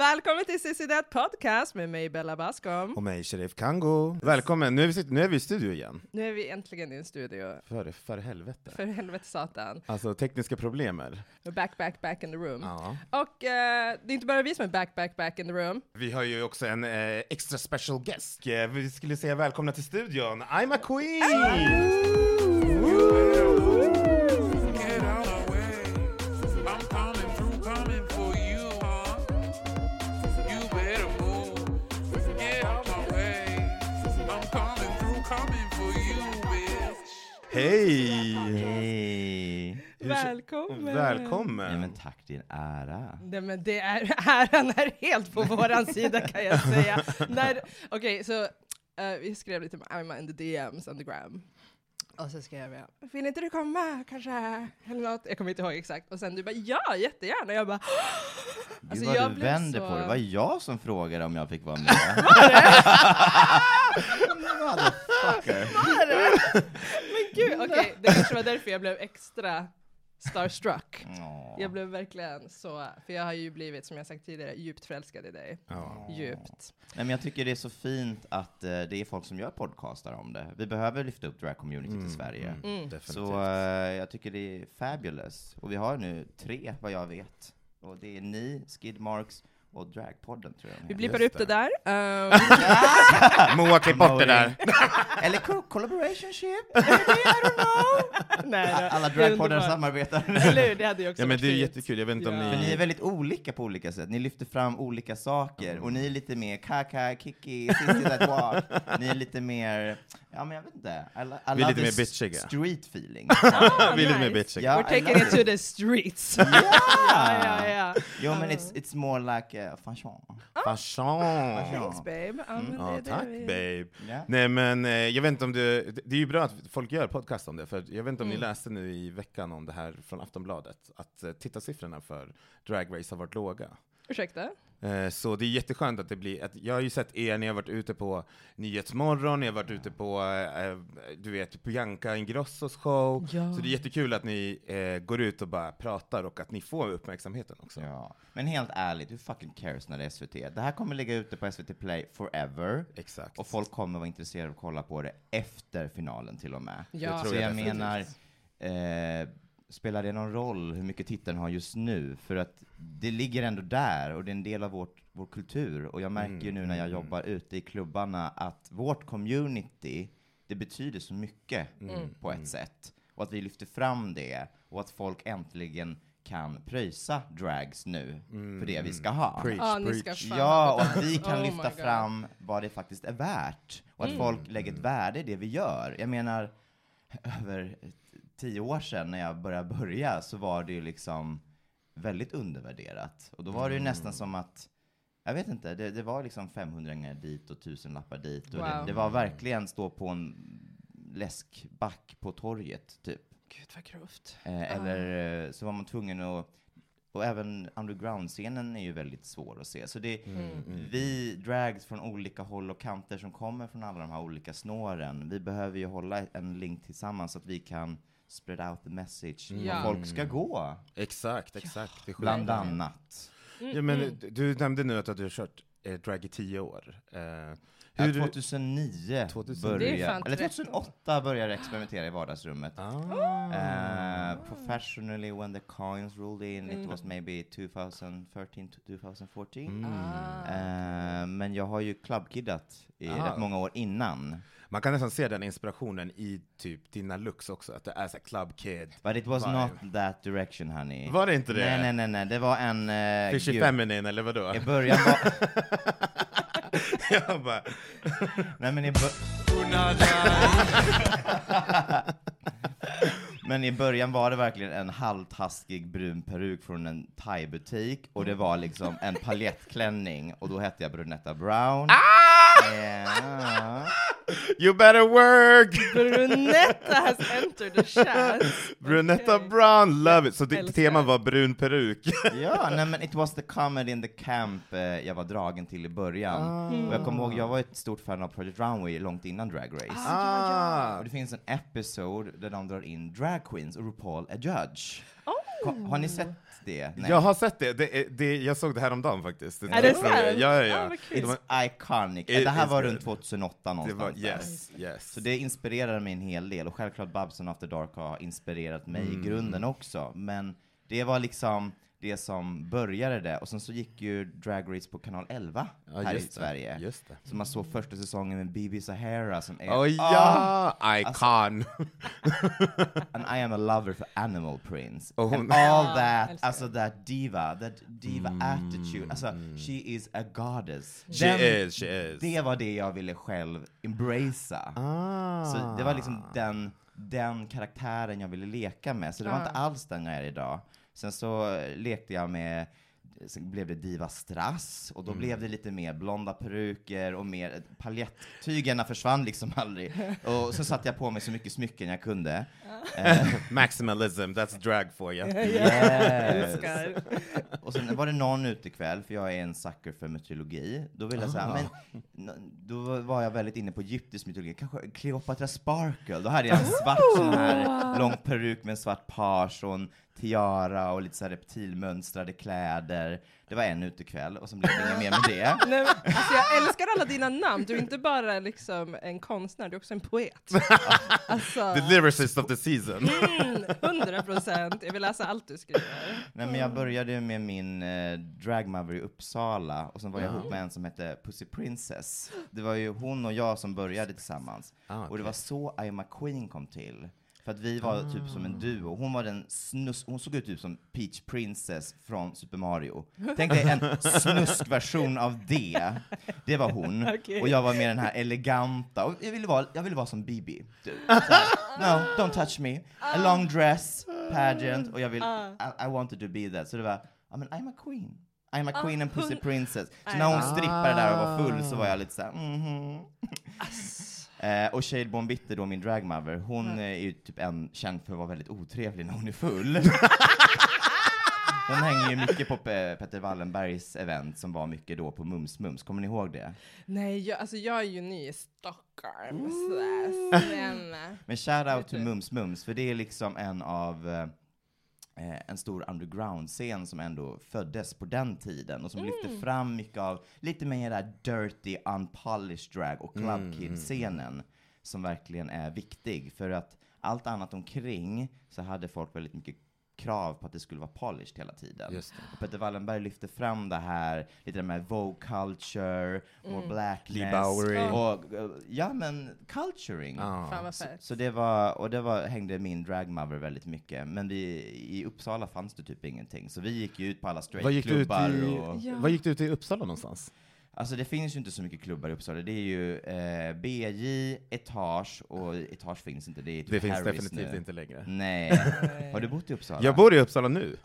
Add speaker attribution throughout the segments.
Speaker 1: Välkommen till Cissi Det Podcast med mig Bella Bascom.
Speaker 2: Och mig, Sheriff Kango. Välkommen, nu är, vi, nu är vi i studio igen.
Speaker 1: Nu är vi äntligen i en studio.
Speaker 2: För, för helvete.
Speaker 1: För helvete satan.
Speaker 2: Alltså tekniska problem är.
Speaker 1: Back, back, back in the room.
Speaker 2: Ja.
Speaker 1: Och eh, det är inte bara vi som är back, back, back in the room.
Speaker 2: Vi har ju också en eh, extra special guest. Eh, Vi skulle säga välkomna till studion, I'm a queen!
Speaker 3: Get
Speaker 2: Hej!
Speaker 4: Hej!
Speaker 1: Välkommen!
Speaker 2: Välkommen!
Speaker 4: men tack, det är en ära.
Speaker 1: Nej men det är, äran är helt på våran sida kan jag säga. Okej, så eh, vi skrev lite med Alma in the DMs on the gram. Och så skrev jag, vill inte du komma kanske? Eller något. Jag kommer inte ihåg exakt. Och sen du bara, ja jättegärna. Jag bara,
Speaker 4: Gud
Speaker 1: Alltså,
Speaker 4: vad
Speaker 1: jag
Speaker 4: du vänder
Speaker 1: så-
Speaker 4: på det. Det var jag som frågade om jag fick vara med. Motherfucker.
Speaker 1: men gud, okej, det kanske var därför jag blev extra starstruck.
Speaker 4: Åh.
Speaker 1: Jag blev verkligen så, för jag har ju blivit, som jag sagt tidigare, djupt förälskad i dig.
Speaker 2: Ja.
Speaker 1: Djupt.
Speaker 4: Nej, men jag tycker det är så fint att eh, det är folk som gör podcastar om det. Vi behöver lyfta upp drag-community till Sverige.
Speaker 1: Mm.
Speaker 2: Definitivt.
Speaker 4: Så eh, jag tycker det är fabulous. Och vi har nu tre, vad jag vet. Och det är ni, Skidmarks och Dragpodden tror jag
Speaker 1: Vi blippar upp det där. Ehm,
Speaker 2: Moa, klipp bort det där!
Speaker 4: Eller co- collaborationship? I don't know.
Speaker 1: nej.
Speaker 4: Alla dragpoddar samarbetar.
Speaker 1: Eller hur, det hade ju också
Speaker 2: Ja men
Speaker 1: varit
Speaker 2: det är
Speaker 1: fint.
Speaker 2: jättekul, jag vet inte om
Speaker 1: Ja.
Speaker 4: För ni är
Speaker 2: ni...
Speaker 4: väldigt olika på olika sätt. Ni lyfter fram olika saker. Och ni är lite mer kaka, kiki, sissy that walk. Ni är lite mer, ja men jag vet inte. I, lo- I
Speaker 2: Vi är lite mer bitchiga.
Speaker 4: street feeling.
Speaker 1: Ah,
Speaker 2: Vi är lite mer bitchiga.
Speaker 1: We're taking it to the streets.
Speaker 4: Ja!
Speaker 1: ja, ja, ja.
Speaker 4: Jo men it's, it's more like uh, fashion.
Speaker 2: Fashion!
Speaker 1: Thanks babe. Ja, är det
Speaker 2: tack babe.
Speaker 4: Ja.
Speaker 2: Nej men eh, jag vet inte om du, det det är ju bra att folk gör podcast om det, för jag vet inte om
Speaker 1: Mm.
Speaker 2: ni läste nu i veckan om det här från Aftonbladet, att eh, tittarsiffrorna för Drag Race har varit låga.
Speaker 1: Ursäkta?
Speaker 2: Eh, Så det är jätteskönt att det blir, att jag har ju sett er, ni har varit ute på Nyhetsmorgon, ni har varit ute på, eh, du vet, Bianca Ingrossos show.
Speaker 1: Ja.
Speaker 2: Så det är jättekul att ni eh, går ut och bara pratar och att ni får uppmärksamheten också.
Speaker 4: Ja. Men helt ärligt, hur fucking cares när det är SVT? Det här kommer ligga ute på SVT Play forever.
Speaker 2: Exakt.
Speaker 4: Och folk kommer vara intresserade av att kolla på det efter finalen till och med.
Speaker 1: Ja.
Speaker 2: tror
Speaker 4: Så
Speaker 2: jag
Speaker 4: jag menar, eh, spelar det någon roll hur mycket tittaren har just nu? För att det ligger ändå där, och det är en del av vårt, vår kultur. Och jag märker ju nu när jag
Speaker 2: Mm.
Speaker 4: jobbar ute i klubbarna att vårt community, det betyder så mycket
Speaker 1: Mm.
Speaker 4: på ett sätt. Och att vi lyfter fram det, och att folk äntligen kan pröjsa drags nu för det vi ska ha.
Speaker 2: Preach,
Speaker 1: ska
Speaker 2: preach.
Speaker 4: Ja, och att vi kan
Speaker 1: Oh
Speaker 4: lyfta fram vad det faktiskt är värt. Och att folk lägger ett värde i det vi gör. Jag menar, över tio år sedan när jag började börja så var det ju liksom väldigt undervärderat. Och då var det ju nästan som att, jag vet inte, det, det var liksom 500 dit och tusenlappar dit. Och
Speaker 1: Wow.
Speaker 4: det, det var verkligen stå på en läskback på torget, typ.
Speaker 1: Gud vad grovt.
Speaker 4: Eh, eller eh, så var man tvungen att och även underground-scenen är ju väldigt svår att se. Så det, vi drags från olika håll och kanter som kommer från alla de här olika snåren. Vi behöver ju hålla en link tillsammans så att vi kan spread out the message.
Speaker 1: Ja.
Speaker 4: Var folk ska gå,
Speaker 2: Exakt, exakt. Är
Speaker 4: bland annat.
Speaker 2: Ja, men du- du nämnde nu att du har kört eh, drag i tio år. Eh,
Speaker 4: Ja,
Speaker 2: hur,
Speaker 4: 2009
Speaker 2: 2009.
Speaker 1: Det är
Speaker 4: började,
Speaker 1: fan
Speaker 4: eller
Speaker 1: 13.
Speaker 4: 2008 började jag experimentera i vardagsrummet.
Speaker 2: ah.
Speaker 4: Uh, professionally when the coins rolled in, it was maybe 2013 to 2014.
Speaker 2: Mm.
Speaker 1: Ah.
Speaker 4: Eh, men jag har ju clubkiddat i
Speaker 2: Ah.
Speaker 4: rätt många år innan.
Speaker 2: Man kan nästan se den inspirationen i typ dina looks också, att det är såhär club kid.
Speaker 4: But it was
Speaker 2: Vibe.
Speaker 4: not that direction honey.
Speaker 2: Var det inte det?
Speaker 4: Nej, nej, nej, nej. det var en... Uh,
Speaker 2: Fishy feminine eller vadå?
Speaker 4: I början var...
Speaker 2: jag bara,
Speaker 4: nej, men i, bör... men i början var det verkligen en halvtaskig brun peruk från en thaibutik och det var liksom en paljettklänning och då hette jag Brunetta Brown. Ja.
Speaker 2: you better work!
Speaker 1: Brunetta has entered the chat.
Speaker 2: Brunetta
Speaker 1: Okej.
Speaker 2: Brown, love it! Så det,
Speaker 1: Älskar.
Speaker 2: temat var brun peruk.
Speaker 4: Ja, nej men it was the comedy in the camp eh, jag var dragen till i början. Och jag kommer ihåg, jag var ett stort fan av Project Runway långt innan Drag Race.
Speaker 2: Ah,
Speaker 4: Och det finns en episod där de drar in drag queens och RuPaul är judge. Ko- Har ni sett det? Nej.
Speaker 2: Jag har sett det. det, det jag såg det här om dagen faktiskt.
Speaker 1: Är det sant?
Speaker 2: Ja, ja, ja. Det var,
Speaker 4: It's iconic.
Speaker 2: It
Speaker 4: det här var runt 2008
Speaker 2: det
Speaker 4: någonstans.
Speaker 2: var yes, yes.
Speaker 4: Så det inspirerade mig en hel del, och självklart Babson After Dark har inspirerat mig
Speaker 2: Mm.
Speaker 4: i grunden också, men det var liksom det som började det, och sen så gick ju Drag Race på kanal 11
Speaker 2: Ja,
Speaker 4: här i
Speaker 2: det,
Speaker 4: Sverige.
Speaker 2: Just det.
Speaker 4: Så man såg första säsongen med Bibi Sahara som är
Speaker 2: Åh
Speaker 4: Ah,
Speaker 2: ja! Icon!
Speaker 4: and I am a lover for Animal Prince.
Speaker 2: Och hon-
Speaker 4: And all
Speaker 1: Ja,
Speaker 4: that, alltså that diva, that diva attitude, alltså she is a goddess.
Speaker 2: Mm. She
Speaker 4: Den-
Speaker 2: is, she is.
Speaker 4: Det var det jag ville själv embracea.
Speaker 2: Ah.
Speaker 4: Så det var liksom den, den karaktären jag ville leka med, så det var
Speaker 1: Ja.
Speaker 4: inte alls den jag är idag. Sen så lekte jag med, sen blev det Diva Strass, och då blev det lite mer blonda peruker och mer, paljettygerna försvann liksom aldrig. Och så satte jag på mig så mycket smycken jag kunde.
Speaker 2: Maximalism, that's drag for you.
Speaker 4: yes. Och sen var det någon utekväll, för jag är en sucker för mytologi, då ville jag säga,
Speaker 2: Ah.
Speaker 4: men då var jag väldigt inne på egyptisk mytologi, kanske Cleopatra Sparkle, då hade jag en svart sån här lång peruk med en svart page och en tiara och lite så här reptilmönstrade kläder. Det var en utekväll, och sen blev det inget mer med det.
Speaker 1: Nej, men, alltså jag älskar alla dina namn, du är inte bara liksom en konstnär, du är också en poet. Alltså,
Speaker 2: The lyricist of the season.
Speaker 1: mm, 100 procent. Jag vill läsa allt du skriver.
Speaker 4: Nej, men jag började med min eh, dragmother i Uppsala, och sen var jag ihop med en som hette Pussy Princess. Det var ju hon och jag som började tillsammans.
Speaker 2: Ah,
Speaker 4: Och det var så I am a Queen kom till. För att vi var typ som en duo. Hon var den snus, hon såg ut typ som Peach Princess från Super Mario. Tänk dig en snuskversion av det. Det var hon.
Speaker 1: Okej.
Speaker 4: Och jag var med den här eleganta, och jag ville vara, jag ville vara som Bibi. Du, här, no, don't touch me. A long dress, pageant, och jag vill, I, I wanted to be that. Så det var, I mean, I'm a queen. I'm a queen and pussy princess. Så när hon strippade där och var full så var jag lite såhär, mhm. Eh, och Shade Bon Bitter då, min dragmother, hon eh, är ju typ en, känd för att vara väldigt otrevlig när hon är full. hon hänger ju mycket på Pe- Petter Wallenbergs event som var mycket då på Mums Mums, kommer ni ihåg det?
Speaker 1: Nej, jag, alltså jag är ju ny i Stockholm. sådär, snälla.
Speaker 4: Men shout out till? Mums Mums, för det är liksom en av eh, en stor underground-scen som ändå föddes på den tiden och som lyfte fram mycket av lite mer där dirty, unpolished drag och club kid-scenen som verkligen är viktig. För att allt annat omkring så hade folk väldigt mycket krav på att det skulle vara polished hela tiden.
Speaker 2: Just det.
Speaker 4: Och Peter Wallenberg lyfte fram det här, lite det med Vogue culture, more blackness.
Speaker 2: Lee.
Speaker 4: Och, eh, ja men, culturing.
Speaker 2: Ah.
Speaker 1: Vad
Speaker 4: Så, så det var, och det var, hängde min dragmother väldigt mycket, men vi, i Uppsala fanns det typ ingenting, så vi gick ju ut på alla
Speaker 2: Vad gick, du ut
Speaker 4: straightklubbar
Speaker 2: i,
Speaker 4: och...
Speaker 1: Ja.
Speaker 2: vad gick du ut i Uppsala någonstans?
Speaker 4: Alltså det finns ju inte så mycket klubbar i Uppsala, det är ju eh, BJ, Etage, och Etage finns inte, det är typ
Speaker 2: Det finns definitivt
Speaker 4: nu.
Speaker 2: inte längre.
Speaker 4: Nej. Har du bott i Uppsala?
Speaker 2: Jag bor i Uppsala nu.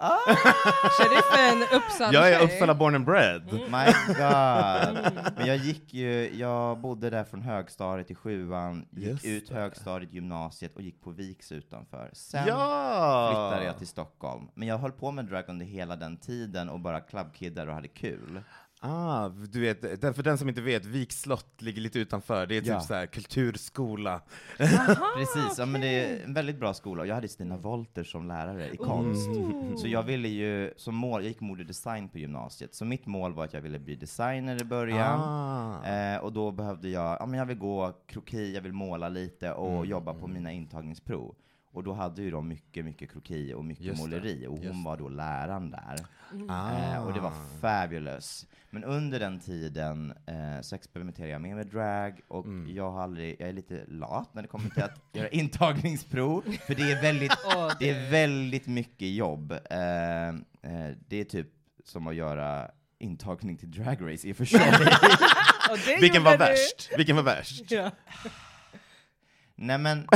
Speaker 1: Sheriffen Uppsala
Speaker 2: Jag är. Uppsala born and bred.
Speaker 4: My God! Men jag gick ju, jag bodde där från högstadiet till sjuan, gick
Speaker 2: Just
Speaker 4: ut
Speaker 2: det.
Speaker 4: högstadiet, gymnasiet och gick på Viks utanför. Sen
Speaker 2: Ja!
Speaker 4: flyttade jag till Stockholm. Men jag höll på med drag under hela den tiden och bara clubkiddade och hade kul.
Speaker 2: Ah, du vet, den- för den som inte vet, Viks slott ligger lite utanför. Det är typ
Speaker 4: Ja.
Speaker 2: så här kulturskola.
Speaker 4: Precis, ja, men det är en väldigt bra skola. Och Jag hade Stina Wolter som lärare i konst. Så jag ville ju, som mål, jag gick mode och design på gymnasiet, så mitt mål var att jag ville bli designer i början.
Speaker 2: Ah.
Speaker 4: Eh, och då behövde jag, ja men jag vill gå kroki, jag vill måla lite och
Speaker 2: Mm,
Speaker 4: jobba på mina intagningsprov. Och då hade ju de mycket, mycket kroki och mycket
Speaker 2: Just
Speaker 4: måleri, och hon var då läraren där.
Speaker 2: Ah.
Speaker 4: Eh, och det var fabulous. Men under den tiden eh, så experimenterade jag mer med drag, och
Speaker 2: Mm.
Speaker 4: jag, har aldrig, jag är lite lat när det kommer till att göra intagningsprov, för det är väldigt, det är väldigt mycket jobb. Eh, eh, det är typ som att göra intagning till drag race i och för sig.
Speaker 2: Vilken var
Speaker 1: du.
Speaker 2: värst? Vilken var värst?
Speaker 1: Ja.
Speaker 4: Nej men,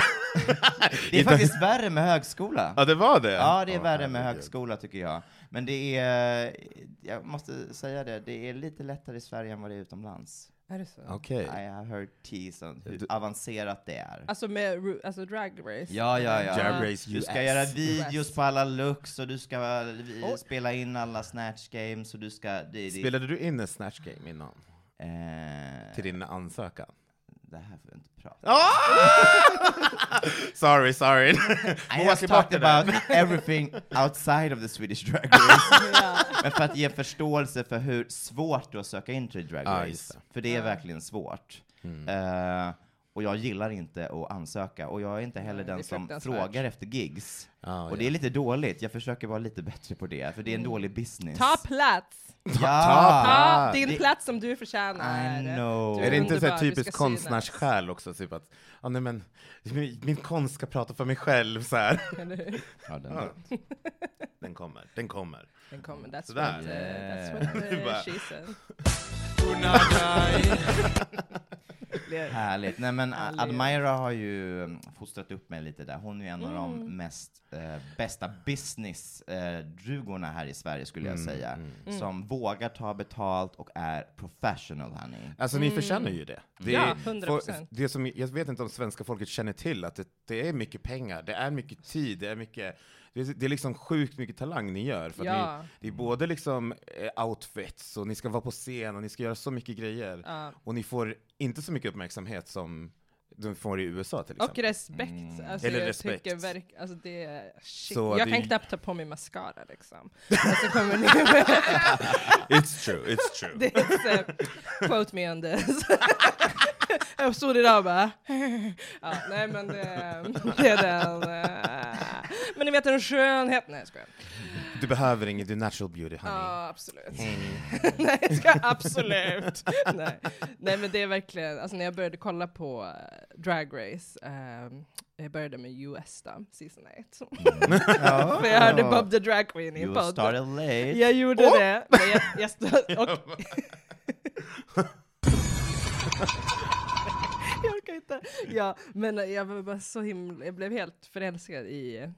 Speaker 4: det är faktiskt värre med högskola.
Speaker 2: Ja, det var det?
Speaker 4: Ja, det är
Speaker 2: Åh,
Speaker 4: värre med högskola tycker jag. Men det är, jag måste säga det, det är lite lättare i Sverige än vad det är utomlands.
Speaker 1: Är det så?
Speaker 2: Okej.
Speaker 4: I have heard tease on hur
Speaker 2: Du-
Speaker 4: avancerat det är.
Speaker 1: Alltså med alltså drag race?
Speaker 4: Ja, ja, ja.
Speaker 2: Drag Race
Speaker 4: Du ska
Speaker 2: US.
Speaker 4: göra videos
Speaker 1: US.
Speaker 4: på alla looks och du ska
Speaker 1: Oj.
Speaker 4: spela in alla snatch games och du ska... Det, det,
Speaker 2: Spelade du in en Snatch Game innan?
Speaker 4: eh,
Speaker 2: Till din ansökan?
Speaker 4: Det här får vi inte prata
Speaker 2: Ah! sorry, sorry.
Speaker 4: I
Speaker 2: tillbaka
Speaker 4: talked about everything outside of the Swedish Drag Race. Men för att ge förståelse för hur svårt det är att söka in till Drag
Speaker 2: just
Speaker 4: Race.
Speaker 2: det.
Speaker 4: För det är verkligen svårt. Eh, och jag gillar inte att ansöka, och jag är inte heller den som
Speaker 1: fruktansvärt.
Speaker 4: frågar efter gigs. Och det är lite dåligt, jag försöker vara lite bättre på det, för det är en dålig business.
Speaker 1: Ta plats!
Speaker 4: Ja!
Speaker 1: Ta
Speaker 2: Ah,
Speaker 1: din plats som du förtjänar.
Speaker 4: I know.
Speaker 1: Du
Speaker 2: Är det inte så typiskt konstnärssjäl också? Typ att, ja, nej, men, min, min konst ska prata för mig själv, så här.
Speaker 4: Ja, den
Speaker 2: Ja. Den kommer, den kommer.
Speaker 1: Den kommer, that's
Speaker 2: Sådär.
Speaker 1: what, uh, that's what uh, she said.
Speaker 4: Härligt. Nej men
Speaker 1: Härligt.
Speaker 4: Admira har ju mm, fostrat upp mig lite där. Hon är en av
Speaker 1: Mm.
Speaker 4: de mest eh, bästa business-drugorna här i Sverige skulle jag säga.
Speaker 1: Mm.
Speaker 4: Som vågar ta betalt och är professional, honey.
Speaker 2: Alltså ni förtjänar ju det. det
Speaker 1: Ja,
Speaker 2: är-
Speaker 1: 100%.
Speaker 2: for- det som, jag vet inte om svenska folket känner till att det, det är mycket pengar, det är mycket tid, det är mycket det är, det är liksom sjukt mycket talang ni gör. För att
Speaker 1: Ja.
Speaker 2: ni, det är både liksom eh, outfits, och ni ska vara på scen, och ni ska göra så mycket grejer.
Speaker 1: Ja.
Speaker 2: Och ni får inte så mycket uppmärksamhet som de får i USA till
Speaker 1: Och
Speaker 2: exempel.
Speaker 1: respekt.
Speaker 4: Mm.
Speaker 1: Alltså,
Speaker 2: Eller
Speaker 1: jag
Speaker 2: respekt.
Speaker 1: tycker verk, alltså det är shit.
Speaker 2: Så
Speaker 1: jag
Speaker 2: det-
Speaker 1: kan knappt ta på mig mascara liksom. och så kommer ni
Speaker 2: It's true, it's true.
Speaker 1: det är så, quote me on this. jag stod idag och bara ja, nej men det, det är den. eh, men ni vet en skönhet, nej jag skojar.
Speaker 2: Du behöver inget, du är natural beauty honey.
Speaker 1: Ja, absolut.
Speaker 2: Mm.
Speaker 1: Nej, jag ska absolut. Nej. Nej, men det är verkligen, alltså när jag började kolla på eh, Drag Race, ehm, jag började med US då, season 8. För jag hörde Bob the Drag Queen i en
Speaker 4: You
Speaker 1: podd.
Speaker 4: started late.
Speaker 1: Jag gjorde det. Men jag, jag stod, och, jag orkar inte. Ja, men jag var bara så himla, jag blev helt förälskad i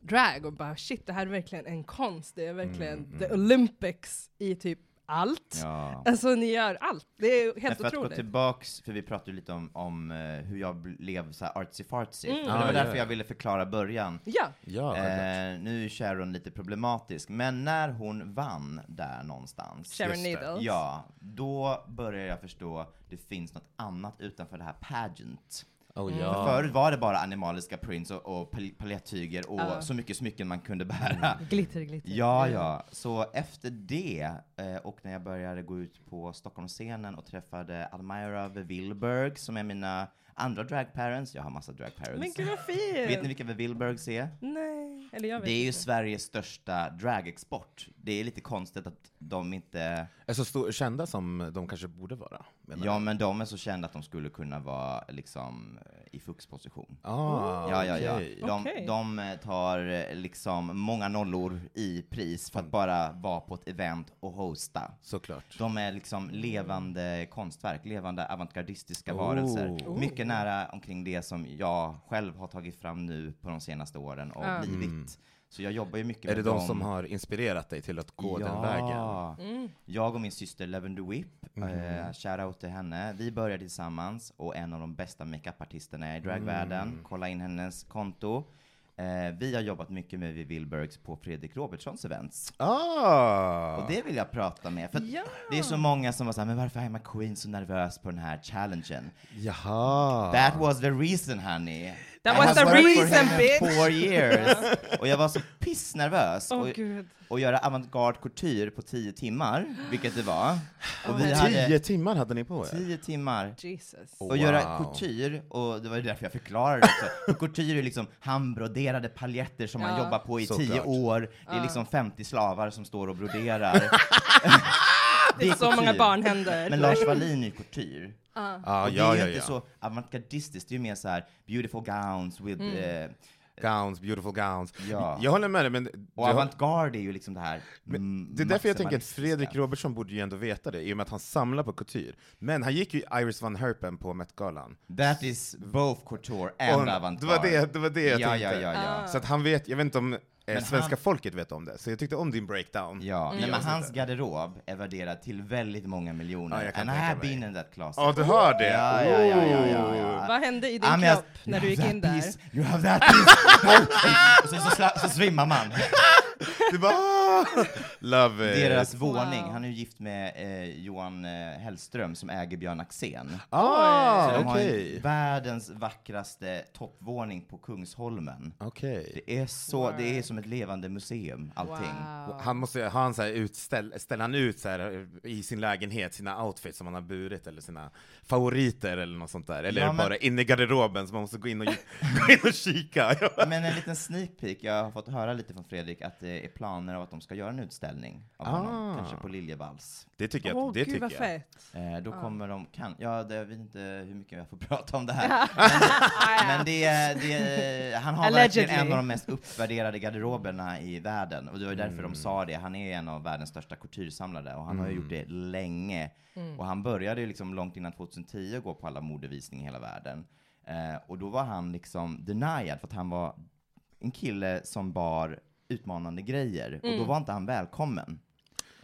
Speaker 1: drag och bara shit, det här är verkligen en konst. Det är verkligen the Olympics i typ allt.
Speaker 4: Ja.
Speaker 1: Alltså ni gör allt. Det är helt
Speaker 4: för att gå
Speaker 1: otroligt.
Speaker 4: tillbaks, för vi pratade ju lite om, om eh, hur jag blev så här artsy-fartsy.
Speaker 1: Mm.
Speaker 4: Och det
Speaker 2: Ah,
Speaker 4: var
Speaker 2: ja,
Speaker 4: därför
Speaker 2: ja.
Speaker 4: jag ville förklara början.
Speaker 1: Ja,
Speaker 2: Ja.
Speaker 4: Eh, nu är Sharon lite problematisk, men när hon vann där någonstans,
Speaker 1: Sharon. Needles.
Speaker 4: ja, då började jag förstå det finns något annat utanför det här pageant.
Speaker 2: Oh,
Speaker 1: Mm.
Speaker 2: ja.
Speaker 4: För förut var det bara animaliska prints och, och pal- paljettyger och
Speaker 1: Ja.
Speaker 4: så mycket smycken man kunde bära.
Speaker 1: Glitter, glitter.
Speaker 4: Ja, ja. Så efter det, eh, och när jag började gå ut på Stockholmsscenen och träffade Admira Wilberg, som är mina andra dragparents, jag har massa dragparents.
Speaker 1: Men gud vad fint!
Speaker 4: Vet ni vilka Wilbergs är?
Speaker 1: Nej, eller jag vet
Speaker 4: Det är ju
Speaker 1: inte.
Speaker 4: Sveriges största dragexport. Det är lite konstigt att de inte...
Speaker 2: Är så stor, kända som de kanske borde vara. menar
Speaker 4: Ja,
Speaker 2: du?
Speaker 4: men de är så kända att de skulle kunna vara liksom i fuxposition.
Speaker 2: Ah,
Speaker 4: Ja, ja, ja. De,
Speaker 1: Okej.
Speaker 4: de eh, tar eh, liksom många nollor i pris för att bara vara på ett event och hosta.
Speaker 2: Såklart.
Speaker 4: De är liksom levande konstverk, levande avantgardistiska
Speaker 2: Oh.
Speaker 4: varelser.
Speaker 2: Oh.
Speaker 4: Mycket nära omkring det som jag själv har tagit fram nu på de senaste åren och
Speaker 1: Ja.
Speaker 4: blivit.
Speaker 2: Mm.
Speaker 4: Så jag jobbar ju mycket
Speaker 2: Är
Speaker 4: med
Speaker 2: det de
Speaker 4: dem.
Speaker 2: som har inspirerat dig till att gå den
Speaker 4: Ja.
Speaker 2: vägen?
Speaker 1: Mm.
Speaker 4: Jag och min syster Lavender Whip,
Speaker 2: Mhm.
Speaker 4: eh, shoutout till henne. Vi började tillsammans och en av de bästa makeupartisterna i dragvärlden.
Speaker 2: Mm.
Speaker 4: Kolla in hennes konto. Eh, vi har jobbat mycket med Vivi Wilbergs på Fredrik Robertsons events.
Speaker 2: Ah!
Speaker 4: Och det vill jag prata med. För
Speaker 1: Ja.
Speaker 4: det är så många som var såhär, men varför är Emma Queen så nervös på den här challengen?
Speaker 2: Jaha!
Speaker 4: That was the reason honey.
Speaker 1: That was the reason, bitch.
Speaker 4: Four years. och jag var så pissnervös.
Speaker 1: Åh
Speaker 4: och,
Speaker 1: gud.
Speaker 4: och göra avantgarde couture på tio timmar, vilket det var. Och vi
Speaker 2: Tio
Speaker 4: hade
Speaker 2: timmar hade ni på er?
Speaker 4: tio timmar.
Speaker 1: Jesus.
Speaker 2: Oh.
Speaker 4: Och göra
Speaker 2: Wow.
Speaker 4: couture, och det var därför jag förklarade det också. För couture är liksom handbroderade paljetter som man
Speaker 1: Ja.
Speaker 4: jobbar på i
Speaker 2: Såklart.
Speaker 4: tio år. Det är liksom 50 slavar som står och broderar.
Speaker 1: Det är så många barnhänder.
Speaker 4: Men Lars Wallin är couture.
Speaker 1: Ja.
Speaker 2: Ah,
Speaker 4: och det
Speaker 2: ja,
Speaker 4: är ju
Speaker 2: ja,
Speaker 4: inte
Speaker 2: ja.
Speaker 4: så avantgardistiskt, det är ju mer så här beautiful gowns with...
Speaker 1: Mm.
Speaker 4: Eh,
Speaker 2: Gowns, beautiful gowns.
Speaker 4: Ja.
Speaker 2: Jag håller med dig, men...
Speaker 4: och avantgarde är ju liksom det här
Speaker 2: men det är därför jag tänker att. Fredrik Robertsson borde ju ändå veta det, i och med att han samlar på couture. Men han gick ju Iris van Herpen på Met-galan.
Speaker 4: That is both couture and
Speaker 2: Och
Speaker 4: avantgarde.
Speaker 2: det var det, det var det jag
Speaker 4: ja,
Speaker 2: tänkte.
Speaker 4: ja, ja, ja.
Speaker 1: Ah.
Speaker 2: Så att han vet, jag vet inte om
Speaker 4: Men
Speaker 2: svenska
Speaker 4: han-
Speaker 2: folket vet om det, så jag tyckte om din breakdown.
Speaker 4: Ja,
Speaker 1: Mm.
Speaker 4: nej, men hans garderob är värderad till väldigt många miljoner.
Speaker 2: Ja, jag kan
Speaker 4: And I have
Speaker 2: mig.
Speaker 4: been in that closet.
Speaker 2: Ja, du hör det?
Speaker 4: Ja, ja, ja, ja, ja, ja.
Speaker 1: Vad hände i din
Speaker 4: jag-
Speaker 1: kropp när du gick in där?
Speaker 4: piece, You have that piece! och så, så, sla- så svimmar man.
Speaker 2: Du bara "Ah!" Love it.
Speaker 4: Deras
Speaker 1: Wow.
Speaker 4: våning, han är ju gift med eh, Johan eh, Hellström som äger Björn Axén. Så
Speaker 2: Ah,
Speaker 4: de har
Speaker 2: okej.
Speaker 4: ju världens vackraste toppvåning på Kungsholmen.
Speaker 2: Okej.
Speaker 4: Det är, så, det är som ett levande museum, allting.
Speaker 1: Wow.
Speaker 2: Han måste ha en så här utställ, ställer han ut så här i sin lägenhet sina outfits som han har burit eller sina favoriter eller något sånt där? Eller
Speaker 4: Ja,
Speaker 2: är det
Speaker 4: men-
Speaker 2: bara inne i garderoben så man måste gå in och, gå in och kika?
Speaker 4: Men en liten sneak peek, jag har fått höra lite från Fredrik att det är planer av att de ska göra en utställning av honom,
Speaker 2: Ah.
Speaker 4: kanske på Liljevalchs.
Speaker 2: Det tycker jag,
Speaker 1: Åh
Speaker 2: det
Speaker 1: gud
Speaker 2: tycker
Speaker 1: vad
Speaker 2: jag.
Speaker 1: fett.
Speaker 4: Eh, då
Speaker 1: Ah.
Speaker 4: kommer de, kan, ja, det, jag vet inte hur mycket jag får prata om det här. Men, men det, är- det, är- han har verkligen
Speaker 1: Allegedly.
Speaker 4: en av de mest uppvärderade garderoberna i världen, och det var ju därför de sa det. Han är en av världens största couturesamlare, och han har ju gjort det länge.
Speaker 1: Mm.
Speaker 4: Och han började ju liksom långt innan 2010 gå på alla modevisningar i hela världen. Eh, och då var han liksom denied, för att han var en kille som bar utmanande grejer, och då var inte han välkommen.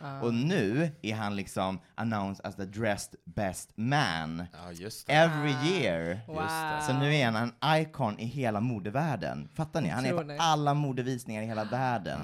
Speaker 1: Ah.
Speaker 4: Och nu är han liksom announced as the dressed best man
Speaker 2: Ja, just det.
Speaker 4: every
Speaker 1: Ah.
Speaker 4: year.
Speaker 1: Wow.
Speaker 4: Så nu är han en icon i hela modevärlden. Fattar ni? Han är på alla modevisningar i hela världen.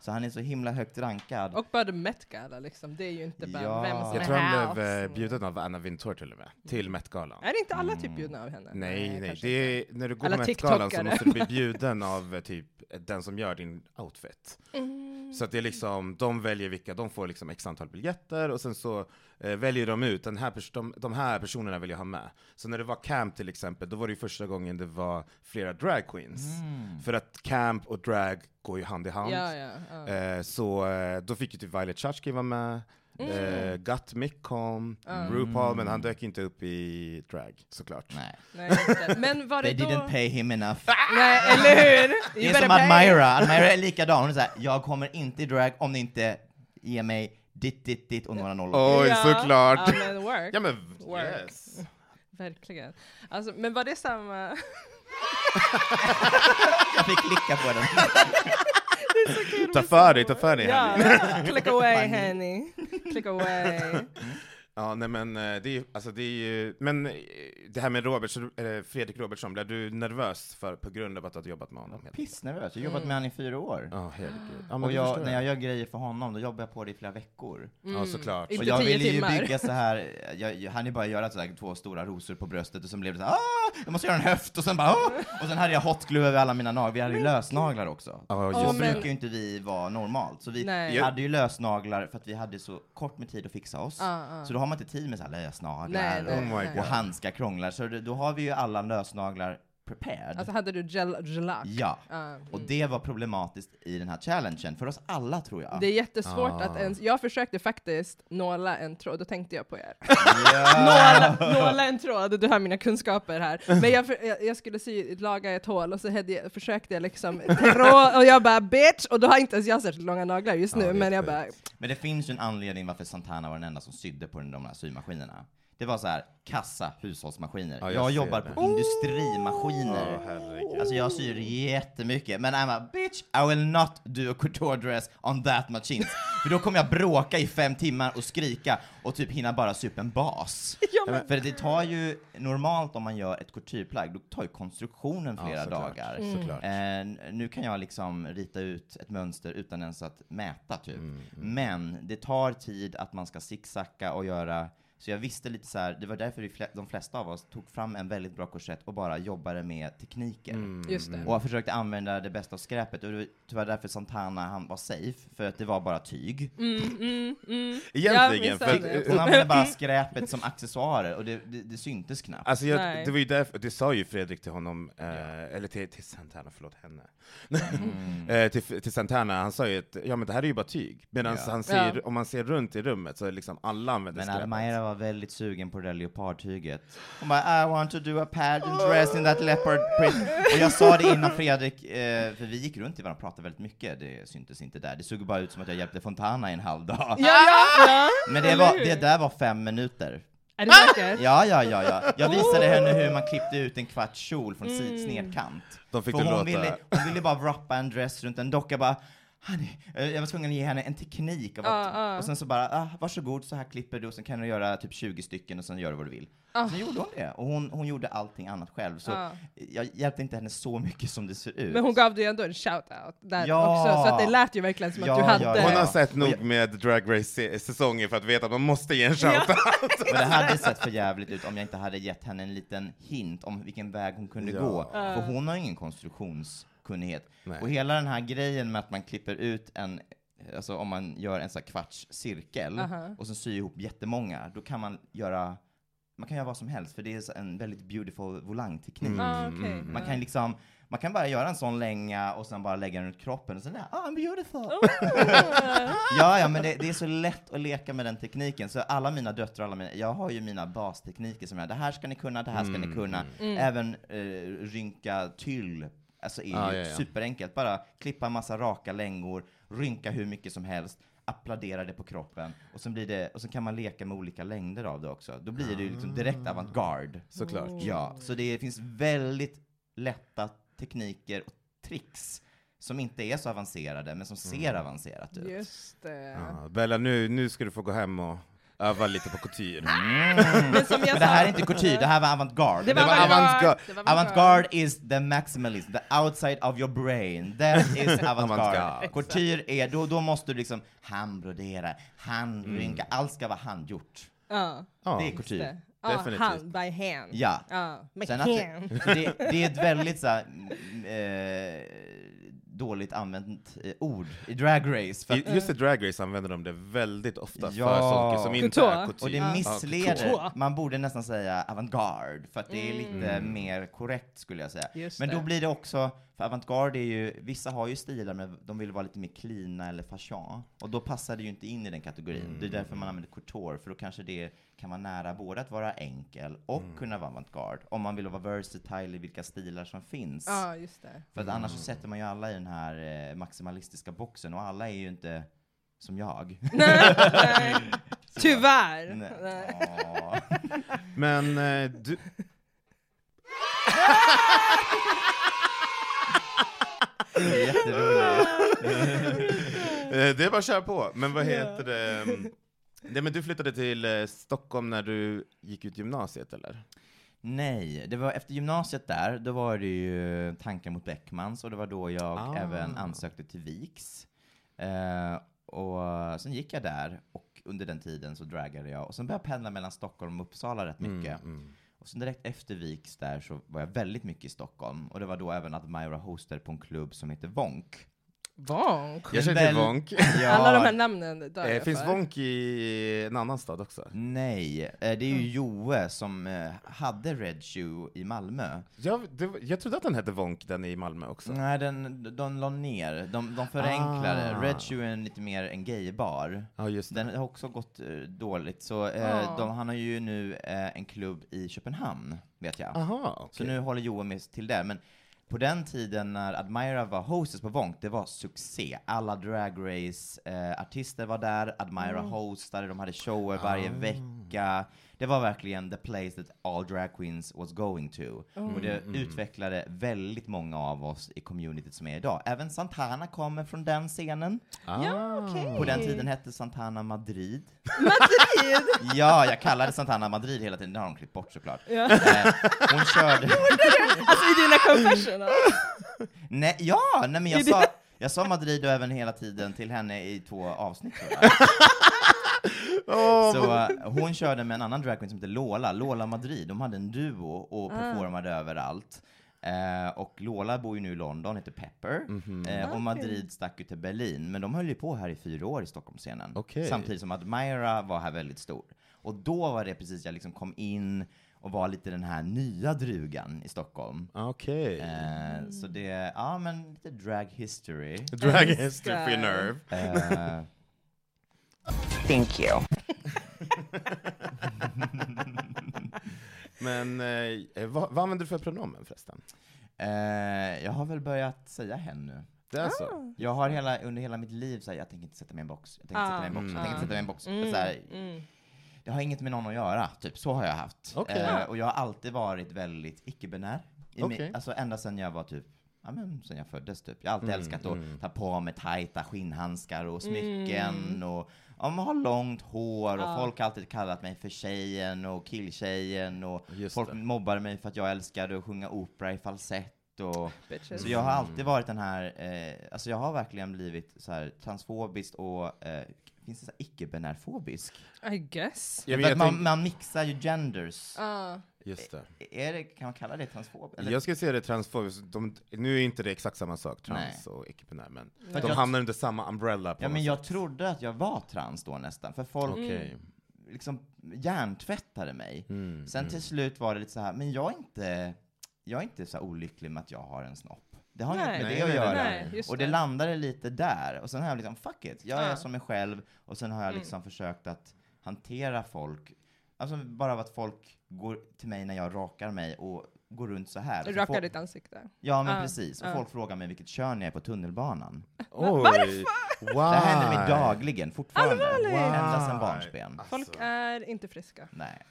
Speaker 4: Så han är så himla högt rankad.
Speaker 1: Och bara Met Gala liksom, det är ju inte bara
Speaker 4: Ja.
Speaker 1: vem som
Speaker 2: Jag tror han blev eh, bjuden av Anna Wintour till och med, till Met-galan.
Speaker 1: Är det inte alla typ bjudna av henne?
Speaker 2: Nej, nej, det är, när du går
Speaker 1: Alla
Speaker 2: på Met-galan så måste du bli bjuden av eh, typ den som gör din outfit.
Speaker 1: Mm.
Speaker 2: Så att det är liksom, de väljer vilka, de får liksom x antal biljetter och sen så eh, väljer de ut, den här pers- de, de här personerna vill jag ha med. Så när det var camp till exempel, då var det ju första gången det var flera drag queens. För att camp och drag går ju hand i hand.
Speaker 1: Ja, ja. ja.
Speaker 2: Eh, så eh, då fick ju typ Violet Chachki vara med,
Speaker 1: Mm.
Speaker 2: eh, Gut Mick kom, RuPaul, men han dök inte upp i drag såklart.
Speaker 4: Nej.
Speaker 1: Men var det
Speaker 4: They
Speaker 1: då...
Speaker 4: didn't pay him enough.
Speaker 1: Nej, eller hur?
Speaker 4: Det är som. Admira. Admira är likadan. Hon är såhär, jag kommer inte i drag om ni inte ger mig ditt, ditt, ditt och några nollor.
Speaker 2: Oj,
Speaker 1: Ja,
Speaker 2: såklart!
Speaker 1: Ja, men work.
Speaker 2: Ja men
Speaker 1: Work.
Speaker 2: yes!
Speaker 1: Verkligen. Alltså, men var det samma...
Speaker 4: Jag fick klicka på den.
Speaker 2: Ta för dig, ta för dig
Speaker 1: Ja, click away Henny. Click away.
Speaker 2: Ja, nej men eh, det är alltså det är ju, men eh, det här med Robert, Fredrik Robertsson, blev du nervös för, på grund av att du har jobbat med honom?
Speaker 4: Pissnervös. Jag har jobbat med honom i fyra år.
Speaker 2: Ja, herregud. Ja,
Speaker 4: Och jag, när jag gör grejer för honom, då jobbar jag på det i flera veckor.
Speaker 2: Ja, såklart.
Speaker 4: Och jag ville ju bygga så här, jag, jag hann ju bara göra så här, två stora rosor på bröstet och sen blev det så här, ah, jag måste göra en höft och sen bara, ah! och sen hade jag hot glue över alla mina naglar, vi hade ju lösnaglar också.
Speaker 2: Just
Speaker 4: Så brukar ju inte vi vara normalt, så vi
Speaker 1: Nej.
Speaker 4: hade ju lösnaglar för att vi hade så kort med tid att fixa oss.
Speaker 1: Ja, ja.
Speaker 4: Så då har man inte tid med så här lösnaglar
Speaker 1: Nej, nej,
Speaker 2: my
Speaker 1: nej.
Speaker 4: Och handskar krånglar, så då har vi ju alla lösnaglar prepared.
Speaker 1: Alltså hade du gel, gelack?
Speaker 4: ja.
Speaker 1: Ja.
Speaker 4: Och det var problematiskt i den här challengen, för oss alla tror jag.
Speaker 1: Det är jättesvårt
Speaker 2: Ah.
Speaker 1: att ens, jag försökte faktiskt nåla en tråd, då tänkte jag på er.
Speaker 4: Ja.
Speaker 1: Nåla, nåla en tråd, du har mina kunskaper här. Men jag, för, jag, jag skulle sy, laga ett hål och så hade jag, försökte jag liksom tråd, och jag bara bitch, och då har inte ens jag särskilt långa naglar just
Speaker 2: Ja,
Speaker 1: nu,
Speaker 2: är
Speaker 1: men jag
Speaker 2: sjukt.
Speaker 1: bara
Speaker 4: Men det finns ju en anledning varför Santana var den enda som sydde på de här symaskinerna. Det var så här, kassa hushållsmaskiner.
Speaker 2: Ja, jag
Speaker 4: jag jobbar
Speaker 2: det.
Speaker 4: på industrimaskiner.
Speaker 2: Herregud.
Speaker 4: Alltså jag syr jättemycket, men I'm a bitch, I will not do a couture dress on that machine. För då kommer jag bråka i fem timmar och skrika och typ hinna bara sy upp en bas.
Speaker 1: Ja, men-
Speaker 4: För det tar ju, normalt om man gör ett coutureplagg, då tar ju konstruktionen
Speaker 2: Ja,
Speaker 4: flera
Speaker 2: såklart.
Speaker 4: dagar.
Speaker 1: Mm.
Speaker 4: Eh, nu kan jag liksom rita ut ett mönster utan ens att mäta typ.
Speaker 2: Mm,
Speaker 4: Men det tar tid att man ska zigzacka och göra så jag visste lite så här, det var därför de fle- de flesta av oss tog fram en väldigt bra korsett och bara jobbade med tekniker.
Speaker 2: Mm.
Speaker 1: Just det.
Speaker 4: Och jag försökte använda det bästa av skräpet, och det var tyvärr därför Santana han var safe, för att det var bara tyg.
Speaker 1: Mm, mm, mm.
Speaker 2: Egentligen, för.
Speaker 4: Hon använde bara skräpet som accessoarer, och det, det, det syntes knappt.
Speaker 2: Alltså jag, det var ju därför, det sa ju Fredrik till honom, eh, eller till, till Santana, förlåt henne. eh, till, till Santana, han sa ju att ja men det här är ju bara tyg. Medan
Speaker 4: Ja.
Speaker 2: han ser,
Speaker 1: Ja.
Speaker 2: om man ser runt i rummet så är liksom alla använder
Speaker 4: Men
Speaker 2: skräpet.
Speaker 4: Var väldigt sugen på det där leopardtyget. Hon bara I want to do a pageant dress in that leopard print. Och jag sa det innan Fredrik, eh, för vi gick runt i varandra och pratade väldigt mycket, det syntes inte där. Det såg bara ut som att jag hjälpte Fontana i en halv dag.
Speaker 1: Ja, ja, ja.
Speaker 4: Men det, var, det där var fem minuter.
Speaker 1: Är det säkert?
Speaker 4: Ja, ja, ja, ja. Jag visade henne hur man klippte ut en kvarts kjol från
Speaker 1: Mm.
Speaker 4: snedkant.
Speaker 2: De fick
Speaker 4: För hon
Speaker 2: låta...
Speaker 4: ville, hon ville bara wrappa en dress runt en docka bara Honey. Eh, Jag var tvungen att ge henne en teknik av att,
Speaker 1: ja.
Speaker 4: och sen så bara, ah, varsågod, så här klipper du och sen kan du göra typ 20 stycken och sen gör du vad du vill.
Speaker 1: Ah.
Speaker 4: Sen gjorde hon det, och hon, hon gjorde allting annat själv, så
Speaker 1: Ja.
Speaker 4: jag hjälpte inte henne så mycket som det ser ut.
Speaker 1: Men hon gav dig ändå en shout-out där
Speaker 4: Ja.
Speaker 1: också, så att det lät ju verkligen som
Speaker 4: Ja,
Speaker 1: att du hade...
Speaker 4: ja, ja.
Speaker 2: Hon har sett nog med Drag Race-säsonger för att veta att man måste ge en shoutout.
Speaker 4: Men det hade sett för jävligt ut om jag inte hade gett henne en liten hint om vilken väg hon kunde
Speaker 2: Ja.
Speaker 4: gå. För hon har ingen konstruktionskunnighet.
Speaker 2: Nej.
Speaker 4: Och hela den här grejen med att man klipper ut en, alltså om man gör en sån här kvarts cirkel
Speaker 1: Aha.
Speaker 4: och sen syr ihop jättemånga, då kan man göra man kan göra vad som helst, för det är en väldigt beautiful volangteknik.
Speaker 1: Ah, okej.
Speaker 2: Mm.
Speaker 4: Man kan liksom, man kan bara göra en sån länga och sen bara lägga den runt kroppen och sen där, ah, I'm beautiful. ja, ja, men det, det är så lätt att leka med den tekniken. Så alla mina döttrar, alla mina, jag har ju mina bastekniker som jag, det här ska ni kunna, det här ska ni kunna. Även eh, rynka tyll, alltså är ju
Speaker 2: Ja, ja,
Speaker 4: superenkelt. Bara klippa en massa raka längor, rynka hur mycket som helst, appladera det på kroppen, och sen, blir det, och sen kan man leka med olika längder av det också. Då blir det ju liksom direkt avantgarde.
Speaker 2: Såklart.
Speaker 4: Ja, så det finns väldigt lätta tekniker och tricks som inte är så avancerade, men som ser avancerat ut.
Speaker 1: Just det.
Speaker 2: Ja, Bella, nu, nu ska du få gå hem och öva lite på couture.
Speaker 1: Men som jag
Speaker 4: det här är inte couture, det här var avantgarde.
Speaker 1: det var avantgarde.
Speaker 2: avantgarde.
Speaker 4: Is the maximalism, the outside of your brain. That is avantgarde. Couture är, då, då måste du liksom handbrodera, handrynka, allt ska vara handgjort.
Speaker 1: Ja,
Speaker 2: Ja.
Speaker 4: Det är couture.
Speaker 1: Ja,
Speaker 2: Definitivt.
Speaker 1: hand, by hand.
Speaker 4: Ja.
Speaker 1: Med
Speaker 4: Sen
Speaker 1: hand.
Speaker 4: det, det, det är ett väldigt så här, mm, eh, dåligt använt eh, ord i Drag Race. För att,
Speaker 2: I- Just i Drag Race använder de det väldigt ofta
Speaker 4: Ja.
Speaker 2: för saker som inte
Speaker 1: Couture.
Speaker 2: är couture.
Speaker 4: och det
Speaker 1: Ja.
Speaker 4: missleder,
Speaker 1: Couture.
Speaker 4: man borde nästan säga avantgarde, för att det är lite mer korrekt skulle jag säga.
Speaker 1: Just
Speaker 4: Men då
Speaker 1: det.
Speaker 4: blir det också, för avantgarde är ju, vissa har ju stilar men de vill vara lite mer cleana eller fashion, och då passar det ju inte in i den kategorin. Det är därför man använder couture, för då kanske det kan vara nära både att vara enkel och kunna vara avantgarde, om man vill vara versatile i vilka stilar som finns.
Speaker 1: Ja, just det.
Speaker 4: För att annars så sätter man ju alla i den här eh, maximalistiska boxen, och alla är ju inte som jag.
Speaker 1: Nej. Tyvärr.
Speaker 4: Nej.
Speaker 1: Nej.
Speaker 2: Men eh, du...
Speaker 4: Det är jätteroligt.
Speaker 2: Eh, Det är bara att köra på. Men vad heter det? mm, Det, men du flyttade till eh, Stockholm när du gick ut gymnasiet, eller?
Speaker 4: Nej, det var efter gymnasiet där, då var det ju tankar mot Beckmans, och det var då jag
Speaker 2: Ah.
Speaker 4: även ansökte till Viks. Eh, och sen gick jag där, och under den tiden så dragade jag, och sen började jag pendla mellan Stockholm och Uppsala rätt mycket.
Speaker 2: Mm,
Speaker 4: och sen direkt efter Viks där så var jag väldigt mycket i Stockholm, och det var då även att Myra hostade på en klubb som heter Vonk.
Speaker 1: Vonk.
Speaker 2: Jag känner till Vonk.
Speaker 4: Ja,
Speaker 1: Alla de här namnen dör
Speaker 2: Eh,
Speaker 1: jag
Speaker 2: finns
Speaker 1: för.
Speaker 2: Vonk i en annan stad också?
Speaker 4: Nej, eh, det är ju Joe som eh, hade Red Shoe i Malmö.
Speaker 2: Jag, det, jag trodde att den hette Vonk, den i Malmö också.
Speaker 4: Nej, den, de la ner. De, de förenklade.
Speaker 2: Ah.
Speaker 4: Red Shoe är en lite mer en gaybar.
Speaker 2: Ja, just det.
Speaker 4: Den har också gått eh, dåligt, så eh,
Speaker 1: Ah.
Speaker 4: de, han har ju nu eh, en klubb i Köpenhamn, vet jag.
Speaker 2: Aha,
Speaker 4: Så
Speaker 2: okej.
Speaker 4: nu håller Joe med till det. Men på den tiden när Admira var hostess på Vonk, det var succé. Alla Drag Race-artister var där, Admira hostade, de hade shower varje vecka. Det var verkligen the place that all drag queens was going to. Och det utvecklade väldigt många av oss i communityt som är idag. Även Santana kommer från den scenen.
Speaker 2: Ah.
Speaker 1: Ja, okej.
Speaker 4: På den tiden hette Santana Madrid.
Speaker 1: Madrid!
Speaker 4: Ja, jag kallade Santana Madrid hela tiden, det har de klippt bort såklart.
Speaker 1: Ja.
Speaker 4: Eh, hon körde...
Speaker 1: Alltså i dina confessionals.
Speaker 4: Nej, ja, nej men jag sa, jag sa Madrid och även hela tiden till henne i två avsnitt tror jag. Så eh, hon körde med en annan dragqueen som heter Lola, Lola Madrid. De hade en duo och performade överallt. Eh, och Lola bor ju nu i London, heter Pepper. Eh, och Madrid stack ju till Berlin. Men de höll ju på här i fyra år i Stockholmsscenen.
Speaker 2: Okej.
Speaker 4: Samtidigt som Admira var här väldigt stor. Och då var det precis jag liksom kom in och var lite den här nya drugan i Stockholm.
Speaker 2: Okej.
Speaker 4: Eh, så det, ja men lite drag history.
Speaker 2: Drag history for your nerve.
Speaker 4: Eh,
Speaker 5: Thank you.
Speaker 2: Men eh, vad, vad använder du för pronomen förresten?
Speaker 4: eh, jag har väl börjat säga hen nu.
Speaker 2: Det är så?
Speaker 4: Jag har hela, under hela mitt liv här, jag tänker inte sätta mig i en box, jag tänker inte sätta mig i en box, jag tänker inte sätta mig i en box.
Speaker 1: Mm,
Speaker 4: Så här,
Speaker 1: mm.
Speaker 4: det har inget med någon att göra, typ så har jag haft.
Speaker 2: Okej.
Speaker 4: Eh, och jag har alltid varit väldigt icke-binär. I min, alltså ända sedan jag var typ ja, men, sen jag föddes typ. Jag har alltid
Speaker 2: Mm,
Speaker 4: älskat att
Speaker 2: mm.
Speaker 4: ta på mig tajta skinnhandskar och smycken och ja, man har långt hår och
Speaker 1: Ja.
Speaker 4: folk har alltid kallat mig för tjejen och killtjejen och
Speaker 2: Just
Speaker 4: folk
Speaker 2: det.
Speaker 4: mobbar mig för att jag älskade att sjunga opera i falsett och så jag har alltid varit den här, eh, alltså jag har verkligen blivit så här transfobisk och, eh, finns det så här icke-binärfobisk?
Speaker 1: I guess.
Speaker 2: Ja, men
Speaker 4: För
Speaker 2: jag
Speaker 4: att man,
Speaker 2: tänk-
Speaker 4: man mixar ju genders.
Speaker 1: Ja.
Speaker 2: Just det.
Speaker 4: Är det, kan man kalla det transfob? Eller?
Speaker 2: Jag skulle säga det transfobiskt, de, nu är inte det exakt samma sak, trans
Speaker 4: Nej.
Speaker 2: och icke-binär, men
Speaker 4: För
Speaker 2: de hamnar under samma umbrella på
Speaker 4: Ja, men jag
Speaker 2: sätt.
Speaker 4: trodde att jag var trans då nästan, för folk
Speaker 2: Okej.
Speaker 4: liksom hjärntvättade mig.
Speaker 2: Mm,
Speaker 4: Sen
Speaker 2: mm.
Speaker 4: till slut var det lite så här, men jag är inte, jag är inte så olycklig med att jag har en snopp. Det har inget med det att
Speaker 2: nej, nej,
Speaker 4: göra.
Speaker 1: Nej,
Speaker 4: och det
Speaker 1: det.
Speaker 4: landade lite där, och sen har jag liksom, fuck it, jag är
Speaker 1: Ja.
Speaker 4: som mig själv, och sen har jag
Speaker 1: Mm.
Speaker 4: liksom försökt att hantera folk, alltså bara av att folk går till mig när jag rakar mig och går runt så här. Så
Speaker 1: Raka
Speaker 4: folk-
Speaker 1: ditt ansikte.
Speaker 4: Ja, men
Speaker 1: Ja,
Speaker 4: precis. Och
Speaker 1: ja.
Speaker 4: folk frågar mig vilket kön jag är på tunnelbanan.
Speaker 2: Oj! Wow!
Speaker 4: Det händer mig dagligen, fortfarande.
Speaker 1: Allvarligt?
Speaker 4: Ända sedan barnsben.
Speaker 1: Folk
Speaker 2: Alltså.
Speaker 1: är inte friska.
Speaker 4: Nej.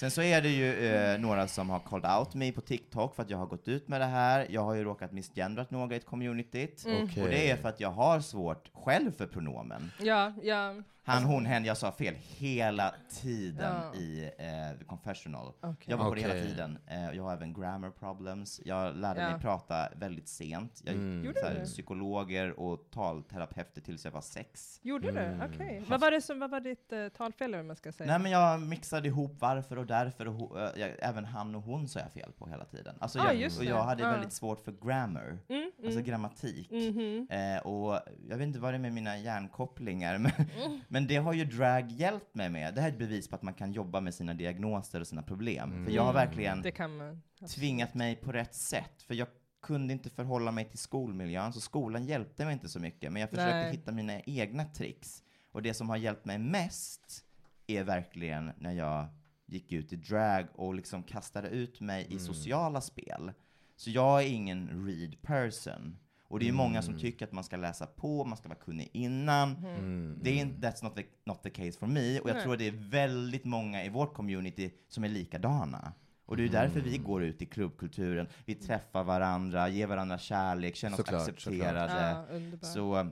Speaker 4: Sen så är det ju eh, några som har called out mig på TikTok för att jag har gått ut med det här. Jag har ju råkat misgendrat några i communityt.
Speaker 1: Mm.
Speaker 4: Och det är för att jag har svårt själv för pronomen.
Speaker 1: Ja, ja.
Speaker 4: Han, hon, hen, jag sa fel hela tiden
Speaker 1: Ja.
Speaker 4: i eh, the confessional.
Speaker 1: Okej.
Speaker 4: Jag var på det hela tiden. Eh, jag har även grammar problems. Jag lärde
Speaker 1: Ja.
Speaker 4: mig prata väldigt sent. Jag
Speaker 2: Mm.
Speaker 4: gick
Speaker 1: Gjorde
Speaker 4: så här,
Speaker 1: du?
Speaker 4: psykologer och talterapeuter tills jag var sex.
Speaker 1: Gjorde
Speaker 2: Mm.
Speaker 1: du? Okej. Vad, var det som, vad var ditt uh, talfel, vad man ska säga?
Speaker 4: Nej men jag mixade ihop varför och därför och eh, jag, även han och hon sa jag fel på hela tiden. Alltså
Speaker 1: Ah,
Speaker 4: jag,
Speaker 1: just
Speaker 4: och
Speaker 1: det.
Speaker 4: jag hade
Speaker 1: Ah.
Speaker 4: väldigt svårt för grammar,
Speaker 1: Mm,
Speaker 4: alltså
Speaker 1: mm.
Speaker 4: grammatik.
Speaker 1: Mhm.
Speaker 4: Eh, och jag vet inte vad det är med mina hjärnkopplingar, men,
Speaker 1: Mm.
Speaker 4: Men det har ju drag hjälpt mig med. Det här är ett bevis på att man kan jobba med sina diagnoser och sina problem. För jag har verkligen
Speaker 1: Det kan man.
Speaker 4: tvingat mig på rätt sätt. För jag kunde inte förhålla mig till skolmiljön, så skolan hjälpte mig inte så mycket. Men jag försökte
Speaker 1: Nej.
Speaker 4: hitta mina egna tricks. Och det som har hjälpt mig mest är verkligen när jag gick ut i drag och liksom kastade ut mig i sociala spel. Så jag är ingen read person. Och det är många som tycker att man ska läsa på, man ska vara kunnig innan.
Speaker 2: Mm.
Speaker 4: Det är inte, that's not the, not the case for me. Och jag
Speaker 1: Nej.
Speaker 4: tror att det är väldigt många i vårt community som är likadana. Och det är därför vi går ut i klubbkulturen, vi träffar varandra, ger varandra kärlek, känner oss
Speaker 2: Såklart,
Speaker 4: accepterade.
Speaker 1: Ja, underbart.
Speaker 4: Så,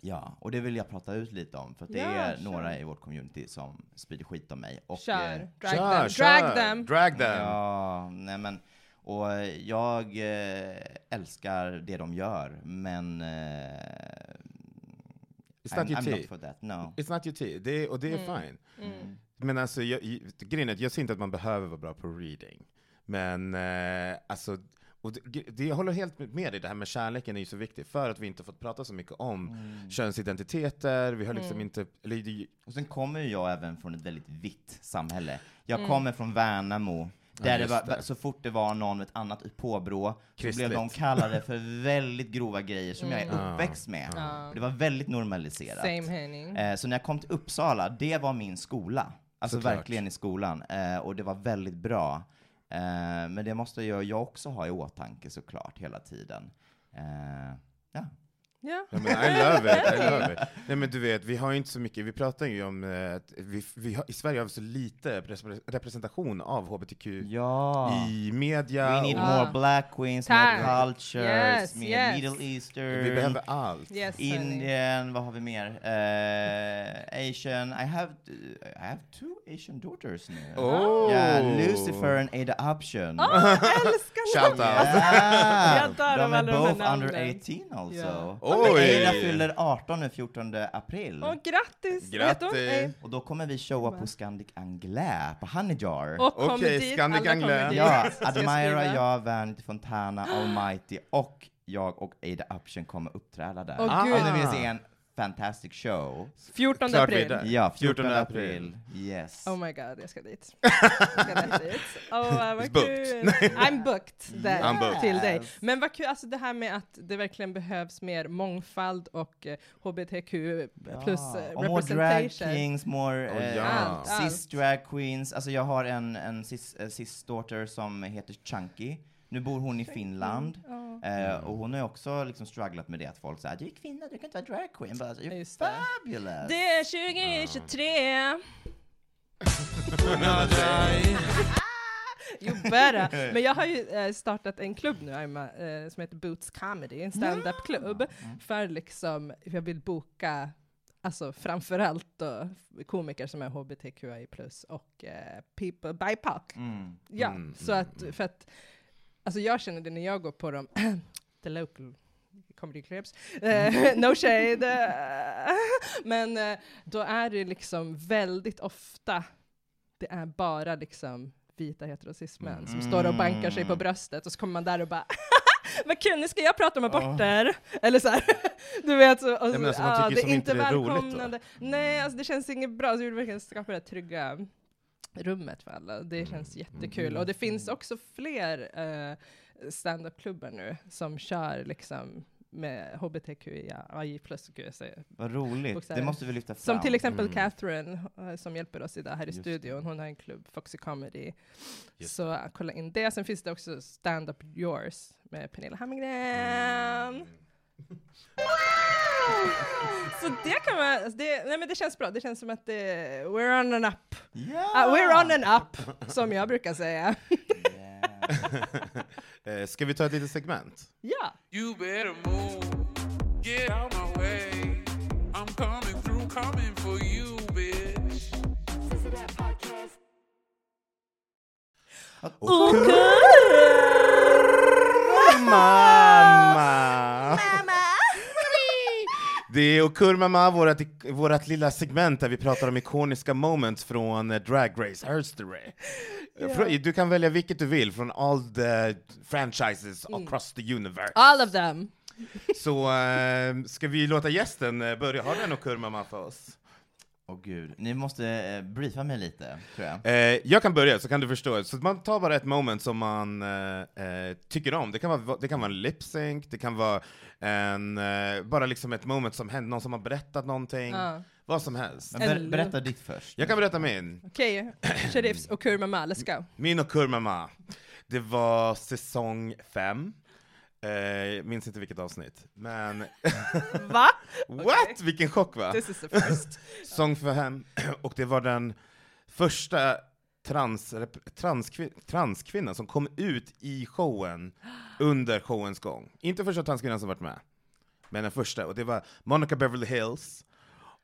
Speaker 4: ja, och det vill jag prata ut lite om, för att det
Speaker 1: Ja,
Speaker 4: är
Speaker 1: kör.
Speaker 4: några i vårt community som sprider skit om mig. Och,
Speaker 1: Kör.
Speaker 4: eh,
Speaker 1: Drag
Speaker 2: Kör,
Speaker 1: them.
Speaker 2: kör.
Speaker 1: Drag them.
Speaker 2: Drag them!
Speaker 4: Ja, nej men, och jag eh, älskar det de gör, men eh,
Speaker 2: It's not
Speaker 4: I'm,
Speaker 2: your
Speaker 4: I'm
Speaker 2: tea.
Speaker 4: not for that, no.
Speaker 2: It's not your tea, det är, och det är
Speaker 1: Mm.
Speaker 2: fine.
Speaker 1: Mm.
Speaker 2: Men alltså, jag, jag- grejen är att jag ser inte att man behöver vara bra på reading. Men eh, alltså, och det, det, jag håller helt med dig, det här med kärleken är ju så viktigt, för att vi inte fått prata så mycket om
Speaker 4: Mm.
Speaker 2: könsidentiteter, vi har liksom
Speaker 1: Mm.
Speaker 2: inte, eller
Speaker 4: Och sen kommer ju jag även från ett väldigt vitt samhälle. Jag
Speaker 1: Mm.
Speaker 4: kommer från Värnamo,
Speaker 2: Ja,
Speaker 4: där det
Speaker 2: just
Speaker 4: var,
Speaker 2: det.
Speaker 4: så fort det var någon med ett annat påbrå, så
Speaker 2: Kristligt.
Speaker 4: blev de kallade för väldigt grova grejer som jag är
Speaker 1: Mm.
Speaker 4: uppväxt med.
Speaker 1: Ja.
Speaker 4: Det var väldigt normaliserat.
Speaker 1: Same Henning.
Speaker 4: Eh, så när jag kom till Uppsala, det var min skola. Alltså
Speaker 2: Såklart.
Speaker 4: verkligen i skolan. Eh, och det var väldigt bra. Eh, men det måste jag, jag också ha i åtanke såklart hela tiden. Eh, ja.
Speaker 1: Ja.
Speaker 2: Ja, men I love it, I love it. Nej men du vet, vi har ju inte så mycket, vi pratar ju om, eh, att vi, vi har, i Sverige har vi så lite repre- representation av HBTQ
Speaker 4: ja.
Speaker 2: i media.
Speaker 4: We need
Speaker 2: och
Speaker 4: more black queens,
Speaker 1: Tack.
Speaker 4: more cultures,
Speaker 1: Yes,
Speaker 4: mer
Speaker 1: yes.
Speaker 4: middle eastern,
Speaker 2: vi behöver allt.
Speaker 1: Yes.
Speaker 4: Indian, vad har vi mer? Eh, Asian, I have, I have two Asian daughters nu.
Speaker 2: Oh!
Speaker 4: Ja, Lucifer and Ada Option.
Speaker 1: Åh, älskar
Speaker 2: Shout out!
Speaker 4: Yeah.
Speaker 1: Jag
Speaker 4: De är both under
Speaker 1: namnen.
Speaker 4: 18 also.
Speaker 1: Ja.
Speaker 2: Oj.
Speaker 4: Ada fyller 18 den 14 april.
Speaker 1: Åh, grattis!
Speaker 2: Grattis.
Speaker 4: Och då kommer vi showa på Scandic Anglais, på Honey Jar.
Speaker 1: Och
Speaker 2: Okej,
Speaker 1: dit,
Speaker 2: Scandic
Speaker 1: alla kommer
Speaker 2: Anglais.
Speaker 1: dit.
Speaker 4: Ja, Admira, jag, Vanity Fontana, Almighty och jag och Ada Option kommer uppträda där.
Speaker 1: Åh,
Speaker 4: Om
Speaker 1: gud.
Speaker 4: ni vill se en fantastic show.
Speaker 1: 14
Speaker 2: Klart
Speaker 1: april.
Speaker 4: Ja, 14
Speaker 2: 14
Speaker 4: april. Yes.
Speaker 1: Oh my god, jag ska dit. Jag ska dit. Åh, vad kul! I'm booked där
Speaker 2: I'm booked.
Speaker 1: till dig. Men vad kul, alltså det här med att det verkligen behövs mer mångfald och eh, HBTQ plus eh,
Speaker 4: och more drag
Speaker 1: representation.
Speaker 4: kings, more
Speaker 2: Oh,
Speaker 4: eh,
Speaker 2: ja.
Speaker 1: Allt, allt.
Speaker 4: cis drag queens. Alltså jag har en, en cis, eh, cis daughter som heter Chunky. Nu bor hon i Finland. Eh, och hon har också liksom strugglat med det att folk säger du är kvinna, du kan inte vara drag queen. Bara, You're
Speaker 1: Just det.
Speaker 4: fabulous!
Speaker 1: Det är 2023. You better. Men jag har ju eh, startat en klubb nu Aima, eh, som heter Boots Comedy, en stand-up-klubb. För liksom, jag vill boka Alltså framförallt då komiker som är hbtqi och eh, people BIPOC.
Speaker 4: Mm.
Speaker 1: Ja,
Speaker 2: Mm,
Speaker 1: så att, för att, alltså jag känner det när jag går på de, the local comedy clubs, eh, no shade, men eh, då är det liksom väldigt ofta, det är bara liksom vita heterosismen som står och bankar sig på
Speaker 4: Mm.
Speaker 1: bröstet och så kommer man där och bara vad kul, nu ska jag prata om aborter! Eller så här, du vet, så, och,
Speaker 2: Ja, alltså, tycker
Speaker 1: det är
Speaker 2: inte är roligt
Speaker 1: välkomnande. Nej, alltså det känns inget bra, så vi vill verkligen skapa det här trygga rummet för alla. Det
Speaker 2: Mm.
Speaker 1: känns jättekul. Och det finns också fler uh, stand-up-klubbar nu som kör liksom med hbtqi plus
Speaker 4: Vad roligt.
Speaker 1: Bokstäver.
Speaker 4: Det måste vi lyfta fram.
Speaker 1: Som till exempel
Speaker 2: Mm.
Speaker 1: Catherine eh, som hjälper oss idag här i
Speaker 4: Just
Speaker 1: studion. Hon har en klubb, Foxy Comedy.
Speaker 2: Just
Speaker 1: Så uh, kolla in det. Sen finns det också Stand-Up Yours med Pernilla Hammargren.
Speaker 2: Mm.
Speaker 1: Så det kan man, alltså det, nej men det känns bra. Det känns som att det, we're on an up.
Speaker 4: Ja!
Speaker 1: Uh, we're on an up, som jag brukar säga.
Speaker 4: Yeah.
Speaker 2: Eh, Ska vi ta ett litet segment?
Speaker 1: ja.
Speaker 3: You better move. Get out my way. I'm coming through, coming for you, bitch.
Speaker 2: Mamma! Det är Okur Mamma, vårat, vårat lilla segment där vi pratar om ikoniska moments från eh, Drag Race. Eh, Frå- Du kan välja vilket du vill från all the franchises across the universe.
Speaker 1: All of them.
Speaker 2: Så eh, ska vi låta gästen eh, börja? Har du en Okur Mamma för oss?
Speaker 4: Åh gud, ni måste eh, briefa mig lite, tror jag.
Speaker 2: Eh, jag kan börja, så kan du förstå. Så man tar bara ett moment som man eh, eh, tycker om. Det kan vara, det kan vara en lip sync, det kan vara en, eh, bara liksom ett moment som händer, någon som har berättat någonting,
Speaker 1: Ja.
Speaker 2: vad som helst.
Speaker 4: Men ber, berätta ditt först.
Speaker 2: Jag kan berätta min.
Speaker 1: Okej, Sharifs och Kurmama, let's go.
Speaker 2: Min och Kurmama. Det var säsong fem. Eh, minns inte vilket avsnitt, men
Speaker 1: Va?
Speaker 2: what? Vilken chock va?
Speaker 1: This is the first.
Speaker 2: Sång för hem, och det var den första trans, transkvin, transkvinnan som kom ut i showen under showens gång. Inte första transkvinnan som varit med, men den första, och det var Monica Beverly Hills.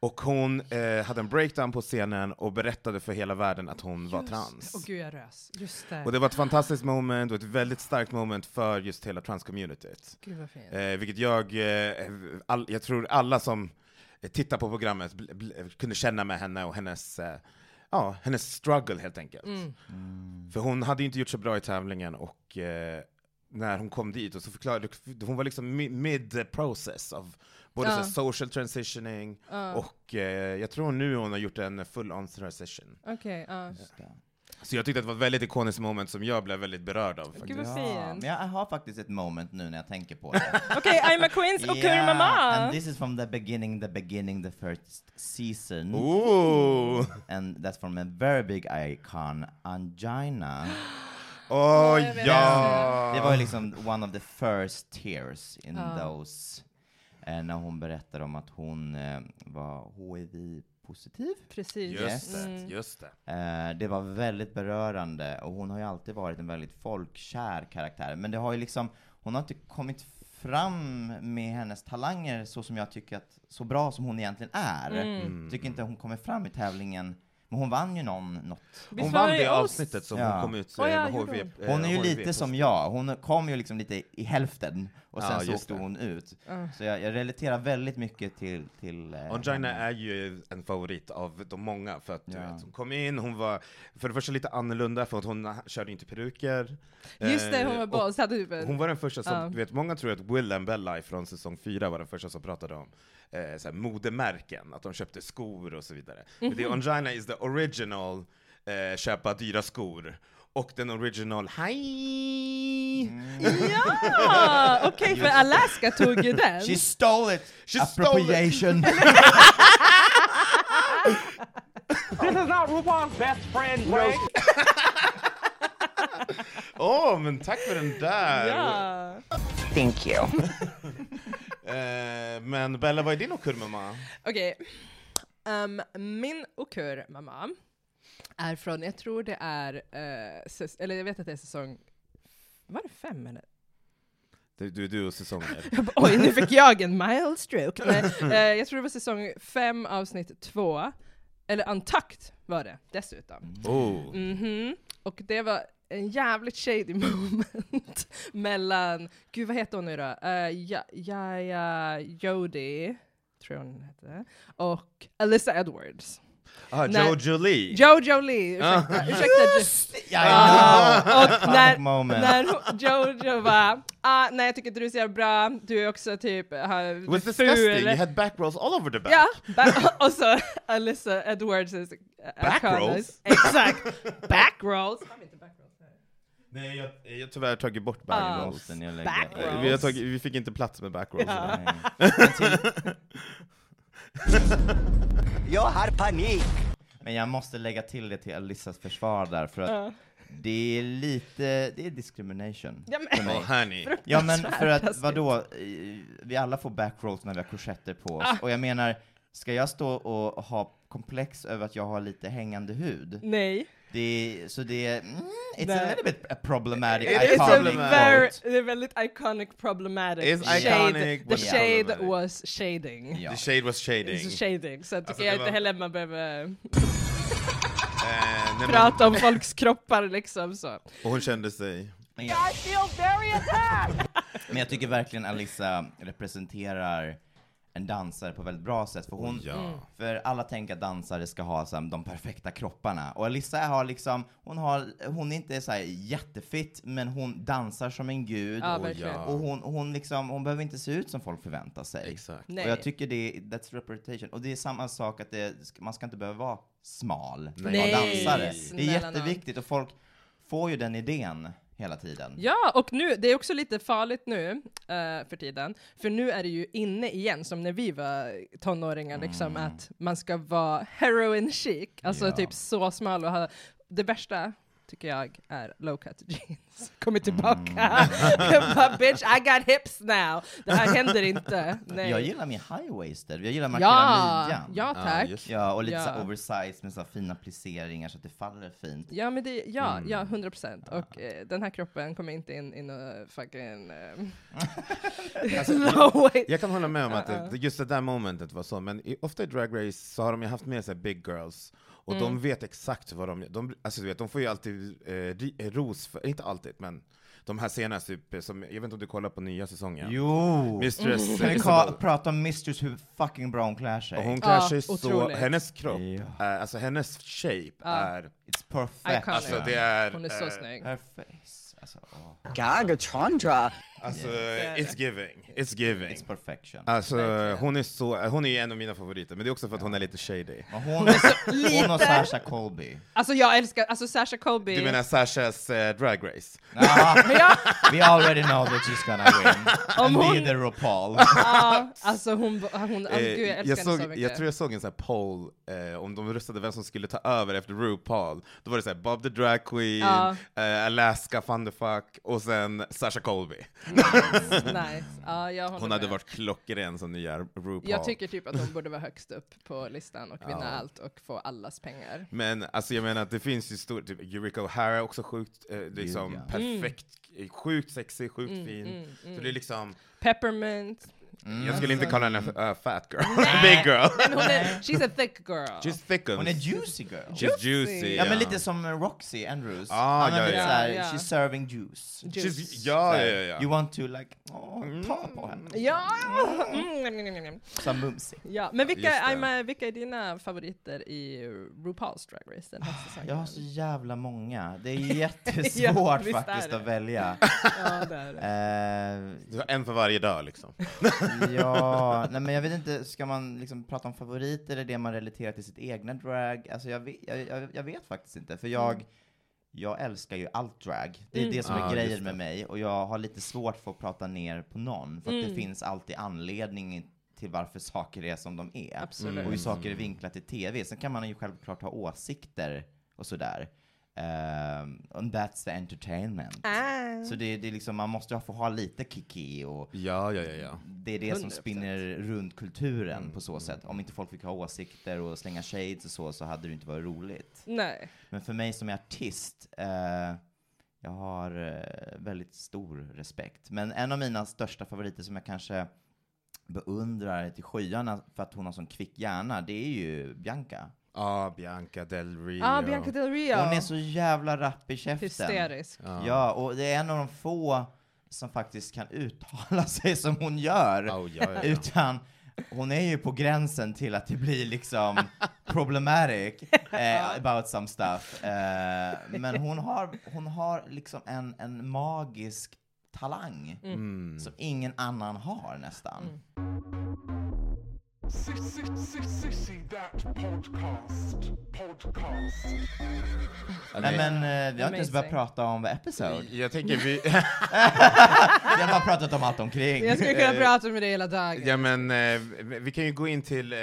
Speaker 2: Och hon eh, hade en breakdown på scenen och berättade för hela världen att hon var trans.
Speaker 1: Åh gud, jag rös. Just det.
Speaker 2: Och det var ett fantastiskt moment och ett väldigt starkt moment för just hela transcommunityt.
Speaker 1: Gud vad fint.
Speaker 2: Eh, vilket jag, eh, all, jag tror alla som eh, tittar på programmet bl, bl, kunde känna med henne och hennes, eh, ja, hennes struggle helt enkelt.
Speaker 1: Mm.
Speaker 2: För hon hade inte gjort så bra i tävlingen och eh, när hon kom dit och så förklarade, hon var liksom mi- mid process av både
Speaker 1: Ja.
Speaker 2: så social transitioning
Speaker 1: Ja.
Speaker 2: och eh, jag tror nu hon har gjort en full on transition.
Speaker 4: Just det.
Speaker 2: Så jag tyckte att det var ett väldigt ikoniskt moment som jag blev väldigt berörd av.
Speaker 1: Gud vad
Speaker 4: Ja,
Speaker 1: fint.
Speaker 4: men jag har faktiskt ett moment nu när jag tänker på det.
Speaker 1: Okej, I'm a Queens och Kurmama.
Speaker 4: and this is from the beginning, the beginning, the first season.
Speaker 2: Ooh!
Speaker 4: And that's from a very big icon, Angina.
Speaker 2: Åh
Speaker 1: vet
Speaker 2: ja!
Speaker 4: Det var ju liksom one of the first tears in
Speaker 1: Ja.
Speaker 4: those. Eh, när hon berättade om att hon eh, var HIV-positiv.
Speaker 1: Precis.
Speaker 2: Just det,
Speaker 1: Mm.
Speaker 2: just det.
Speaker 4: Eh, det var väldigt berörande och hon har ju alltid varit en väldigt folkkär karaktär. Men det har ju liksom, hon har inte kommit fram med hennes talanger så som jag tycker att, så bra som hon egentligen är.
Speaker 1: Mm.
Speaker 4: Tycker inte hon kommer fram i tävlingen, men hon vann ju någon, något.
Speaker 2: Hon vann
Speaker 1: det
Speaker 2: avsnittet som
Speaker 4: Ja.
Speaker 2: hon kom ut
Speaker 1: Åh, ja,
Speaker 2: med HIV.
Speaker 1: hon?
Speaker 2: eh,
Speaker 4: Hon är ju
Speaker 2: HIV
Speaker 4: lite som jag, hon kom ju liksom lite i hälften och sen
Speaker 2: Ja,
Speaker 4: så åkte
Speaker 2: det.
Speaker 4: hon ut.
Speaker 1: Ja.
Speaker 4: Så jag, jag relaterar väldigt mycket till, till eh,
Speaker 2: Angina
Speaker 4: henne.
Speaker 2: är ju en favorit av de många, för att du
Speaker 4: Ja.
Speaker 2: vet, hon kom in, hon var för det första lite annorlunda, för att hon körde inte peruker.
Speaker 1: Just det, hon
Speaker 2: Eh,
Speaker 1: var boss. Hade en...
Speaker 2: Hon var den första som, du vet, många tror att Will and Bella från säsong fyra var den första som pratade om eh, så här, modemärken, att de köpte skor och så vidare. Men det är Angina is the original eh, köpa dyra skor, och den original hej!
Speaker 1: Ja! Okej, för Alaska tog ju den.
Speaker 4: She stole it!
Speaker 2: She stole it.
Speaker 4: Appropriation!
Speaker 6: This is not RuPaul's best friend joke.
Speaker 2: Åh, men tack för den där!
Speaker 1: Ja.
Speaker 5: Thank you.
Speaker 2: Eh, men Bella, vad är din okurmamma?
Speaker 1: Okej. Um, min okur mamma är från, jag tror det är, eh, eller jag vet att det är säsong, var det fem eller?
Speaker 2: Du, du, du och säsonger.
Speaker 1: Oj, nu fick jag en mild stroke. Nej, eh, jag tror det var säsong fem avsnitt två, eller Untucked var det dessutom.
Speaker 2: Oh.
Speaker 1: Mhm. Och det var en jävligt shady moment mellan, gud vad heter hon nu då? Uh, ja, Jaja Jody, tror jag hon hette, och Alyssa Edwards.
Speaker 2: Ah,
Speaker 1: Nej.
Speaker 2: Jojo Lee!
Speaker 1: Jojo Lee, ursäkta, ursäkta.
Speaker 4: Ja,
Speaker 1: Ah, och när,
Speaker 4: Fuck moment.
Speaker 1: när hon- Jojo var ah, nej jag tycker inte du jävla bra, du är också typ uh,
Speaker 2: It was disgusting, you had back rolls all over the back.
Speaker 1: Ja, ba- och så Alyssa Edwards is
Speaker 2: Back rolls?
Speaker 1: Exakt, back rolls. Har vi inte back rolls här?
Speaker 2: Nej, jag, jag har tyvärr tagit bort back
Speaker 1: Ah.
Speaker 2: rolls.
Speaker 4: Måste ni lägga-
Speaker 1: Back
Speaker 2: Eh,
Speaker 1: rolls.
Speaker 2: Vi, tagit, vi fick inte plats med back rolls.
Speaker 1: Ja.
Speaker 5: Jag har panik.
Speaker 4: Men jag måste lägga till det till Alissas försvar där, för att
Speaker 1: Ja.
Speaker 4: det är lite, det är discrimination.
Speaker 1: Ja, men-
Speaker 4: för mig.
Speaker 2: Oh, honey.
Speaker 4: Ja men för att, vadå, eh, vi alla får backrolls när vi har korsetter på oss,
Speaker 1: Ah.
Speaker 4: och jag menar, ska jag stå och ha komplex över att jag har lite hängande hud?
Speaker 1: Nej.
Speaker 4: Det så det är, mm, it's
Speaker 1: Nej.
Speaker 4: a little bit a problematic,
Speaker 2: It is
Speaker 1: It's a
Speaker 4: iconic
Speaker 1: very,
Speaker 4: quote.
Speaker 1: det är väldigt iconic problematic.
Speaker 2: It's
Speaker 1: Shade-
Speaker 2: iconic,
Speaker 1: The shade
Speaker 2: problematic.
Speaker 1: was shading.
Speaker 4: Ja.
Speaker 2: The shade was shading.
Speaker 1: It's shading, så jag
Speaker 2: Alltså,
Speaker 1: tycker
Speaker 2: det
Speaker 1: jag inte heller man behöver
Speaker 2: Eh, men,
Speaker 1: prata om folks kroppar liksom så.
Speaker 2: och hon kände sig...
Speaker 4: Men jag,
Speaker 1: I feel very attacked!
Speaker 4: men jag tycker verkligen Alissa representerar en dansare på väldigt bra sätt, för hon,
Speaker 2: Ja.
Speaker 1: Mm.
Speaker 4: För alla tänker att dansare ska ha så här, de perfekta kropparna. Och Alissa har liksom, hon, har, hon är inte så här jättefitt, men hon dansar som en gud.
Speaker 1: Ja,
Speaker 4: och,
Speaker 1: verkligen.
Speaker 4: och hon, hon, liksom, hon behöver inte se ut som folk förväntar sig.
Speaker 2: Exakt.
Speaker 1: Nej.
Speaker 4: Och jag tycker det är, that's representation. Och det är samma sak att det, man ska inte behöva vara smal
Speaker 2: Nej.
Speaker 4: vara dansare. Det är jätteviktigt och folk får ju den idén hela tiden.
Speaker 1: Ja, och nu, det är också lite farligt nu eh, för tiden, för nu är det ju inne igen, som när vi var tonåringar, liksom, att man ska vara heroin chic, alltså
Speaker 4: Ja.
Speaker 1: typ så smal och ha, det värsta tycker jag är low cut jeans. Kommer tillbaka. Jag bara, Bitch, I got hips now. Det här händer inte. Nej.
Speaker 4: Jag gillar min high-waisted, jag gillar markera
Speaker 1: ja,
Speaker 4: midjan.
Speaker 1: ja
Speaker 2: Ja,
Speaker 1: tack.
Speaker 2: just
Speaker 4: Ja, och lite
Speaker 1: Ja.
Speaker 4: så här oversized med så fina plisseringar så att det faller fint.
Speaker 1: Ja, men det, ja,
Speaker 4: Mm.
Speaker 1: ja, 100 procent. Och eh, den här kroppen kommer inte in i någon fucking
Speaker 2: Alltså,
Speaker 1: uh, low weight.
Speaker 2: Jag kan hålla med om att
Speaker 1: Uh-uh.
Speaker 2: det, just det där momentet var så, men i, ofta i Drag Race så har de ju haft med sig big girls, och
Speaker 1: Mm.
Speaker 2: de vet exakt vad de de, alltså du vet, de får ju alltid eh, eh, ros, för, inte alltid, men de här senaste, typ, som, jag vet inte om du kollar på nya säsongen?
Speaker 4: Jo!
Speaker 2: Mistress
Speaker 4: Kan vi ka- prata om Mistress hur fucking bra hon klär sig?
Speaker 2: Och hon klär
Speaker 1: Ja,
Speaker 2: sig så,
Speaker 1: otroligt.
Speaker 2: hennes kropp,
Speaker 4: Ja.
Speaker 2: är, alltså hennes shape
Speaker 1: Ja.
Speaker 2: är,
Speaker 4: It's perfect.
Speaker 1: Iconic.
Speaker 2: alltså det är,
Speaker 1: Hon är så
Speaker 2: eh,
Speaker 1: snygg.
Speaker 4: Her face. Alltså, åh.
Speaker 5: Gagatondra.
Speaker 2: Alltså,
Speaker 1: Yeah.
Speaker 2: it's giving, it's giving.
Speaker 4: It's perfection.
Speaker 2: Alltså, hon är så, hon är en av mina favoriter, men det är också för att hon är lite shady.
Speaker 4: Och hon, hon och Sasha Colby.
Speaker 1: Alltså jag älskar, alltså Sasha Colby.
Speaker 2: Du menar Sashas eh, Drag Race?
Speaker 4: Ja, we already know that she's gonna win.
Speaker 1: Om
Speaker 4: And
Speaker 1: hon-
Speaker 4: be the RuPaul.
Speaker 1: ja, alltså hon, hon alltså,
Speaker 2: Eh,
Speaker 1: gud jag älskar
Speaker 2: jag,
Speaker 1: henne
Speaker 2: såg,
Speaker 1: så mycket.
Speaker 2: jag tror jag såg en sån här poll eh, om de röstade vem som skulle ta över efter RuPaul. Då var det såhär Bob the Drag Queen,
Speaker 1: Ja.
Speaker 2: eh, Alaska Thunderfuck och sen Sasha Colby.
Speaker 1: nice. Ja, jag
Speaker 2: Hon hade
Speaker 1: med.
Speaker 2: varit klockren som nya RuPaul.
Speaker 1: Jag tycker typ att hon borde vara högst upp på listan och vinna
Speaker 2: Ja.
Speaker 1: allt och få allas pengar.
Speaker 2: Men alltså jag menar att det finns ju stor, typ Eureka O'Hara är också sjukt, eh, liksom
Speaker 4: Gud, ja.
Speaker 2: perfekt, sjukt sexig, sjukt
Speaker 1: Mm,
Speaker 2: fin.
Speaker 1: mm,
Speaker 2: Så
Speaker 1: mm.
Speaker 2: det är liksom,
Speaker 1: Peppermint.
Speaker 2: Jag skulle inte kalla henne uh, fat girl, big girl.
Speaker 1: Men hon är, she's a thick girl.
Speaker 2: She's thickums.
Speaker 4: Hon är juicy girl.
Speaker 2: She's juicy.
Speaker 4: Ja men lite som Roxy Andrews.
Speaker 2: Ah, ja, ja.
Speaker 4: såhär,
Speaker 1: Ja, ja.
Speaker 4: she's serving juice.
Speaker 1: Juice.
Speaker 2: She's, ja, ja, ja, ja.
Speaker 4: You want to like, åh, ta på henne.
Speaker 1: Ja! Mm, mm, mm, mm.
Speaker 4: Så mumsig.
Speaker 1: ja! Men vilka. Aima, vilka är dina favoriter i RuPaul's Drag Race den här säsongen?
Speaker 4: Jag har så jävla många. Det är jättesvårt
Speaker 1: är
Speaker 4: faktiskt
Speaker 1: det.
Speaker 4: att välja.
Speaker 1: Ja, det är det.
Speaker 2: Har en för varje dag liksom.
Speaker 4: ja, nej men jag vet inte, ska man liksom prata om favoriter, eller det man relaterar till sitt egna drag? Alltså jag vet, jag, jag, jag vet faktiskt inte, för jag, jag älskar ju allt drag. Det är
Speaker 1: Mm.
Speaker 4: det som är
Speaker 2: just
Speaker 4: grejen med mig, och jag har lite svårt för att prata ner på någon, för att det
Speaker 1: Mm.
Speaker 4: finns alltid anledning till varför saker är som de är.
Speaker 1: Absolut.
Speaker 4: Och hur saker är vinklat i TV. Sen kan man ju självklart ha åsikter och sådär. Ehm, and that's the entertainment.
Speaker 1: Ah.
Speaker 4: Så det, det är liksom, man måste få ha lite kiki och
Speaker 2: Ja, ja, ja, ja.
Speaker 4: det är det som
Speaker 1: 100%.
Speaker 4: spinner runt kulturen
Speaker 2: Mm,
Speaker 4: på så sätt. Om inte folk fick ha åsikter och slänga shades och så, så hade det inte varit roligt.
Speaker 1: Nej.
Speaker 4: Men för mig som är artist, eh, jag har eh, väldigt stor respekt. Men en av mina största favoriter som jag kanske beundrar till skyarna för att hon har sån kvick hjärna, det är ju Bianca.
Speaker 2: Ja, Bianca Del Rio.
Speaker 1: Ah, Bianca Del Rio.
Speaker 4: Hon är så jävla rapp i käften.
Speaker 1: Hysterisk.
Speaker 2: Ja.
Speaker 4: Ja, och det är en av de få som faktiskt kan uttala sig som hon gör.
Speaker 2: Oh, ja, ja, ja.
Speaker 4: Utan hon är ju på gränsen till att det blir liksom problematic eh, about some stuff. Eh, men hon har, hon har liksom en, en magisk talang
Speaker 2: Mm.
Speaker 4: som ingen annan har nästan.
Speaker 3: Sissy,
Speaker 4: Nej men eh, vi har inte ens börjat
Speaker 1: Amazing.
Speaker 4: prata om episode.
Speaker 2: Jag tänker vi...
Speaker 4: Vi har bara pratat om allt omkring.
Speaker 1: Jag skulle kunna prata med dig hela dagen.
Speaker 2: Ja men eh, vi- vi kan ju gå in till, eh,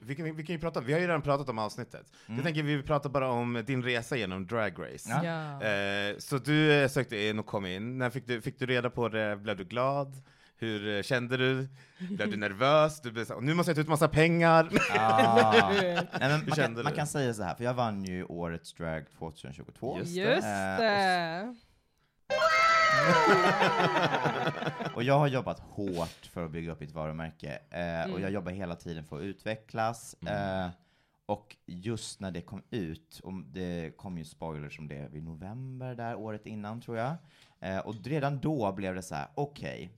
Speaker 2: vi, kan, vi kan ju prata, vi har ju redan pratat om avsnittet. Jag tänker vi pratar bara om din resa genom Drag Race.
Speaker 4: Ja.
Speaker 1: Ja.
Speaker 2: Eh, så du eh, sökte in och kom in, när fick du, fick du reda på det, blev du glad? Hur eh, kände du? Blev du nervös? Du blev så, nu måste jag ta ut massa pengar!
Speaker 4: Ah. Nej, men man, kan, man kan säga så här, för jag vann ju årets drag 2022.
Speaker 2: Just
Speaker 1: Just
Speaker 4: Eh,
Speaker 1: det.
Speaker 4: Och jag har jobbat hårt för att bygga upp mitt varumärke. Eh, Och jag jobbar hela tiden för att utvecklas. Eh, och just när det kom ut, och det kom ju spoilers om det vid november där året innan tror jag. Eh, och redan då blev det så här: okej, eh,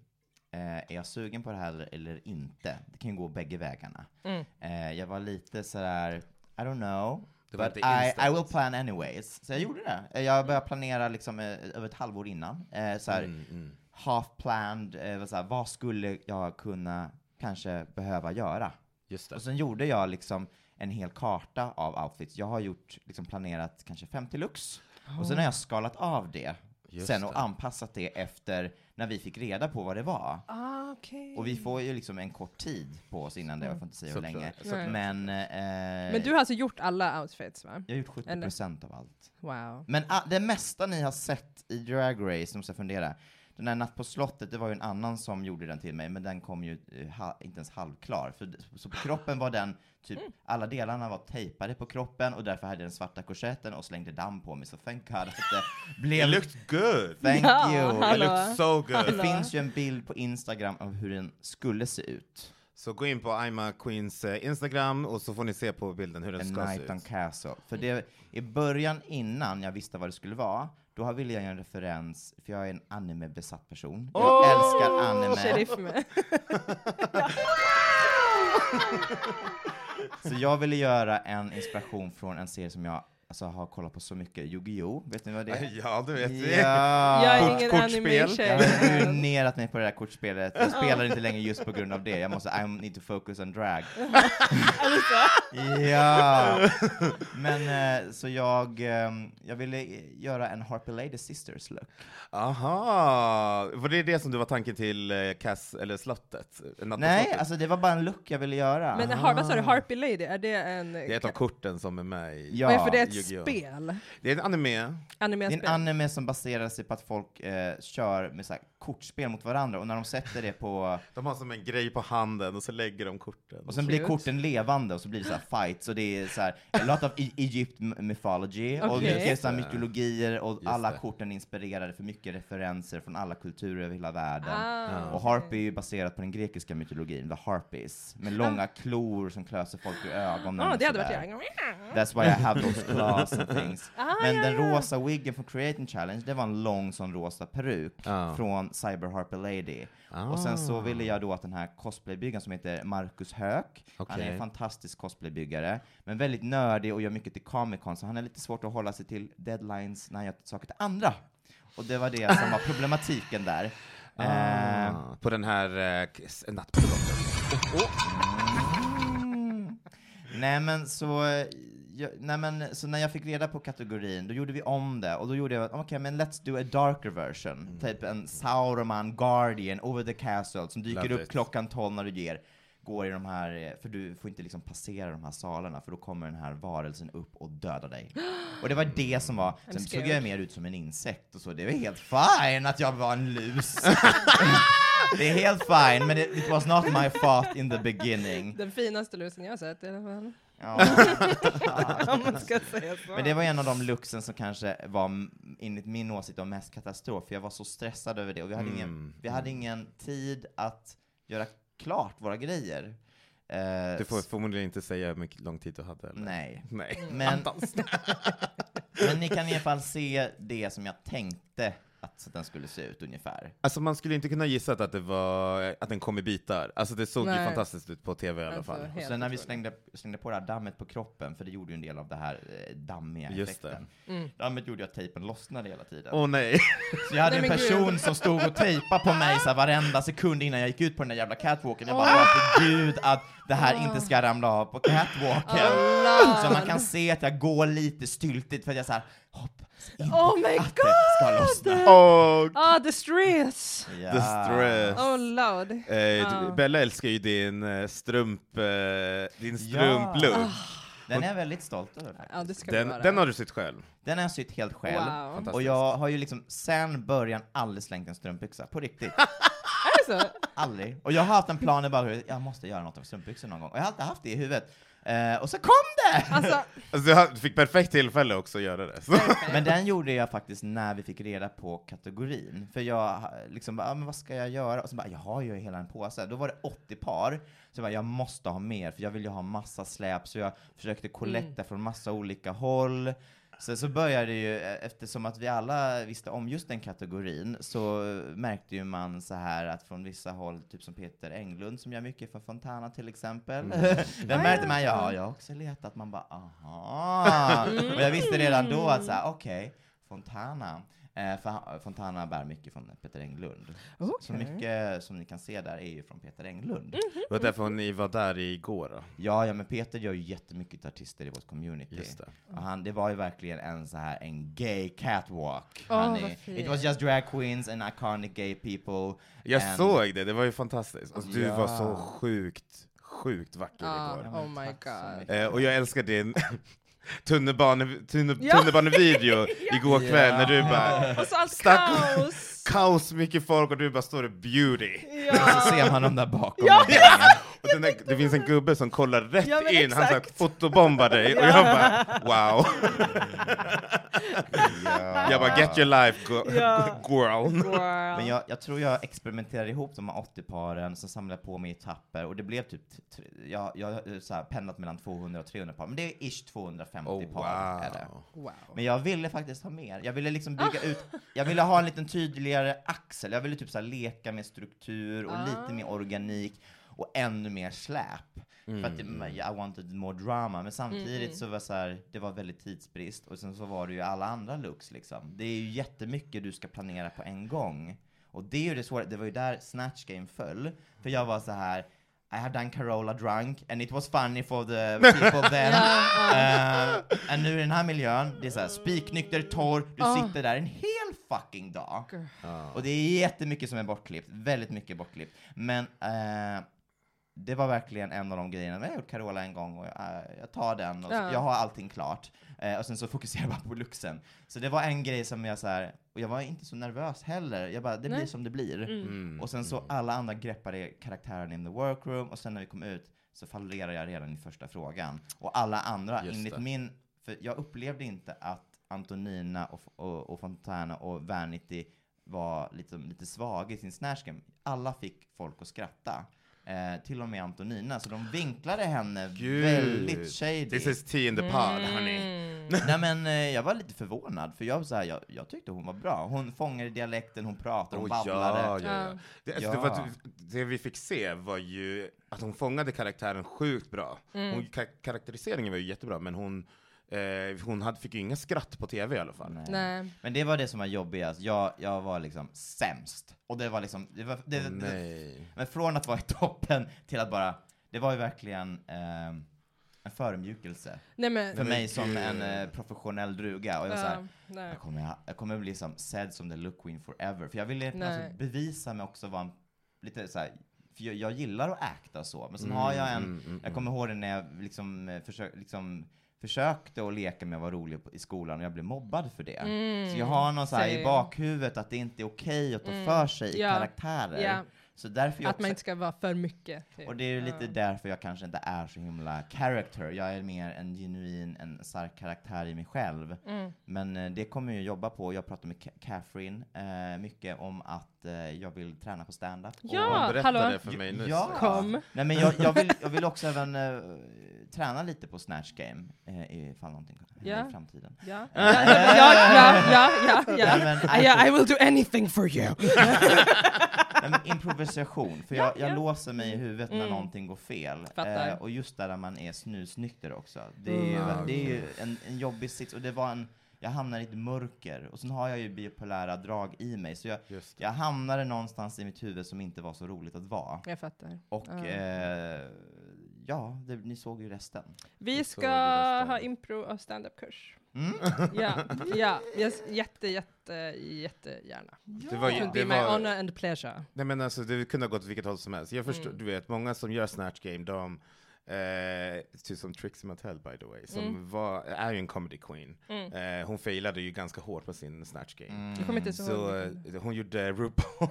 Speaker 4: är jag sugen på det här eller inte? Det kan ju gå bägge vägarna.
Speaker 1: Mm.
Speaker 4: Eh, jag var lite sådär, I don't know.
Speaker 2: Det var
Speaker 4: But I. I will plan anyways. Så jag gjorde det. Eh, Jag började planera liksom eh, över ett halvår innan. Eh, så här,
Speaker 2: Mm, mm.
Speaker 4: half planned, eh, var så här, vad skulle jag kunna kanske behöva göra?
Speaker 2: Just det.
Speaker 4: Och sen gjorde jag liksom en hel karta av outfits. Jag har gjort, liksom planerat kanske 50 lux. Och sen har jag skalat av det
Speaker 2: Just
Speaker 4: sen och
Speaker 2: det.
Speaker 4: anpassat det efter när vi fick reda på vad det var.
Speaker 1: Ah, okej.
Speaker 4: Och vi får ju liksom en kort tid på oss innan det, jag får inte säga hur
Speaker 2: Såklart,
Speaker 4: länge.
Speaker 1: såklart.
Speaker 4: Men, eh,
Speaker 1: Men du har alltså gjort alla outfits va?
Speaker 4: jag har gjort 70% av allt.
Speaker 1: Wow.
Speaker 4: Men ah, det mesta ni har sett i Drag Race, nu måste jag fundera. Den där Natt på slottet, det var ju en annan som gjorde den till mig, men den kom ju eh, ha, inte ens halvklar. För, så på kroppen var den, typ,
Speaker 1: Mm.
Speaker 4: alla delarna var tejpade på kroppen och därför hade jag den svarta korsetten och slängde damm på mig, så thank God att det blev...
Speaker 2: It looked good!
Speaker 4: Thank
Speaker 1: Ja,
Speaker 4: you!
Speaker 2: It
Speaker 1: Hallå.
Speaker 2: looked so
Speaker 4: Det
Speaker 2: good!
Speaker 1: Hallå.
Speaker 4: finns ju en bild på Instagram av hur den skulle se ut.
Speaker 2: Så gå in på Ima Queens eh, Instagram och så får ni se på bilden hur den
Speaker 4: A
Speaker 2: ska se
Speaker 4: Night on
Speaker 2: ut.
Speaker 4: Castle. För det, i början, innan jag visste vad det skulle vara, då ville jag göra en referens, för jag är en anime-besatt person. Jag
Speaker 1: Åh!
Speaker 4: älskar anime. Så jag ville göra en inspiration från en serie som jag alltså, har kollat på så mycket, Yu-Gi-Oh! Vet ni vad det är?
Speaker 2: Ja, du vet vi.
Speaker 4: Ja!
Speaker 1: Jag är ingen
Speaker 2: kortspel.
Speaker 1: anime-tjej.
Speaker 4: Jag har ruinerat mig på det där kortspelet. Jag spelar inte längre just på grund av det. Jag måste, I need to focus on drag. ja! Men eh, så jag, ehm, jag ville göra en Harper Lady Sisters look.
Speaker 2: Aha! Var det det som du var tanken till eh, Cass, eller slottet?
Speaker 4: Nej,
Speaker 2: slottet?
Speaker 4: alltså det var bara en look jag ville göra.
Speaker 1: Men vad sa du, Harpy Lady, är det en...
Speaker 2: Det är ett av korten som är med i...
Speaker 4: Ja.
Speaker 1: Är för det ett
Speaker 2: Yu-Gi-Oh.
Speaker 1: spel?
Speaker 2: Det är en anime.
Speaker 4: Det är en anime som baserar sig på att folk eh, kör med så här, kortspel mot varandra, och när de sätter det på...
Speaker 2: De har som en grej på handen och så lägger de korten.
Speaker 4: Och sen blir korten levande, och så blir det så här fights, och det är så här, a lot of E- Egypt mythology, och
Speaker 1: Okej.
Speaker 4: mycket så här mytologier, och
Speaker 2: Just
Speaker 4: alla
Speaker 2: det.
Speaker 4: korten är inspirerade för mycket referenser från alla kulturer över hela världen.
Speaker 1: Ah,
Speaker 4: Och Harpy är ju baserat på den grekiska mytologin, the Harpies, med långa klor som klöser folk i ögonen.
Speaker 1: ah,
Speaker 4: och
Speaker 1: det hade varit jag.
Speaker 4: That's why I have those claws and things.
Speaker 1: Ah,
Speaker 4: Men
Speaker 1: ja,
Speaker 4: den
Speaker 1: ja.
Speaker 4: rosa wiggen från Creating Challenge, det var en lång sån rosa peruk
Speaker 2: Ah.
Speaker 4: från Cyber Harper Lady. Och sen så ville jag då att den här cosplaybyggaren som heter Marcus Höök, han är en fantastisk cosplaybyggare, men väldigt nördig och gör mycket till Comic Con, så han är lite svårt att hålla sig till deadlines när han gör saker till andra. Och det var det som var problematiken där. Eh,
Speaker 2: Ah, på den här eh, s- Natt på slottet.
Speaker 4: Mm. Nej men så, eh, jag, nej men, så när jag fick reda på kategorin, då gjorde vi om det, och då gjorde jag, okej men let's do a darker version.
Speaker 2: Mm.
Speaker 4: Typ en Sauroman Guardian over the castle, som dyker
Speaker 2: Love
Speaker 4: upp
Speaker 2: it.
Speaker 4: klockan 12 när du ger. går i de här, eh, för du får inte liksom passera de här salarna, för då kommer den här varelsen upp och dödar dig. Och det var det som var, sen såg
Speaker 1: scared.
Speaker 4: jag mer ut som en insekt och så, det var helt fine att jag var en lus. det är helt fine, men it, it was not my fault in the beginning.
Speaker 1: Den finaste lusen jag har sett i alla fall.
Speaker 4: Ja.
Speaker 1: Om man ska säga så.
Speaker 4: Men det var en av de luxen som kanske var, enligt min åsikt, var mest katastrof, för jag var så stressad över det och vi hade, ingen,
Speaker 2: Mm,
Speaker 4: vi hade ingen tid att göra klart våra grejer. Eh,
Speaker 2: Du får förmodligen inte säga hur mycket lång tid du hade? Eller?
Speaker 4: Nej.
Speaker 2: Nej.
Speaker 4: Men, men ni kan i alla fall se det som jag tänkte att den skulle se ut ungefär.
Speaker 2: Alltså man skulle inte kunna gissa att det var, att den kom i bitar. Alltså det såg ju
Speaker 1: Nej.
Speaker 2: fantastiskt ut på tv i alla
Speaker 1: Alltså,
Speaker 2: fall.
Speaker 4: Och
Speaker 1: helt
Speaker 4: sen när vi slängde, slängde på det här dammet på kroppen, för det gjorde ju en del av det här eh, dammiga
Speaker 2: Just det.
Speaker 4: effekten.
Speaker 1: Mm.
Speaker 4: Dammet gjorde ju att tejpen lossnade hela tiden.
Speaker 2: Åh nej!
Speaker 4: Så jag hade
Speaker 1: Nej,
Speaker 4: en
Speaker 1: men gud.
Speaker 4: person som stod och tejpade på mig så här, varenda sekund innan jag gick ut på den där jävla catwalken. Jag bara till gud att det här inte ska ramla av på catwalken.
Speaker 1: Allah.
Speaker 4: Så man kan se att jag går lite styltigt för att jag såhär hoppas inte
Speaker 1: Oh my
Speaker 4: att det ska lossna.
Speaker 2: Åh,
Speaker 1: Ah, the stress!
Speaker 2: The stress.
Speaker 1: Oh lord.
Speaker 2: Eh,
Speaker 1: Ja.
Speaker 2: du- Bella älskar ju din eh, strump, eh, din
Speaker 4: Ja.
Speaker 2: strumplook.
Speaker 4: Den är jag väldigt stolt över faktiskt.
Speaker 1: Ja, det ska
Speaker 2: Den,
Speaker 1: vara.
Speaker 2: den har du sytt själv.
Speaker 4: Den har jag sytt helt själv.
Speaker 1: Wow.
Speaker 4: Och jag har ju liksom sen början aldrig slängt en strumpbyxa, på riktigt.
Speaker 1: Är det så?
Speaker 4: Aldrig. Och jag har haft en plan i bara jag måste göra något av strumpbyxor någon gång. Och jag har alltid haft det i huvudet. Eh, och så kom det!
Speaker 1: Alltså,
Speaker 2: Alltså, du fick perfekt tillfälle också att göra det. Så.
Speaker 4: Men den gjorde jag faktiskt när vi fick reda på kategorin. För jag liksom bara, ah, men vad ska jag göra? Och så bara, jag har ju hela en påse. Då var det 80 par. Så jag bara, jag måste ha mer, för jag vill ju ha massa släp. Så jag försökte kollekta från massa olika håll. Så, så började det ju, eh, eftersom att vi alla visste om just den kategorin, så märkte ju man så här att från vissa håll, typ som Peter Englund som gör mycket för Fontana till exempel, där märkte man, ja, jag har också letat, man bara, aha. Och jag visste redan då att så här, okej, Fontana, eh, för Fontana bär mycket från Peter Englund. Så, så mycket som ni kan se där är ju från Peter Englund.
Speaker 2: Det var därför ni var där igår då.
Speaker 4: Ja, ja, men Peter gör ju jättemycket artister i vårt community.
Speaker 2: Just det.
Speaker 4: Och han, det var ju verkligen en så här en gay catwalk.
Speaker 1: Vad fint.
Speaker 4: It was just drag queens and iconic gay people.
Speaker 2: Jag
Speaker 4: and-
Speaker 2: såg det, det var ju fantastiskt. Alltså, du
Speaker 4: Ja.
Speaker 2: var så sjukt, sjukt vacker
Speaker 1: Ja.
Speaker 2: igår.
Speaker 1: Oh my God.
Speaker 2: Eh, och jag älskar din tunnelbane, tunne,
Speaker 1: Ja.
Speaker 2: tunnelbanevideo igår kväll när du bara
Speaker 1: och så allt kaos!
Speaker 2: kaos mycket folk och du bara står och beauty.
Speaker 4: Och så ser man dem där bakom.
Speaker 1: Ja.
Speaker 2: Och den där, det finns en gubbe som kollar rätt
Speaker 1: Ja,
Speaker 2: in, han så här
Speaker 1: exakt.
Speaker 2: fotobombar dig och jag bara wow.
Speaker 4: Ja.
Speaker 2: Jag bara get your life go-
Speaker 1: Ja.
Speaker 2: girl.
Speaker 4: Men jag, jag tror jag experimenterade ihop de här 80 paren, så samlade på mig etapper och det blev typ, jag, jag har så här pendlat mellan 200 och 300 par, men det är ish 250
Speaker 2: Oh,
Speaker 4: par är det.
Speaker 2: wow.
Speaker 1: Wow.
Speaker 4: Men jag ville faktiskt ha mer. Jag ville liksom bygga ut, jag ville ha en liten tydligare axel. Jag ville typ så här leka med struktur och lite mer organik och ännu mer släp. För att det, I wanted more drama, men samtidigt så var så här, det var väldigt tidsbrist och sen så var det ju alla andra looks liksom. Det är ju jättemycket du ska planera på en gång. Och det är ju det svåra, det var ju där Snatch Game föll. För jag var så här I have done Carola drunk and it was funny for the people then. uh, and nu i den här miljön, det är såhär spiknykter, torr, du
Speaker 1: Ah.
Speaker 4: sitter där en hel fucking dag. Och det är jättemycket som är bortklippt, väldigt mycket bortklippt. Men eh, det var verkligen en av de grejerna, jag har gjort Carola en gång och jag, jag tar den, och så,
Speaker 1: Ja.
Speaker 4: jag har allting klart. Eh, och sen så fokuserar jag bara på luxen. Så det var en grej som jag så här, och jag var inte så nervös heller, jag bara, det blir
Speaker 1: Nej.
Speaker 4: som det blir.
Speaker 2: Mm.
Speaker 4: Och sen så alla andra greppade karaktären in the workroom, och sen när vi kom ut så fallerade jag redan i första frågan. Och alla andra,
Speaker 2: Just
Speaker 4: enligt
Speaker 2: det.
Speaker 4: min, för jag upplevde inte att Antonina och, och, och Fontana och Vanity var lite, lite svaga i sin snatch game. Alla fick folk att skratta. Eh, till och med Antonina, så de vinklade henne
Speaker 2: Gud.
Speaker 4: väldigt shady.
Speaker 2: This is tea in the pod, honey.
Speaker 1: Mm.
Speaker 4: Nej men eh, jag var lite förvånad, för jag, så här, jag, jag tyckte hon var bra. Hon fångade dialekten, hon pratade, hon
Speaker 2: Oh,
Speaker 4: babblade.
Speaker 2: ja, ja, ja. Det, alltså,
Speaker 4: Ja.
Speaker 2: det, var, att- det vi fick se var ju att hon fångade karaktären sjukt bra. Hon, ka- karaktäriseringen var ju jättebra, men hon, eh, hon hade, fick ju inga skratt på tv i alla fall.
Speaker 4: Nej.
Speaker 1: Nej.
Speaker 4: Men det var det som var jobbigast. Jag, jag var liksom sämst. Och det var liksom, det var, det,
Speaker 2: Åh,
Speaker 4: det,
Speaker 2: nej.
Speaker 4: men från att vara i toppen till att bara, det var ju verkligen eh, en förödmjukelse.
Speaker 1: Nej men...
Speaker 4: För
Speaker 2: Men
Speaker 4: mig som
Speaker 2: gud.
Speaker 4: en eh, professionell druga. Och jag var så här,
Speaker 1: Ja, nej.
Speaker 4: jag kommer, jag kommer bli som sedd som the look queen forever. För jag ville
Speaker 1: Nej.
Speaker 4: alltså, bevisa mig också vara en, lite så här, för jag, jag gillar att acta så, men sen
Speaker 2: Mm,
Speaker 4: har jag en,
Speaker 2: mm, mm,
Speaker 4: jag kommer ihåg det när jag liksom, eh, försök, liksom försökte att leka med att vara rolig i skolan och jag blev mobbad för det. så jag har någon så här i bakhuvudet att det inte är okej att ta för sig i
Speaker 1: Ja.
Speaker 4: karaktärer.
Speaker 1: Ja.
Speaker 4: Så därför
Speaker 1: Att man
Speaker 4: också,
Speaker 1: inte ska vara för mycket. typ.
Speaker 4: och det är lite därför jag kanske inte är så himla character. Jag är mer en genuin, en stark karaktär i mig själv.
Speaker 1: Mm.
Speaker 4: Men eh, det kommer jag jobba på. Jag pratar med Catherine eh, mycket om att jag vill träna på stand-up.
Speaker 1: Ja,
Speaker 2: berättade
Speaker 1: hallå.
Speaker 2: det för mig.
Speaker 4: Ja.
Speaker 1: Kom.
Speaker 4: Nej men jag, jag, vill, jag vill också även eh, träna lite på Snatch Game, eh, ifall någonting händer
Speaker 1: Ja.
Speaker 4: i framtiden.
Speaker 1: Ja, ja, ja, ja, ja, ja,
Speaker 4: Nej,
Speaker 1: ja.
Speaker 4: men,
Speaker 1: ja. I will do anything for you.
Speaker 4: Nej, men improvisation, för jag, jag låser mig i huvudet när
Speaker 1: Mm.
Speaker 4: någonting går fel. Eh, och just där man är snusnykter också. Det är, ju-
Speaker 2: Mm.
Speaker 4: det är ju en, en jobbig sits, och det var en, jag hamnar i ett mörker, och sen har jag ju bipolära drag i mig, så jag,
Speaker 2: det.
Speaker 4: jag hamnade någonstans i mitt huvud som inte var så roligt att vara.
Speaker 1: Jag fattar.
Speaker 4: Och
Speaker 1: Ja.
Speaker 4: eh, ja, det, ni såg ju resten.
Speaker 1: Vi ska
Speaker 2: det
Speaker 1: ha impro och stand-up-kurs.
Speaker 4: Mm.
Speaker 1: Ja, ja. Yes, jätte, jätte, jättegärna.
Speaker 2: Det var,
Speaker 1: would
Speaker 2: det
Speaker 1: be my
Speaker 2: var,
Speaker 1: honor and pleasure.
Speaker 2: nej men alltså det kunde ha gått vilket håll som helst. Jag förstår,
Speaker 1: Mm.
Speaker 2: du vet, många som gör Snatch Game, de, eh, typ som Trixie Mattel by the way, som
Speaker 1: Mm.
Speaker 2: var, är ju en comedy queen.
Speaker 1: Mm.
Speaker 2: Eh, hon failade ju ganska hårt på sin Snatch Game.
Speaker 1: Jag kommer inte så,
Speaker 2: Så eh, hon gjorde RuPaul.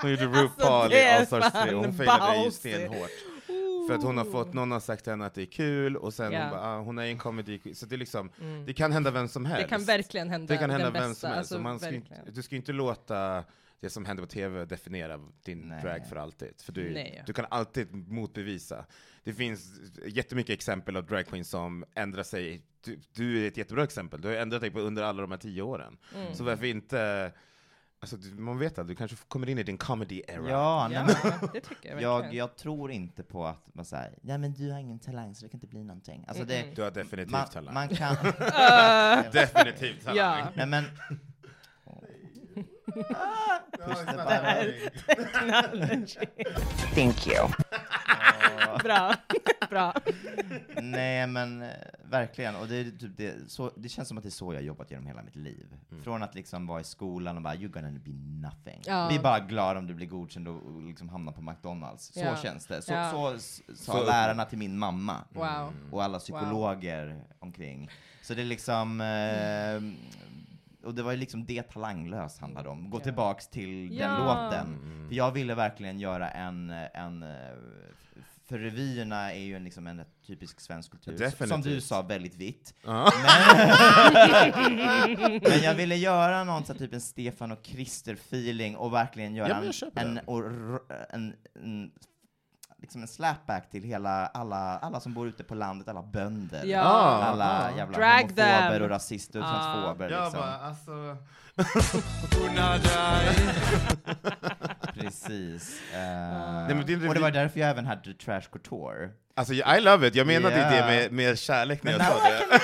Speaker 2: hon gjorde RuPaul
Speaker 1: Alltså,
Speaker 2: i
Speaker 1: är
Speaker 2: All Stars 3 och hon failade ju stenhårt. För att hon har fått, någon har sagt till henne att det är kul och sen
Speaker 1: Ja.
Speaker 2: hon bara, ah, hon är en comedy queen. Så det är liksom,
Speaker 1: Mm.
Speaker 2: det kan hända vem som helst.
Speaker 1: Det kan verkligen hända
Speaker 2: Det kan hända
Speaker 1: den
Speaker 2: vem
Speaker 1: bästa.
Speaker 2: som helst.
Speaker 1: Alltså,
Speaker 2: ska du ska ju inte låta det som händer på TV definiera din
Speaker 4: Nej.
Speaker 2: drag för alltid. För du,
Speaker 1: Nej.
Speaker 2: du kan alltid motbevisa. Det finns jättemycket exempel av drag queens som ändrar sig. Du, du är ett jättebra exempel. Du har ändrat dig på under alla de här tio åren.
Speaker 1: Mm.
Speaker 2: Så varför inte... Alltså, man vet att du kanske kommer in i din comedy era.
Speaker 4: Ja, nej,
Speaker 1: Ja,
Speaker 4: men
Speaker 1: det tycker jag
Speaker 4: jag, jag tror inte på att man säger ja men du har ingen talang så det kan inte bli någonting. Alltså det,
Speaker 1: Mm-mm.
Speaker 2: Du har definitivt
Speaker 4: man,
Speaker 2: talang.
Speaker 4: man kan...
Speaker 2: Definitivt talang.
Speaker 1: ja.
Speaker 4: nej men... Push the button.
Speaker 5: Thank you.
Speaker 1: Bra. Bra.
Speaker 4: Nej men eh, verkligen, och det, är typ det, så, det känns som att det är så jag har jobbat genom hela mitt liv. Från att liksom vara i skolan och bara you're gonna be nothing.
Speaker 1: Ja.
Speaker 4: Vi är bara glada om du blir godkänd och, och liksom hamnar på McDonalds. Så
Speaker 1: Ja.
Speaker 4: känns det. Så,
Speaker 1: Ja.
Speaker 4: så s- sa
Speaker 2: Så-
Speaker 4: lärarna till min mamma.
Speaker 1: Wow.
Speaker 4: och alla psykologer omkring. Så det är liksom, eh, och det var ju liksom det Talanglös handlade om. Gå
Speaker 1: Ja.
Speaker 4: tillbaks till den låten. För jag ville verkligen göra en, en eh, för revyerna är ju en, liksom en typisk svensk kultur,
Speaker 2: Definitivt.
Speaker 4: som du sa, väldigt vitt.
Speaker 2: Ja.
Speaker 4: Men jag ville göra någon så här, typ en Stefan och Krister-feeling och verkligen göra
Speaker 2: Ja, men
Speaker 4: en, en, en, en, liksom en slapback till hela, alla, alla som bor ute på landet, alla bönder.
Speaker 1: Ja.
Speaker 4: Alla
Speaker 2: Ah.
Speaker 4: jävla
Speaker 1: Drag
Speaker 4: homofober
Speaker 1: them.
Speaker 4: och rasister och
Speaker 1: Ah.
Speaker 4: transfober
Speaker 2: Jag
Speaker 4: liksom.
Speaker 2: bara, alltså...
Speaker 4: Precis. Eh,
Speaker 2: Nej, men det-
Speaker 4: och det var därför jag även hade Trash Couture.
Speaker 2: Alltså, I love it. Jag menade
Speaker 4: Yeah.
Speaker 2: det med, med kärlek när
Speaker 4: Men
Speaker 2: jag sa det.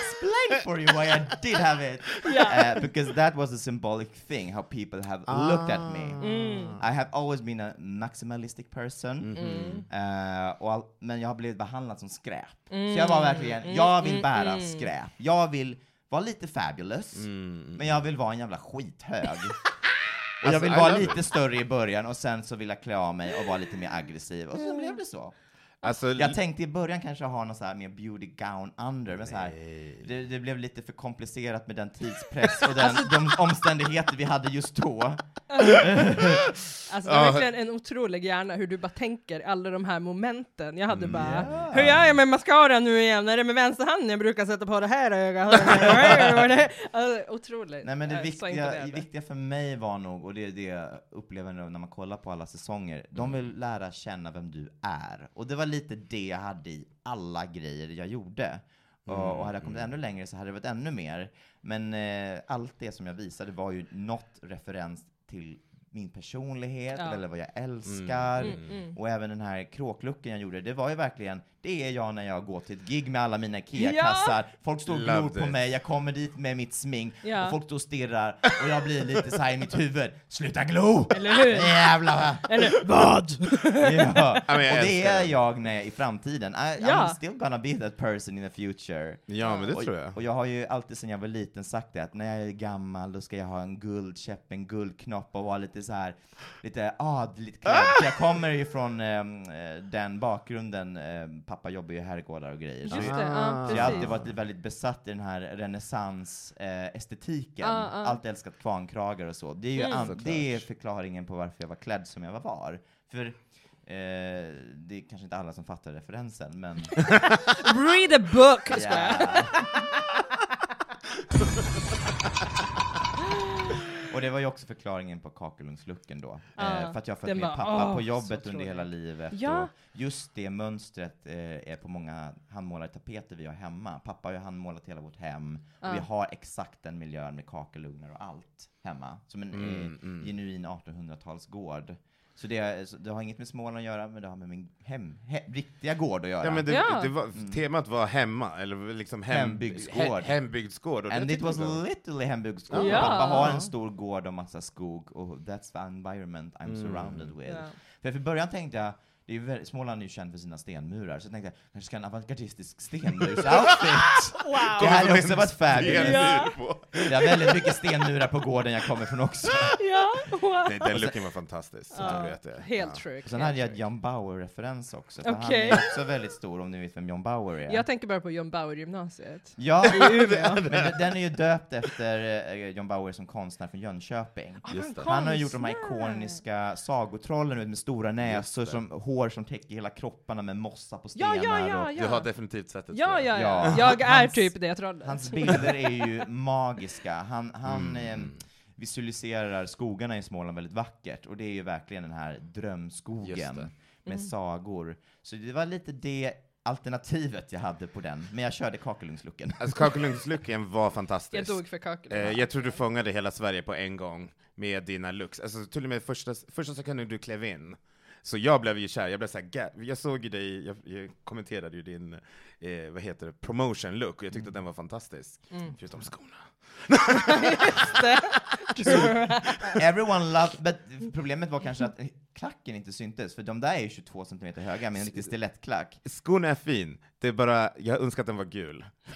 Speaker 4: For you why I did have it. Uh, because that was a symbolic thing, how people have looked at me.
Speaker 1: Mm.
Speaker 4: I have always been a maximalistic person,
Speaker 2: Mhm.
Speaker 4: eh, och all, men jag har blivit behandlad som skräp.
Speaker 1: Mm.
Speaker 4: Så jag var verkligen, jag vill
Speaker 1: mm,
Speaker 4: bära
Speaker 1: mm.
Speaker 4: skräp. Jag vill vara lite fabulous,
Speaker 2: Mm.
Speaker 4: men jag vill vara en jävla skithög. och
Speaker 2: Alltså,
Speaker 4: jag vill
Speaker 2: I
Speaker 4: vara lite större i början, och sen så vill jag klä av mig och vara lite mer aggressiv, och så blev det så.
Speaker 2: Alltså,
Speaker 4: Jag tänkte i början kanske ha någon så här mer beauty gown under, men så här, det, det blev lite för komplicerat med den tidspress och den, de omständigheter vi hade just då.
Speaker 1: Alltså det är verkligen en otrolig hjärna hur du bara tänker alla de här momenten. Jag hade bara, hur gör jag med mascara nu igen? Är det med vänster hand jag brukar sätta på det här ögat? alltså, otroligt.
Speaker 4: Nej men det viktiga, det viktiga för mig var nog, och det är det jag upplever nu när man kollar på alla säsonger, de vill lära känna vem du är. Och det var lite det jag hade i alla grejer jag gjorde. Och, och hade jag kommit ännu längre så hade det varit ännu mer. Men eh, allt det som jag visade var ju något referens till min personlighet,
Speaker 1: Ja.
Speaker 4: eller vad jag älskar.
Speaker 1: Mm, mm.
Speaker 4: Och även den här kråklucken jag gjorde, det var ju verkligen, det är jag när jag går till ett gig med alla mina IKEA-kassar. Folk står och glor på mig, jag kommer dit med mitt smink,
Speaker 1: Ja.
Speaker 4: och folk står och stirrar, och jag blir lite så här i mitt huvud, sluta glo!
Speaker 1: Eller hur?
Speaker 4: Jävlar!
Speaker 1: Eller vad?
Speaker 4: Ja.
Speaker 2: Ja,
Speaker 4: och det är jag när jag, i framtiden. I,
Speaker 1: Ja.
Speaker 4: I'm still gonna be that person in the future.
Speaker 2: Ja, men det
Speaker 4: och,
Speaker 2: tror jag.
Speaker 4: Och jag har ju alltid sedan jag var liten sagt det, att när jag är gammal då ska jag ha en guldkäpp, en guldknopp och vara lite så här lite adligt klädd. För jag kommer ju från ehm, eh, den bakgrunden, eh, pappa jobbar ju i herrgårdar och grejer. Så
Speaker 1: Just
Speaker 4: jag-
Speaker 1: det, ja,
Speaker 4: så jag har alltid varit väldigt besatt i den här renässans-estetiken.
Speaker 1: Ja, ja.
Speaker 4: Alltid älskat kvarnkragar och så. Det är ju
Speaker 1: Mm.
Speaker 4: an- det är förklaringen på varför jag var klädd som jag var. För eh, det är kanske inte alla som fattar referensen, men...
Speaker 1: Read a book!
Speaker 4: Ja. Och det var ju också förklaringen på kakelugnslucken då.
Speaker 1: Ja,
Speaker 4: eh, för att jag har följt med
Speaker 1: var-
Speaker 4: pappa
Speaker 1: åh,
Speaker 4: på jobbet under hela livet.
Speaker 1: Ja.
Speaker 4: Och just det mönstret eh, är på många handmålade tapeter vi har hemma. Pappa har ju handmålat hela vårt hem.
Speaker 1: Ja.
Speaker 4: Och vi har exakt den miljön med kakelugnar och allt hemma. Som en
Speaker 2: Mm,
Speaker 4: eh,
Speaker 2: mm.
Speaker 4: genuin 1800-talsgård. Så det, så det har inget med Småland att göra, men det har med min hem, he, riktiga gård att göra.
Speaker 2: Ja, men det,
Speaker 1: Ja.
Speaker 2: det var, temat var hemma, eller liksom hem,
Speaker 4: Hembygdsgård.
Speaker 2: he- hembygdsgård. och det
Speaker 4: And it was literally hembygdsgård.
Speaker 1: Ja.
Speaker 4: Pappa har en stor gård och massa skog, och that's the environment I'm
Speaker 2: Mm.
Speaker 4: surrounded with.
Speaker 1: Ja.
Speaker 4: För från början tänkte jag, det är väldigt, Småland är ju känd för sina stenmurar, så jag tänkte jag kanske ska ha en avantgardistisk stenmursoutfit.
Speaker 1: Wow!
Speaker 4: Det hade också varit färdigt.
Speaker 2: Stenmur
Speaker 1: Ja.
Speaker 4: Det är väldigt mycket stenmurar på gården jag kommer från också.
Speaker 1: Ja, wow.
Speaker 2: Nej, den looken var fantastisk, så
Speaker 1: Ja,
Speaker 2: du vet det.
Speaker 1: Helt
Speaker 2: ja.
Speaker 4: Och sen hade jag John Bauer-referens också, för han
Speaker 1: Okej.
Speaker 4: är också väldigt stor, om ni vet vem John Bauer är.
Speaker 1: Jag tänker bara på John Bauer-gymnasiet.
Speaker 4: Ja, men den- den är ju döpt efter eh, John Bauer som konstnär från Jönköping.
Speaker 2: Just det.
Speaker 4: Han har gjort de här ikoniska sagotrollen med stora näsor, som, hår som täcker hela kropparna med mossa på
Speaker 1: Ja,
Speaker 4: stenar.
Speaker 1: ja, ja,
Speaker 4: och,
Speaker 2: Du har
Speaker 1: ja.
Speaker 2: definitivt sett det.
Speaker 1: Ja, ja, ja.
Speaker 4: Ja.
Speaker 1: Jag är
Speaker 4: Hans-
Speaker 1: typ det trollet.
Speaker 4: Hans bilder är ju magiska. Han, han
Speaker 2: Mm.
Speaker 4: eh, visualiserar skogarna i Småland väldigt vackert, och det är ju verkligen den här drömskogen med
Speaker 1: Mm.
Speaker 4: sagor. Så det var lite det alternativet jag hade på den, men jag körde kakelugnslucken.
Speaker 2: Alltså kakelugnslucken var fantastisk.
Speaker 1: Jag dog för kakel.
Speaker 2: Eh, jag tror du fångade hela Sverige på en gång med dina looks. Alltså till och med första, första sekunden du klev in, så jag blev ju kär, jag blev såhär, jag såg ju dig, jag, jag kommenterade ju din, eh, vad heter det, promotion look, och jag tyckte att den var fantastisk.
Speaker 1: Mm.
Speaker 2: Förutom skorna.
Speaker 4: Everyone loved, but problemet var kanske att klacken inte syntes, för de där är ju 22 cm höga med en riktig stilettklack.
Speaker 2: Skorna är fin, det är bara, jag önskar att den var gul.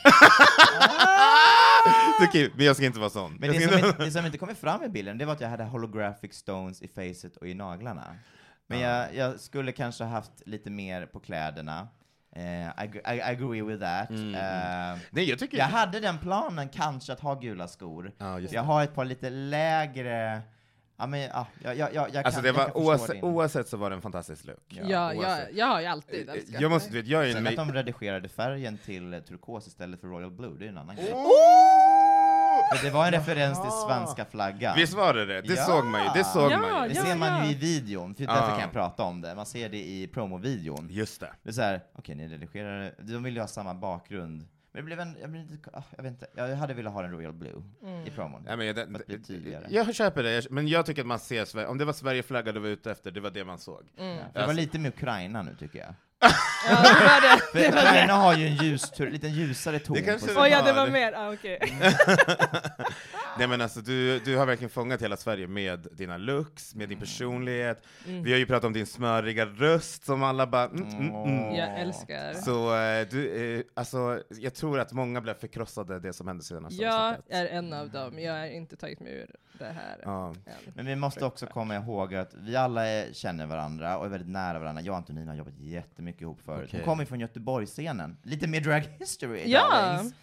Speaker 2: det är kul, men jag ska inte vara sån.
Speaker 4: Men det som,
Speaker 2: inte...
Speaker 4: inte, det som inte kommer fram i bilden, det var att jag hade holographic stones i facet och i naglarna. Men jag, jag skulle kanske haft lite mer på kläderna. Eh, I, I, I agree with that.
Speaker 2: Mm,
Speaker 4: Eh,
Speaker 2: Nej, jag tycker...
Speaker 4: jag hade den planen kanske att ha gula skor.
Speaker 2: Ja,
Speaker 4: Jag
Speaker 2: det.
Speaker 4: har ett par lite lägre, ja men ja, jag, jag, jag, jag
Speaker 2: Alltså
Speaker 4: kan,
Speaker 2: det
Speaker 4: jag
Speaker 2: var oavsett, oavsett så var det en fantastisk look.
Speaker 1: Ja, jag,
Speaker 2: oavsett.
Speaker 1: jag har ju alltid älskat
Speaker 2: Jag måste,
Speaker 1: det.
Speaker 2: vet, jag är
Speaker 4: Sen
Speaker 2: en...
Speaker 4: att de redigerade färgen till eh, turkos istället för royal blue, det är en annan grej. För det var en referens till svenska flaggan.
Speaker 2: Visst var det det? Det
Speaker 4: Ja.
Speaker 2: såg man ju, det såg
Speaker 1: Ja,
Speaker 2: man ju.
Speaker 4: Det
Speaker 1: ja,
Speaker 4: ser man ju i videon, för därför
Speaker 2: Ja.
Speaker 4: kan jag prata om det. Man ser det i promovideon.
Speaker 2: Just det.
Speaker 4: Det är såhär, okej ni redigerade, de vill ju ha samma bakgrund. Men det blev en, jag, blev lite, ah, jag vet inte, jag hade velat ha den Royal Blue
Speaker 1: Mm.
Speaker 4: i promon.
Speaker 2: Ja, men jag,
Speaker 4: att bli tydligare.
Speaker 2: jag köper det, men jag tycker att man ser Sverige, om det var Sverigeflagga du var ute efter, det var det man såg.
Speaker 1: Mm.
Speaker 4: För det var lite med Ukraina nu tycker jag.
Speaker 1: Ja, det var det.
Speaker 4: För Ukraina har ju en ljus, lite ljusare ton
Speaker 2: Det
Speaker 4: på
Speaker 2: kanske det
Speaker 1: Oj, ja, det
Speaker 2: Ja,
Speaker 1: var
Speaker 2: det-
Speaker 1: mer. Ah, okej.
Speaker 2: Nej men alltså du, du har verkligen fångat hela Sverige med dina looks, med din personlighet.
Speaker 1: Mm.
Speaker 2: Vi har ju pratat om din smöriga röst som alla bara mm, mm, mm.
Speaker 1: Jag älskar.
Speaker 2: Så eh, du, eh, alltså, jag tror att många blev förkrossade det som hände senast.
Speaker 1: Jag är en av dem. Jag har inte tagit mig ur det här
Speaker 2: Ja.
Speaker 1: än.
Speaker 4: Men vi måste också komma ihåg att vi alla är, känner varandra och är väldigt nära varandra. Jag och Antonina har jobbat jättemycket ihop förut.
Speaker 2: Okej.
Speaker 4: Hon kommer från Göteborgsscenen. Lite mer drag history,
Speaker 1: Ja.
Speaker 4: darlings.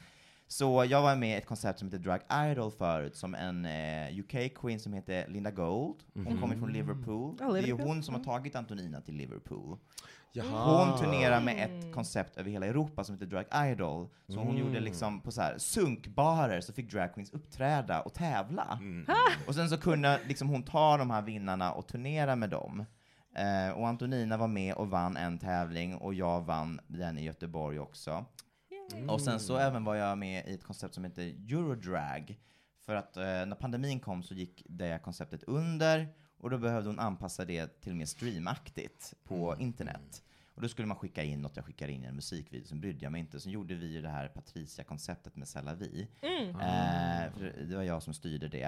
Speaker 4: Så jag var med i ett koncept som heter Drag Idol förut, som en eh, UK-queen som heter Linda Gold. Hon kommer från Liverpool.
Speaker 1: Ja,
Speaker 4: det är ju hon som har tagit Antonina till Liverpool.
Speaker 2: Jaha.
Speaker 4: Hon turnerar med ett koncept över hela Europa som heter Drag Idol. Så hon gjorde liksom på så här sunkbarer så fick dragqueens uppträda och tävla. Och sen så kunde liksom hon ta de här vinnarna och turnera med dem. Eh, och Antonina var med och vann en tävling och jag vann den i Göteborg också. Och sen så även var jag med i ett koncept som heter Eurodrag. För att eh, när pandemin kom så gick det konceptet under och då behövde hon anpassa det till mer streamaktigt på internet. Och då skulle man skicka in något, jag skickade in en musikvideo, sen brydde jag mig inte. Sen gjorde vi ju det här Patricia-konceptet med C'est.
Speaker 1: Mm.
Speaker 4: Eh, för det var jag som styrde det.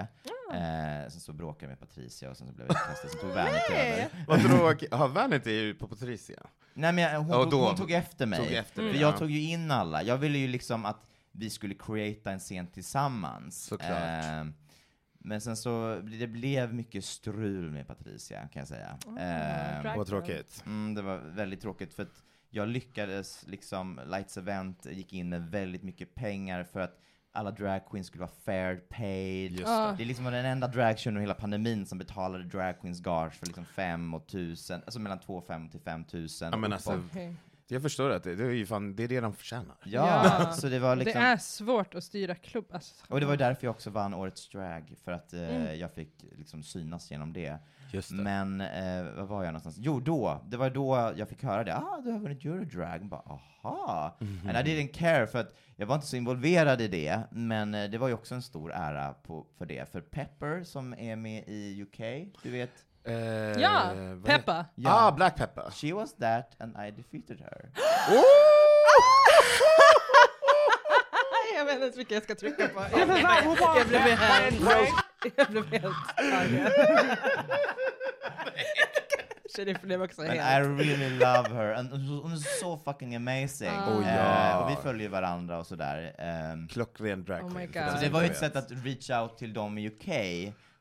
Speaker 4: Eh, sen så bråkade jag med Patricia och sen så blev jag utkastad, sen tog Vanity över.
Speaker 2: Vad tråkigt. Har Vanity på Patricia?
Speaker 4: Nej men jag- hon,
Speaker 2: Och
Speaker 4: tog,
Speaker 2: då-
Speaker 4: hon tog efter mig.
Speaker 2: tog efter
Speaker 4: för
Speaker 2: dig,
Speaker 4: jag
Speaker 2: ja.
Speaker 4: tog ju in alla. Jag ville ju liksom att vi skulle creata en scen tillsammans.
Speaker 2: Såklart.
Speaker 4: Eh, men sen så, det blev mycket strul med Patricia, kan jag säga. Eh,
Speaker 1: drag-
Speaker 2: Vad tråkigt.
Speaker 4: Mm, det var väldigt tråkigt för att jag lyckades liksom, Lights Event gick in med väldigt mycket pengar för att alla drag queens skulle vara fair paid.
Speaker 2: Just
Speaker 1: Ah.
Speaker 4: Det är liksom den enda dragshowen under hela pandemin som betalade drag queens gage för liksom fem och tusen, alltså mellan två och fem till fem tusen.
Speaker 2: Ja, men alltså,
Speaker 4: uppåt.
Speaker 2: Jag förstår att det, det är ju fan, det är det de förtjänar.
Speaker 4: ja,
Speaker 1: Ja.
Speaker 4: så det var liksom,
Speaker 1: Det är svårt att styra klubb. Alltså.
Speaker 4: och det var ju därför jag också vann Årets drag, för att eh,
Speaker 1: Mm.
Speaker 4: jag fick liksom synas genom det.
Speaker 2: Just det.
Speaker 4: Men, eh, vad var jag någonstans? Jo, då, det var då jag fick höra det. Ah, du har vunnit Eurodrag. Jag Bara, aha.
Speaker 2: Mhm.
Speaker 4: And I didn't care, för att jag var inte så involverad i det, men eh, det var ju också en stor ära på, för det. För Pepper, som är med i UK, du vet,
Speaker 2: Eh,
Speaker 1: Ja, Peppa.
Speaker 2: Ah, Black Pepper.
Speaker 4: she was that and I defeated her.
Speaker 1: jag vet inte ens vilka jag ska trycka på. Jag blev helt, jag blev helt arg. Blev också
Speaker 4: And I
Speaker 1: helt...
Speaker 4: really love her. And hon är så fucking amazing.
Speaker 1: Ah.
Speaker 2: Oh,
Speaker 4: Eh,
Speaker 2: ja.
Speaker 4: och vi följer varandra och sådär. Ehm,
Speaker 2: Klockren drag
Speaker 1: Oh
Speaker 4: Så det var ju ett sätt att reach out till dem i UK.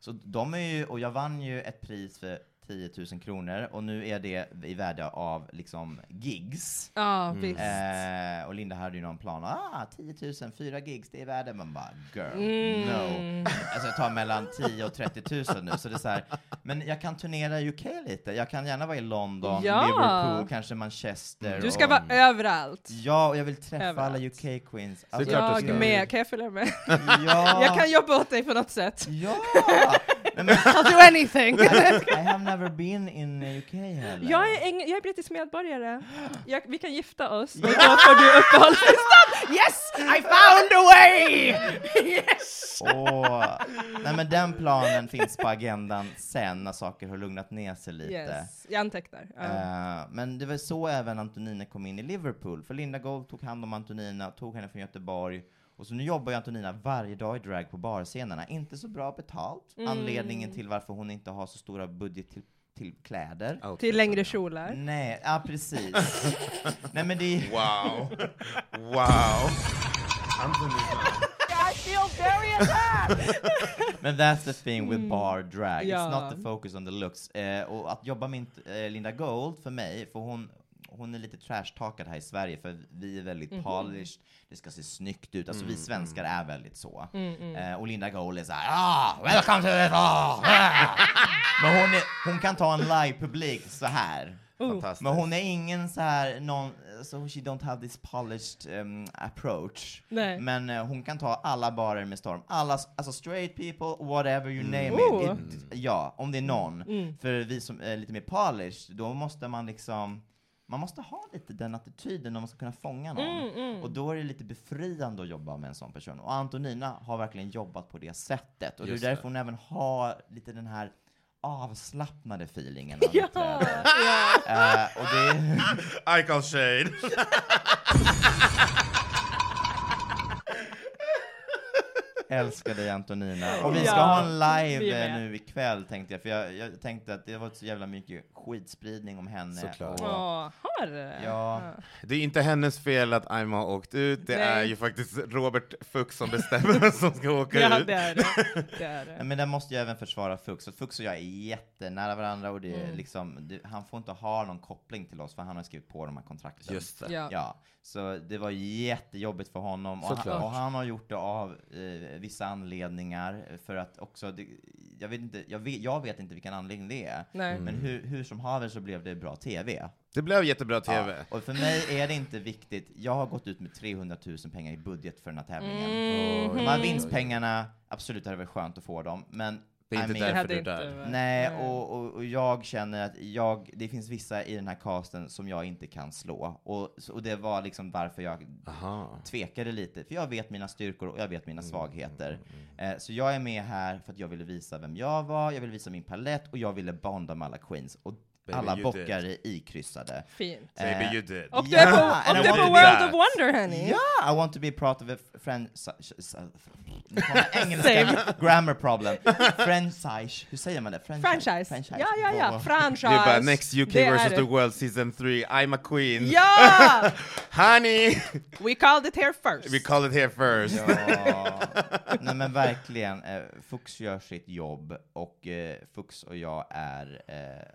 Speaker 4: Så de är ju, och jag vann ju ett pris för 10 000 kronor och nu är det i värde av liksom gigs.
Speaker 1: Ja,
Speaker 2: Mm.
Speaker 1: visst.
Speaker 4: Eh, och Linda hade ju någon plan, ah 10 000, fyra gigs, det är värde. Man bara, girl,
Speaker 1: Mm.
Speaker 4: no. Alltså jag tar mellan 10 och 30 000 nu, så det är så här, men jag kan turnera i UK lite. Jag kan gärna vara i London,
Speaker 1: Ja.
Speaker 4: Liverpool, kanske Manchester.
Speaker 1: Du ska
Speaker 4: och,
Speaker 1: vara överallt.
Speaker 4: Ja, och jag vill träffa
Speaker 1: Överallt.
Speaker 4: alla UK queens.
Speaker 2: Så det är klart du
Speaker 1: Jag med, kan jag följa med?
Speaker 4: Ja.
Speaker 1: Jag kan jobba åt dig på något sätt.
Speaker 4: Ja!
Speaker 1: I'll do anything!
Speaker 4: I have never been in UK heller.
Speaker 1: Jag är, eng- jag är brittisk medborgare. Jag, vi kan gifta oss, och då får du uppehållstillstånd! Yes! I found a way! Yes!
Speaker 4: Åh, nej men den planen finns på agendan sen när saker har lugnat ner sig lite.
Speaker 1: Yes, jag antecknar. Ja.
Speaker 4: Eh, men det var så även Antonina kom in i Liverpool, för Linda Gold tog hand om Antonina, tog henne från Göteborg, och så nu jobbar ju Antonina varje dag i drag på barscenerna. Inte så bra betalt,
Speaker 1: Mm.
Speaker 4: anledningen till varför hon inte har så stora budget till, till kläder.
Speaker 2: Outfit.
Speaker 1: Till längre kjolar.
Speaker 4: Nej, ja precis. nej men det är
Speaker 2: Wow. Wow. Antonina.
Speaker 6: I feel very attacked.
Speaker 4: Men that's the thing with bar drag,
Speaker 1: Mm. Ja.
Speaker 4: it's not the focus on the looks. Eh, och att jobba med eh, Linda Gold för mig, för hon, hon är lite trashtalkad här i Sverige, för vi är väldigt
Speaker 1: Mhm.
Speaker 4: polished, det ska se snyggt ut, alltså vi svenskar är väldigt så.
Speaker 1: Mm,
Speaker 4: Eh, och Linda Gold är såhär ah, welcome to it all! Men hon, är, hon kan ta en live-publik så här.
Speaker 2: Fantastiskt.
Speaker 4: Men hon är ingen så här, någon, so she don't have this polished um, approach.
Speaker 1: Nej.
Speaker 4: Men eh, hon kan ta alla barer med storm. Alla, alltså straight people, whatever you name
Speaker 1: Oh.
Speaker 4: it. it. Ja, om det är någon.
Speaker 1: Mm.
Speaker 4: För vi som är lite mer polished, då måste man liksom, man måste ha lite den attityden om man ska kunna fånga någon.
Speaker 1: Mm, mm.
Speaker 4: Och då är det lite befriande att jobba med en sån person. Och Antonina har verkligen jobbat på det sättet. Och
Speaker 2: Just
Speaker 4: det är därför hon även har lite den här avslappnade feelingen hon
Speaker 1: Ja.
Speaker 4: Eh, och det
Speaker 2: I call shade.
Speaker 4: älskar dig Antonina. Och vi ska
Speaker 1: Ja,
Speaker 4: ha en live nu ikväll tänkte jag, för jag, jag tänkte att det var så jävla mycket skitspridning om henne.
Speaker 2: Såklart.
Speaker 4: Och,
Speaker 1: det?
Speaker 4: Ja.
Speaker 2: Det är inte hennes fel att Aima har åkt ut, det
Speaker 1: Nej.
Speaker 2: är ju faktiskt Robert Fuchs som bestämmer vem som ska åka
Speaker 1: Ja,
Speaker 2: ut.
Speaker 1: det är det. det, är det.
Speaker 4: Men där måste jag även försvara Fux, för Fux och jag är jättenära varandra och det är
Speaker 1: Mm.
Speaker 4: liksom, det, han får inte ha någon koppling till oss för han har skrivit på de här kontrakten.
Speaker 2: Just det.
Speaker 1: Ja.
Speaker 4: Ja, så det var jättejobbigt för honom och han, och han har gjort det av eh, vissa anledningar för att också, det, jag, vet inte, jag, vet, jag vet inte vilken anledning det är,
Speaker 1: Nej.
Speaker 4: men hur, hur som haver så blev det bra TV.
Speaker 2: Det blev jättebra TV.
Speaker 4: Ja, och för mig är det inte viktigt, jag har gått ut med 300 000 pengar i budget för den här tävlingen.
Speaker 1: Mm.
Speaker 4: De här vinstpengarna, absolut det hade varit skönt att få dem, men
Speaker 2: Det är inte
Speaker 4: I mean-
Speaker 2: därför
Speaker 1: hade
Speaker 2: du är
Speaker 1: inte
Speaker 2: där.
Speaker 4: Nej, och, och, och jag känner att jag, det finns vissa i den här casten som jag inte kan slå. Och, och det var liksom varför jag
Speaker 2: Aha.
Speaker 4: tvekade lite, för jag vet mina styrkor och jag vet
Speaker 2: Mm,
Speaker 4: mina svagheter. Eh, så jag är med här för att jag ville visa vem jag var, jag ville visa min palett och jag ville bonda med alla queens. Och alla bockar är ikryssade.
Speaker 1: Fint.
Speaker 2: Baby
Speaker 4: Eh,
Speaker 2: you did.
Speaker 1: Och du är på, och
Speaker 4: I
Speaker 1: du är på World
Speaker 2: that.
Speaker 1: of Wonder, honey.
Speaker 4: Yeah, I want to be part of a franchise. Kommer engelska grammar problem. Franchise, hur säger man det?
Speaker 1: Franchise. Ja, ja, ja. Franchise.
Speaker 2: Det är bara next UK versus the world season 3, I'm a queen.
Speaker 1: Ja!
Speaker 2: Honey!
Speaker 1: We called it here first.
Speaker 2: We call it here first.
Speaker 4: Ja, nej men verkligen. Eh, Fux gör sitt jobb och eh, Fux och jag är,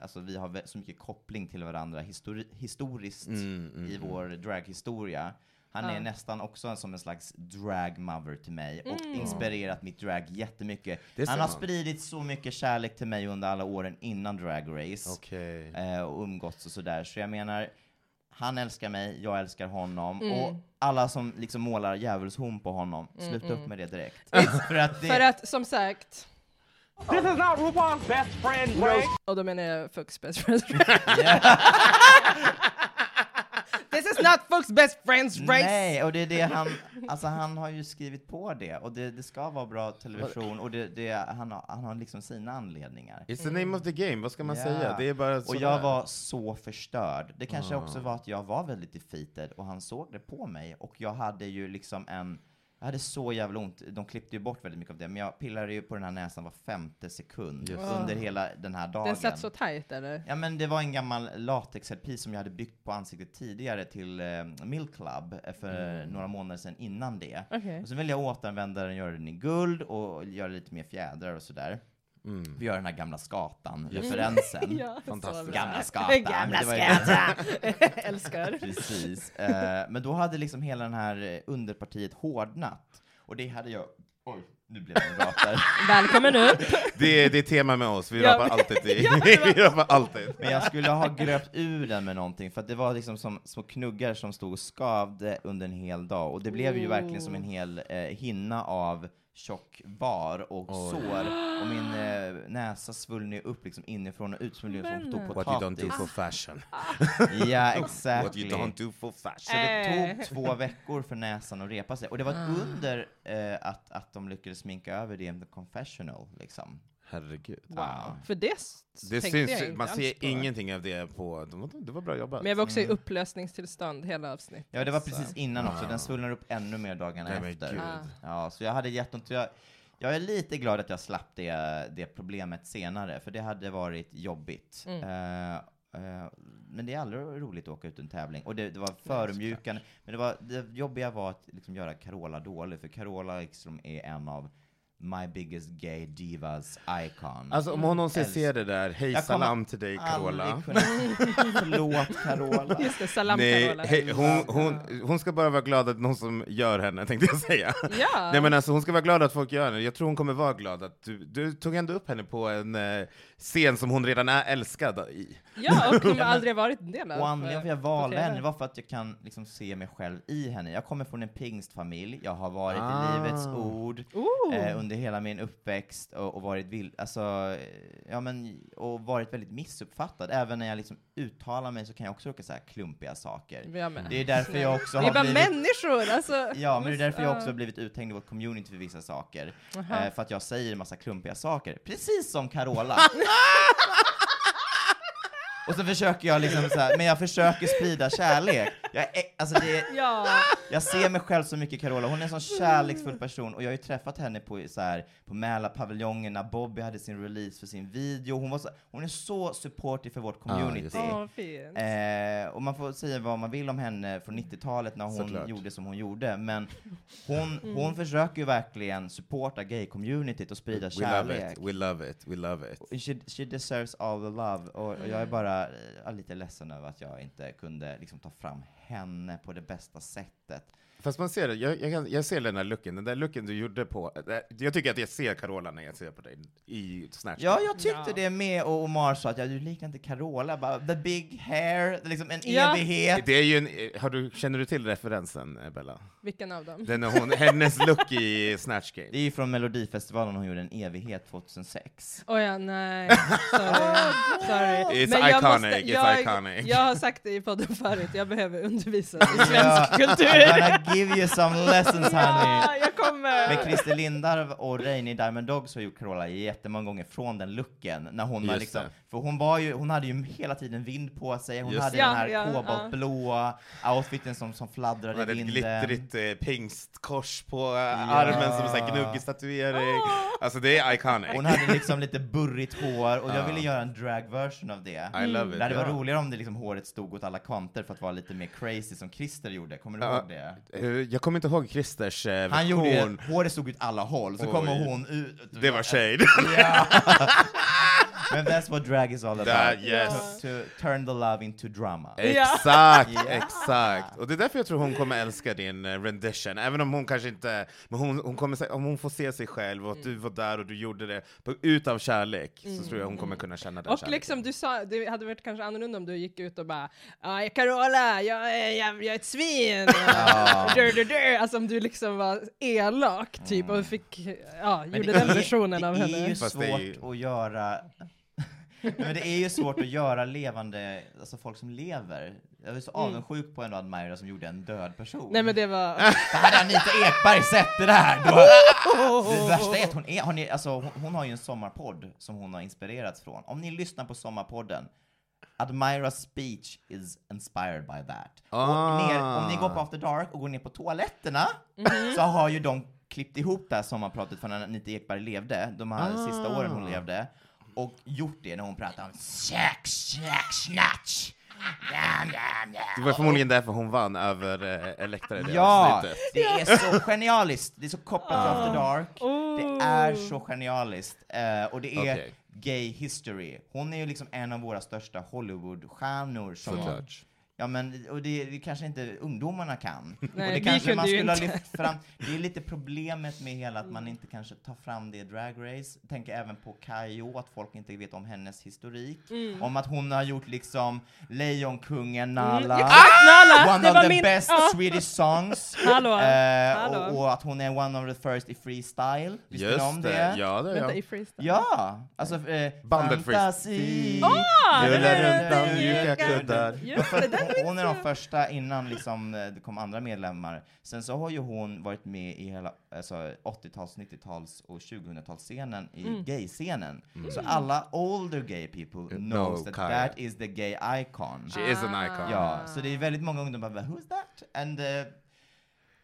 Speaker 4: alltså vi har så mycket koppling till varandra histori historiskt
Speaker 2: Mm, mm,
Speaker 4: i
Speaker 2: mm.
Speaker 4: vår draghistoria. Han är nästan också som en slags dragmother till mig och
Speaker 1: Mm.
Speaker 4: inspirerat mitt drag jättemycket. Han har spridit så mycket kärlek till mig under alla åren innan Drag Race
Speaker 2: Okej.
Speaker 4: eh, och umgåtts och sådär. Så jag menar, han älskar mig, jag älskar honom.
Speaker 1: Mm.
Speaker 4: Och alla som liksom målar djävulshorn på honom, sluta upp med det direkt. för att det,
Speaker 1: För att, som sagt,
Speaker 6: This is not RuPaul's best friend race.
Speaker 1: och då menar jag Fucks best friends
Speaker 4: Ja,
Speaker 1: This is not Fucks best friends race!
Speaker 4: nej, och det är det han, alltså han har ju skrivit på det, och det, det ska vara bra television, och det, det, han, har, han har liksom sina anledningar.
Speaker 2: It's the name of the game, vad ska man
Speaker 4: Ja.
Speaker 2: säga? Det är bara
Speaker 4: Och
Speaker 2: sådär.
Speaker 4: jag var så förstörd. Det kanske
Speaker 2: Ah.
Speaker 4: också var att jag var väldigt defeated och han såg det på mig och jag hade ju liksom en jag hade så jävla ont, de klippte ju bort väldigt mycket av det, men jag pillade ju på den här näsan var femte sekund
Speaker 2: Just
Speaker 4: under hela den här dagen.
Speaker 1: Den satt så tight eller?
Speaker 4: Ja men det var en gammal latexherpis som jag hade byggt på ansiktet tidigare till eh, Milk Club eh, för
Speaker 2: Mm.
Speaker 4: några månader sedan innan det.
Speaker 1: Okej.
Speaker 4: Och så vill jag återanvända den, göra den i guld och göra lite mer fjädrar och sådär.
Speaker 2: Mm.
Speaker 4: Vi gör den här gamla skatan,
Speaker 2: Just det.
Speaker 4: referensen.
Speaker 1: Ja.
Speaker 4: Gamla skatan.
Speaker 1: Gamla skatan! Älskar.
Speaker 4: Precis. Eh, men då hade liksom hela den här eh, underpartiet hårdnat. Och det hade jag... Oj, nu blev det en rap där.
Speaker 1: Välkommen upp!
Speaker 2: Det, är, det är tema med oss, vi
Speaker 1: Ja,
Speaker 2: rappar alltid vi rappar alltid.
Speaker 4: Men jag skulle ha gröpt ur den med någonting, för att det var liksom som små knuggar som stod och skavde under en hel dag. Och det blev ju verkligen som en hel eh, hinna av tjock bar och
Speaker 2: Oj.
Speaker 4: sår. Och min eh, näsa svullnade upp liksom inifrån och ut som en stor
Speaker 2: What you don't do
Speaker 4: potatis.
Speaker 2: for fashion.
Speaker 4: Ja,
Speaker 2: What
Speaker 4: exactly.
Speaker 2: you don't do for fashion.
Speaker 4: Så det
Speaker 1: Eh.
Speaker 4: tog två veckor för näsan att repa sig. Och det var
Speaker 1: Ah.
Speaker 4: ett under eh, att, att de lyckades sminka över det i The Confessional, liksom.
Speaker 2: Herregud.
Speaker 1: Wow. För det,
Speaker 2: Det
Speaker 1: jag
Speaker 2: syns,
Speaker 1: inte
Speaker 2: man ser
Speaker 1: på.
Speaker 2: ingenting av det på... Det var, bra jobbat.
Speaker 1: Men jag var också i
Speaker 4: Mm.
Speaker 1: upplösningstillstånd hela avsnittet.
Speaker 4: Ja, det var
Speaker 1: så-
Speaker 4: precis innan också. Den svullnade upp ännu mer dagarna
Speaker 2: Nej,
Speaker 4: efter.
Speaker 1: Ah.
Speaker 4: Ja, så jag hade jätteont. Jag, jag är lite glad att jag slapp det, det problemet senare, för det hade varit jobbigt.
Speaker 1: Mm.
Speaker 4: Eh, eh, men det är aldrig roligt att åka ut en tävling. Och det, det var förödmjukande. Men det, var, det jobbiga var att liksom göra Carola dålig, för Carola liksom är en av my biggest gay divas icon.
Speaker 2: Alltså om hon någonsin
Speaker 4: Älsk-
Speaker 2: ser det där, hej
Speaker 4: Jag
Speaker 2: salam till dig Carola.
Speaker 4: Kunna... Förlåt Carola.
Speaker 1: Just det, salam
Speaker 2: Nej,
Speaker 1: Carola.
Speaker 2: hej, hon, hon, hon ska bara vara glad att någon som gör henne, tänkte jag säga.
Speaker 1: Ja,
Speaker 2: Nej men alltså hon ska vara glad att folk gör henne. Jag tror hon kommer vara glad att du, du tog ändå upp henne på en eh, scen som hon redan är älskad i.
Speaker 1: ja, och som aldrig varit en del av.
Speaker 4: Och anledningen till att jag valde
Speaker 1: på TV.
Speaker 4: henne var för att jag kan liksom se mig själv i henne. Jag kommer från en pingstfamilj, jag har varit
Speaker 2: Ah.
Speaker 4: i Livets Ord
Speaker 1: Ooh.
Speaker 4: eh, under hela min uppväxt och, och varit vild, alltså, ja men, och varit väldigt missuppfattad. Även när jag liksom uttalar mig så kan jag också råka säga klumpiga saker.
Speaker 1: Ja.
Speaker 4: Det är därför jag också
Speaker 1: Vi är
Speaker 4: har
Speaker 1: bara
Speaker 4: blivit...
Speaker 1: människor! Alltså,
Speaker 4: Ja, men det är därför jag
Speaker 1: Ja.
Speaker 4: också har blivit uthängd i vårt community för vissa saker.
Speaker 1: Aha.
Speaker 4: Eh, för att jag säger en massa klumpiga saker. Precis som Carola. Och så försöker jag liksom så här, men jag försöker sprida kärlek. Jag, är, alltså det, är-
Speaker 1: Ja,
Speaker 4: jag ser mig själv så mycket Carola, hon är en sån kärleksfull person och jag har ju träffat henne på, så här, på Mälarpaviljongen när Bobby hade sin release för sin video. Hon, var så, hon är så supportive för vårt community.
Speaker 2: det.
Speaker 1: åh fint.
Speaker 4: Eh, och man får säga vad man vill om henne från 90-talet när hon
Speaker 2: Såklart.
Speaker 4: gjorde som hon gjorde, men hon,
Speaker 1: Mm.
Speaker 4: hon försöker ju verkligen supporta gay-communityt och sprida
Speaker 2: We love
Speaker 4: kärlek.
Speaker 2: it, we love it, we love it.
Speaker 4: She, she deserves all the love, och, och jag är bara är lite ledsen över att jag inte kunde liksom, ta fram henne på det bästa sättet.
Speaker 2: Fast man ser det, jag, jag, jag ser den där looken, den där looken du gjorde på, eh, jag tycker att jag ser Carola när jag ser på dig i Snatch.
Speaker 4: Ja, jag tyckte
Speaker 1: Ja.
Speaker 4: det med, och Omar sa att ja, du liknar inte Carola, bara the big hair, liksom en
Speaker 1: Ja.
Speaker 4: evighet.
Speaker 2: Det är ju en, eh, har du, känner du till referensen, eh, Bella?
Speaker 1: Vilken av dem?
Speaker 2: Den är hon, hennes look i Snatch Game.
Speaker 4: Det är ju från Melodifestivalen hon gjorde en evighet 2006.
Speaker 1: Oh ja, nej. Sorry. Sorry.
Speaker 2: It's
Speaker 1: Men jag
Speaker 2: iconic, it's
Speaker 1: jag,
Speaker 2: iconic.
Speaker 1: Jag har sagt det i podden förut, jag behöver undervisa i svensk kultur.
Speaker 4: Give you some lessons honey.
Speaker 1: Ja, jag kommer!
Speaker 4: Men Christer Lindarw och Reine i Diamond Dogs har gjort Carola jättemånga gånger från den looken, när hon har
Speaker 2: Just
Speaker 4: liksom
Speaker 2: det.
Speaker 4: För hon var ju, hon hade ju hela tiden vind på sig, hon
Speaker 2: Just
Speaker 4: hade
Speaker 1: det.
Speaker 4: den här
Speaker 1: Ja, ja,
Speaker 4: kobaltblåa outfiten som, som
Speaker 2: Hon
Speaker 4: fladdrade
Speaker 2: hade
Speaker 4: i
Speaker 2: ett
Speaker 4: vinden.
Speaker 2: glittrigt eh, pingstkors på eh, armen som en sån här gnuggig statuering. Alltså det är iconic.
Speaker 4: Hon hade liksom lite burrigt hår, och jag
Speaker 2: Ja.
Speaker 4: ville göra en drag version av det.
Speaker 2: I love it.
Speaker 4: Det hade varit
Speaker 2: ja.
Speaker 4: roligare om det liksom håret stod åt alla kanter för att vara lite mer crazy som Christer gjorde, kommer du
Speaker 2: Ja.
Speaker 4: ihåg det?
Speaker 2: Eh, Jag kommer inte ihåg Christers eh,
Speaker 4: Han gjorde
Speaker 2: version.
Speaker 4: håret stod åt alla håll, så
Speaker 2: Oj.
Speaker 4: kommer hon ut.
Speaker 2: Det var shade.
Speaker 4: Men that's what drag is all about.
Speaker 2: That, yes.
Speaker 4: To, to turn the love into drama.
Speaker 2: Exakt,
Speaker 4: Ja.
Speaker 2: exakt. Och det är därför jag tror hon kommer älska din eh, rendition, även om hon kanske inte, men hon, hon kommer, om hon får se sig själv och att du var där och du gjorde det på, utav kärlek, så tror jag hon kommer kunna känna den
Speaker 1: Och
Speaker 2: kärleken.
Speaker 1: liksom du sa, det hade varit kanske annorlunda om du gick ut och bara ja, Carola, jag är, jag, jag är ett svin.
Speaker 4: Ja.
Speaker 1: Dur, dur, dur. Alltså om du liksom var elak typ och fick, ja, gjorde den versionen av
Speaker 4: Det är
Speaker 1: henne.
Speaker 4: ju svårt
Speaker 2: det är ju-
Speaker 4: att göra men det är ju svårt att göra levande, alltså folk som lever. Jag är så avundsjuk på en Admira som gjorde en död person.
Speaker 1: Mm. Nej men det var,
Speaker 4: Det hade Anita Ekberg sett det där! Då. Det värsta är att hon, är, har ni, alltså, hon, hon har ju en sommarpodd som hon har inspirerats från. Om ni lyssnar på sommarpodden, Admira's speech is inspired by that.
Speaker 2: Ah.
Speaker 4: Ner, om ni går på After Dark och går ner på toaletterna så har ju de klippt ihop det här sommarpratet från när Anita Ekberg levde, de här
Speaker 2: Ah.
Speaker 4: sista åren hon levde, och gjort det när hon pratade om sex, sex, snatch.
Speaker 2: Det var förmodligen därför hon vann över eh, Elektra i det
Speaker 4: Ja,
Speaker 2: avsnittet.
Speaker 4: det är så genialiskt. Det är så kopplat till After Dark. Det är så genialiskt. Eh, och det är
Speaker 2: Okej.
Speaker 4: gay history. Hon är ju liksom en av våra största Hollywood-stjärnor som
Speaker 2: Såklart.
Speaker 4: Ja men, och det, det kanske inte ungdomarna kan. och
Speaker 1: Nej,
Speaker 4: det
Speaker 1: vi
Speaker 4: kanske man skulle ha lyft fram. Det är lite problemet med hela att man inte kanske tar fram det i Drag Race. Tänker även på Kayo, att folk inte vet om hennes historik.
Speaker 1: Mm.
Speaker 4: Om att hon har gjort liksom Lejonkungen, Nala.
Speaker 1: Exakt, Nala!
Speaker 4: One
Speaker 1: det
Speaker 4: of the
Speaker 1: min,
Speaker 4: best
Speaker 1: ja.
Speaker 4: Swedish songs.
Speaker 1: Hallå,
Speaker 4: Eh,
Speaker 1: hallå.
Speaker 4: och, och att hon är one of the first i freestyle. Visste ni om
Speaker 2: Just
Speaker 4: det?
Speaker 2: det, ja det
Speaker 1: Vänta,
Speaker 2: ja.
Speaker 1: i freestyle.
Speaker 4: Ja, alltså eh,
Speaker 2: Bandet
Speaker 4: fantasi.
Speaker 1: Ah, det
Speaker 2: lär
Speaker 1: var-
Speaker 2: runt bland
Speaker 1: det-
Speaker 2: mjuka kuddar.
Speaker 4: Hon, hon är de första innan liksom, eh, det kom andra medlemmar. Sen så har ju hon varit med i hela alltså, 80-tals, 90-tals och 2000-talsscenen i
Speaker 1: Mm.
Speaker 4: gay-scenen. Så alla older gay people
Speaker 2: Mm,
Speaker 4: knows
Speaker 2: know
Speaker 4: that
Speaker 2: Kaya.
Speaker 4: that is the gay icon.
Speaker 2: She is an icon.
Speaker 4: Ja, så det är väldigt många ungdomar bara who's that? And, eh,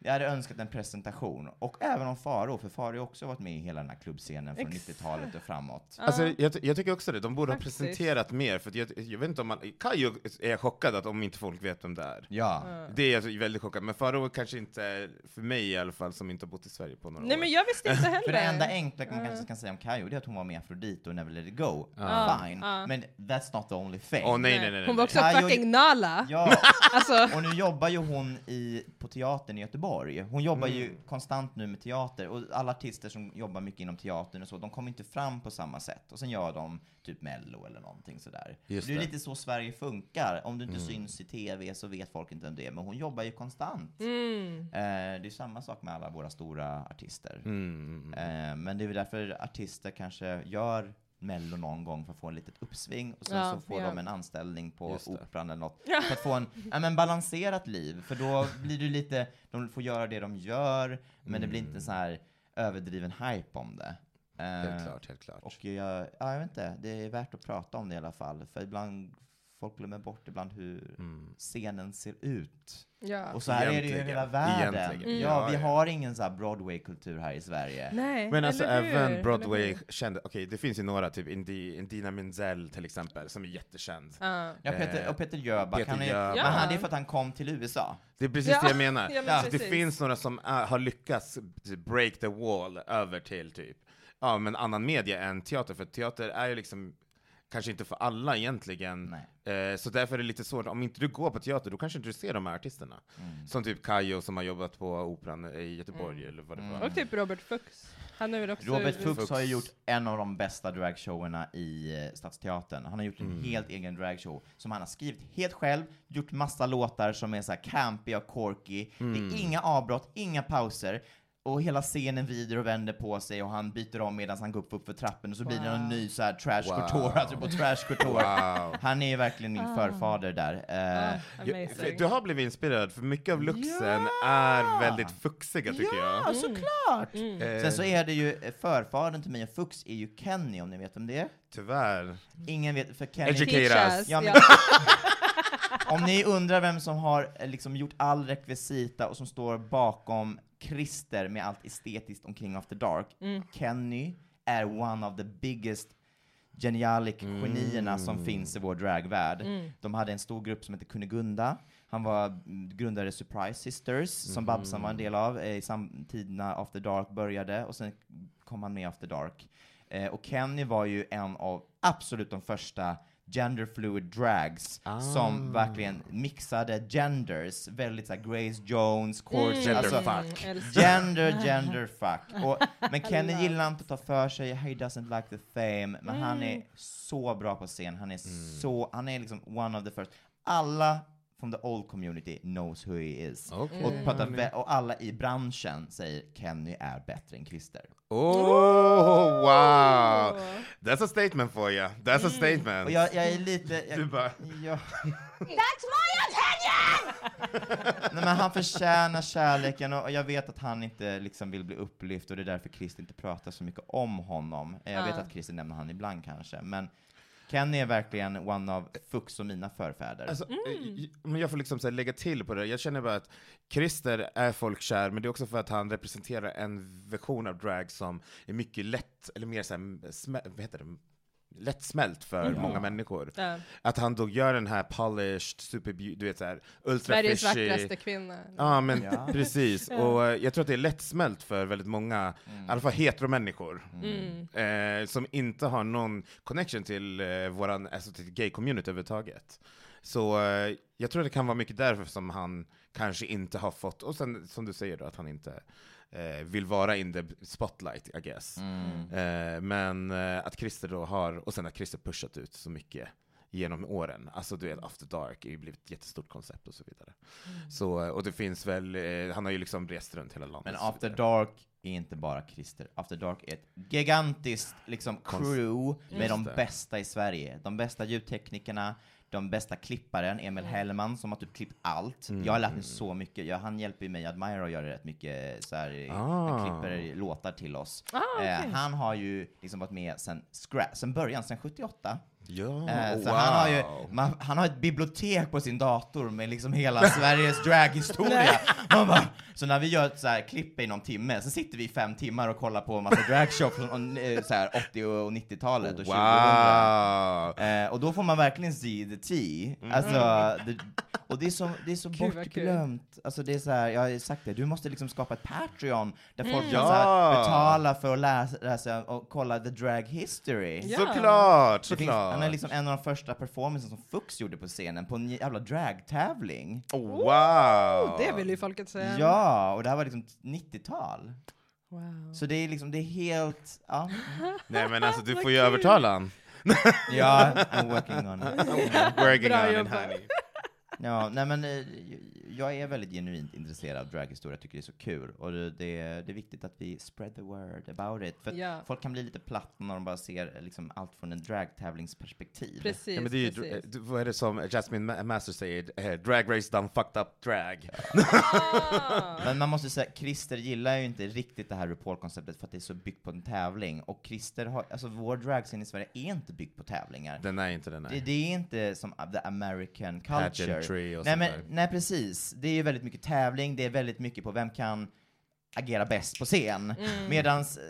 Speaker 4: jag hade önskat en presentation. Och även om Faro, för Faro har också varit med i hela den här klubbscenen från
Speaker 1: Exakt.
Speaker 4: 90-talet och framåt.
Speaker 2: Alltså, jag, jag tycker också det, de borde
Speaker 1: Faktiskt.
Speaker 2: ha presenterat mer, för jag, jag vet inte om man, Kayo är jag chockad att om inte folk vet vem det är.
Speaker 4: Ja.
Speaker 2: Det är jag väldigt chockad, men Farao kanske inte, för mig i alla fall, som inte har bott i Sverige på några
Speaker 1: Nej
Speaker 2: år.
Speaker 1: men jag visste inte heller.
Speaker 4: För det enda enkla man kanske kan säga om Kayo, det är att hon var med i Afrodite och Never Let It Go.
Speaker 1: Ja.
Speaker 4: Fine.
Speaker 1: Ja.
Speaker 4: Men that's not the only thing.
Speaker 2: Nej, nej, nej, nej.
Speaker 1: Hon var också
Speaker 4: Kayo-
Speaker 1: fucking Nala.
Speaker 4: Ja,
Speaker 1: Alltså,
Speaker 4: och nu jobbar ju hon i, på teatern i Göteborg. Hon jobbar ju
Speaker 2: Mm.
Speaker 4: konstant nu med teater, och alla artister som jobbar mycket inom teatern och så, de kommer inte fram på samma sätt. Och sen gör de typ Mello eller någonting sådär.
Speaker 2: Just
Speaker 4: det är
Speaker 2: det.
Speaker 4: lite så Sverige funkar. Om du inte
Speaker 2: Mm.
Speaker 4: syns i TV så vet folk inte vem det är, men hon jobbar ju konstant.
Speaker 1: mm.
Speaker 4: Eh, det är samma sak med alla våra stora artister.
Speaker 2: Mm.
Speaker 4: Eh, men det är väl därför artister kanske gör Mello någon gång för att få en litet uppsving och sen
Speaker 1: Ja,
Speaker 4: så får
Speaker 1: ja.
Speaker 4: de en anställning på. Operan eller något. För att få en ja, men balanserat liv, för då blir det lite, de får göra det de gör, men det blir inte så här överdriven hype om det.
Speaker 2: Helt klart, helt klart.
Speaker 4: Och jag, ja, jag vet inte, det är värt att prata om det i alla fall, för ibland folk glömmer bort ibland hur
Speaker 2: Mm.
Speaker 4: scenen ser ut.
Speaker 1: Ja.
Speaker 4: Och så här är det ju i
Speaker 2: Egentligen.
Speaker 4: hela världen.
Speaker 2: Egentligen.
Speaker 1: Mm.
Speaker 4: Ja, vi har ingen så här Broadway-kultur här i Sverige.
Speaker 1: Nej,
Speaker 2: Men alltså även Broadway kände, okej det finns ju några, typ Indi, Indina Menzel till exempel, som är jättekänd.
Speaker 1: Ja.
Speaker 4: Ja, Peter,
Speaker 2: Eh,
Speaker 4: och Peter Jöback,
Speaker 2: Peter
Speaker 4: han är,
Speaker 2: Jöback.
Speaker 4: men han, är för att han kom till USA.
Speaker 2: Det är precis
Speaker 1: Ja.
Speaker 2: det jag menar.
Speaker 1: Ja, men
Speaker 2: det finns några som är, har lyckats break the wall över till typ, ja men annan media än teater, för teater är ju liksom kanske inte för alla egentligen. Eh, så därför är det lite svårt, om inte du går på teater, då kanske inte du ser de här artisterna.
Speaker 4: Mm.
Speaker 2: Som typ Kayo som har jobbat på Operan i Göteborg,
Speaker 1: Mm.
Speaker 2: eller vad det
Speaker 4: Mm.
Speaker 2: var.
Speaker 1: Och typ Robert Fuchs. Han är väl också...
Speaker 4: Robert Fuchs
Speaker 2: Fuchs.
Speaker 4: har ju gjort en av de bästa dragshowerna i eh, Stadsteatern. Han har gjort en
Speaker 2: Mm.
Speaker 4: helt egen dragshow som han har skrivit helt själv, gjort massa låtar som är så här campiga och corky. Det
Speaker 2: Mm.
Speaker 4: är inga avbrott, inga pauser. Och hela scenen vrider och vänder på sig och han byter om medan han går upp, upp för trappen och så blir det någon ny så här trash couture, alltså på trash couture.
Speaker 2: Wow.
Speaker 4: Han är ju verkligen min förfader där. Eh,
Speaker 1: Amazing.
Speaker 2: Ja, Du har blivit inspirerad, för mycket av looksen är väldigt fuxiga tycker
Speaker 4: ja,
Speaker 2: jag.
Speaker 4: såklart!
Speaker 2: Eh,
Speaker 4: Sen så är det ju, eh, förfadern till Mia Fuchs är ju Kenny, om ni vet om det är.
Speaker 2: Tyvärr.
Speaker 4: Ingen vet, för Kenny...
Speaker 2: Educate us.
Speaker 4: Ja, men-
Speaker 1: Ja.
Speaker 4: Om ni undrar vem som har liksom gjort all rekvisita och som står bakom Christer med allt estetiskt omkring After Dark, Kenny är one of the biggest genialic genierna som finns i vår dragvärld. De hade en stor grupp som hette Kunigunda. Han var mm, grundare Surprise Sisters, som Babsan var en del av eh, i samtiden när After Dark började, och sen kom han med After Dark. Eh, och Kenny var ju en av absolut de första gender fluid drags som verkligen mixade genders, väldigt såhär Grace Jones, Courtney,
Speaker 2: Gender
Speaker 4: alltså,
Speaker 2: fuck.
Speaker 1: Älskar.
Speaker 4: Gender, gender fuck. Och, men Kenny gillar inte att ta för sig, he doesn't like the fame, men han är så bra på scen, han är så, han är liksom one of the first. Alla from the old community knows who he is.
Speaker 2: Okej.
Speaker 4: Och, pratar vä- och alla i branschen säger Kenny är bättre än Christer.
Speaker 2: Oh, wow! That's a statement for you. That's a statement.
Speaker 4: Mm. Och jag, jag är lite... Jag,
Speaker 2: Du bara-
Speaker 4: Ja. That's my opinion! Nej men han förtjänar kärleken och jag vet att han inte liksom vill bli upplyft och det är därför Christer inte pratar så mycket om honom. Jag vet
Speaker 1: Ja.
Speaker 4: att Christer nämner han ibland kanske, men Kenny är verkligen one of Fuchs och mina förfäder.
Speaker 2: Alltså, eh, Men jag får liksom så här lägga till på det. Jag känner bara att Christer är folkkär, men det är också för att han representerar en version av drag som är mycket lätt, eller mer så här, smä, vad heter det? Lättsmält för många människor.
Speaker 1: Ja.
Speaker 2: Att han då gör den här polished, super, du vet såhär, ultra
Speaker 1: Sveriges
Speaker 2: fishy.
Speaker 1: vackraste kvinna.
Speaker 2: Ja, men
Speaker 4: Ja.
Speaker 2: precis. Och eh, jag tror att det är lättsmält för väldigt många, i alla fall heteromänniskor,
Speaker 1: Mm.
Speaker 2: eh, som inte har någon connection till eh, våran, alltså till gay-community överhuvudtaget. Så eh, jag tror det kan vara mycket därför som han kanske inte har fått, och sen som du säger då, att han inte eh, vill vara in the spotlight, I guess. Eh, men eh, att Christer då har, och sen att Christer pushat ut så mycket genom åren. Alltså du vet, After Dark är ju blivit ett jättestort koncept och så vidare. Så, eh, och det finns väl, eh, han har ju liksom rest runt hela landet.
Speaker 4: Men After. Dark är inte bara Christer. After Dark är ett gigantiskt liksom, crew med de bästa i Sverige. De bästa ljudteknikerna, de bästa klipparen, Emil Hellman, som har typ klippt allt. Jag har lärt mig så mycket. Jag, han hjälper ju mig, Admira, att göra rätt mycket så här,
Speaker 2: Ah.
Speaker 4: han klipper låtar till oss.
Speaker 1: Ah, okej.
Speaker 4: eh, han har ju liksom varit med sen, scra- sen början, sen 78.
Speaker 2: Ja,
Speaker 4: Eh, så
Speaker 2: wow.
Speaker 4: han, har ju, man, han har ett bibliotek på sin dator med liksom hela Sveriges draghistoria. Så när vi gör ett så här klipp i någon timme, så sitter vi i fem timmar och kollar på en massa dragshows från eh, så här 80 och 90-talet och 2000.
Speaker 2: Wow!
Speaker 4: Eh, och då får man verkligen see the tea. Alltså, det, och det är så, det är så
Speaker 1: Gud, vad kul.
Speaker 4: bortglömt. Alltså det är så här, jag har ju sagt det, du måste liksom skapa ett Patreon där folk kan
Speaker 2: Ja.
Speaker 4: så här, betala för att läsa, läsa och kolla the drag history.
Speaker 1: Ja.
Speaker 2: Såklart,
Speaker 4: Det finns, han är liksom en av de första performances som Fux gjorde på scenen, på en jävla dragtävling.
Speaker 2: Oh, wow!
Speaker 1: Det vill ju folket säga.
Speaker 4: Ja, och det här var liksom 90-tal.
Speaker 1: Wow.
Speaker 4: Så det är liksom, det är helt, ja.
Speaker 2: Nej men alltså du
Speaker 1: Vad
Speaker 2: får ju
Speaker 1: kul.
Speaker 2: övertala han.
Speaker 4: Ja, I'm working on it.
Speaker 2: Working
Speaker 1: Bra
Speaker 2: on it
Speaker 1: jobbat.
Speaker 2: honey.
Speaker 4: Ja, nej men eh, jag är väldigt genuint intresserad av draghistoria, jag tycker det är så kul. Och det, det, är, det är viktigt att vi spread the word about it. För
Speaker 1: Ja.
Speaker 4: folk kan bli lite platt när de bara ser eh, liksom allt från en dragtävlingsperspektiv.
Speaker 1: Precis,
Speaker 2: Ja, men det är ju,
Speaker 1: precis.
Speaker 2: dr- vad är det som Jasmine Ma- Master säger? Eh, Drag race done fucked up drag.
Speaker 1: Ah.
Speaker 4: Men man måste säga, Christer gillar ju inte riktigt det här RuPaul-konceptet för att det är så byggt på en tävling. Och Christer har, alltså vår dragscen i Sverige är inte byggd på tävlingar.
Speaker 2: Den är inte den
Speaker 4: Det,
Speaker 2: nej.
Speaker 4: det är inte som the American culture.
Speaker 2: Pageantry och
Speaker 4: nej,
Speaker 2: sånt
Speaker 4: men,
Speaker 2: där.
Speaker 4: nej, precis. Det är ju väldigt mycket tävling, det är väldigt mycket på vem kan agera bäst på scen.
Speaker 1: Mm.
Speaker 4: Medans eh,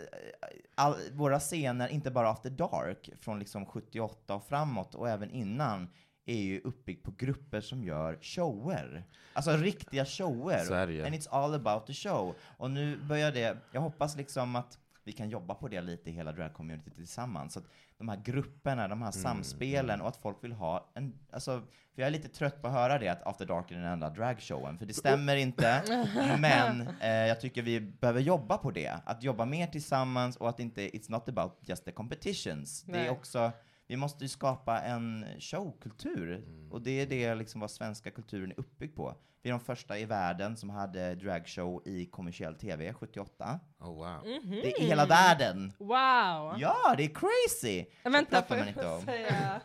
Speaker 4: all, våra scener, inte bara After Dark, från liksom 78 och framåt och även innan, är ju uppbyggt på grupper som gör shower. Alltså riktiga shower.
Speaker 2: Ju.
Speaker 4: And it's all about the show. Och nu börjar det, jag hoppas liksom att vi kan jobba på det lite i hela drag-community tillsammans. Så att de här grupperna, de här
Speaker 2: Mm,
Speaker 4: samspelen och att folk vill ha en, alltså, för jag är lite trött på att höra det att After Dark är den enda dragshowen, för det stämmer inte. Men eh, jag tycker vi behöver jobba på det, att jobba mer tillsammans och att inte, it's not about just the competitions. Det
Speaker 1: Nej.
Speaker 4: är också vi måste ju skapa en showkultur. Och det är det liksom vad svenska kulturen är uppbyggd på. Vi är de första i världen som hade dragshow i kommersiell tv 78.
Speaker 2: Oh, wow.
Speaker 4: Det är i hela världen!
Speaker 1: Wow!
Speaker 4: Ja, det är crazy!
Speaker 1: Men Vänta, får
Speaker 4: man
Speaker 1: jag säga...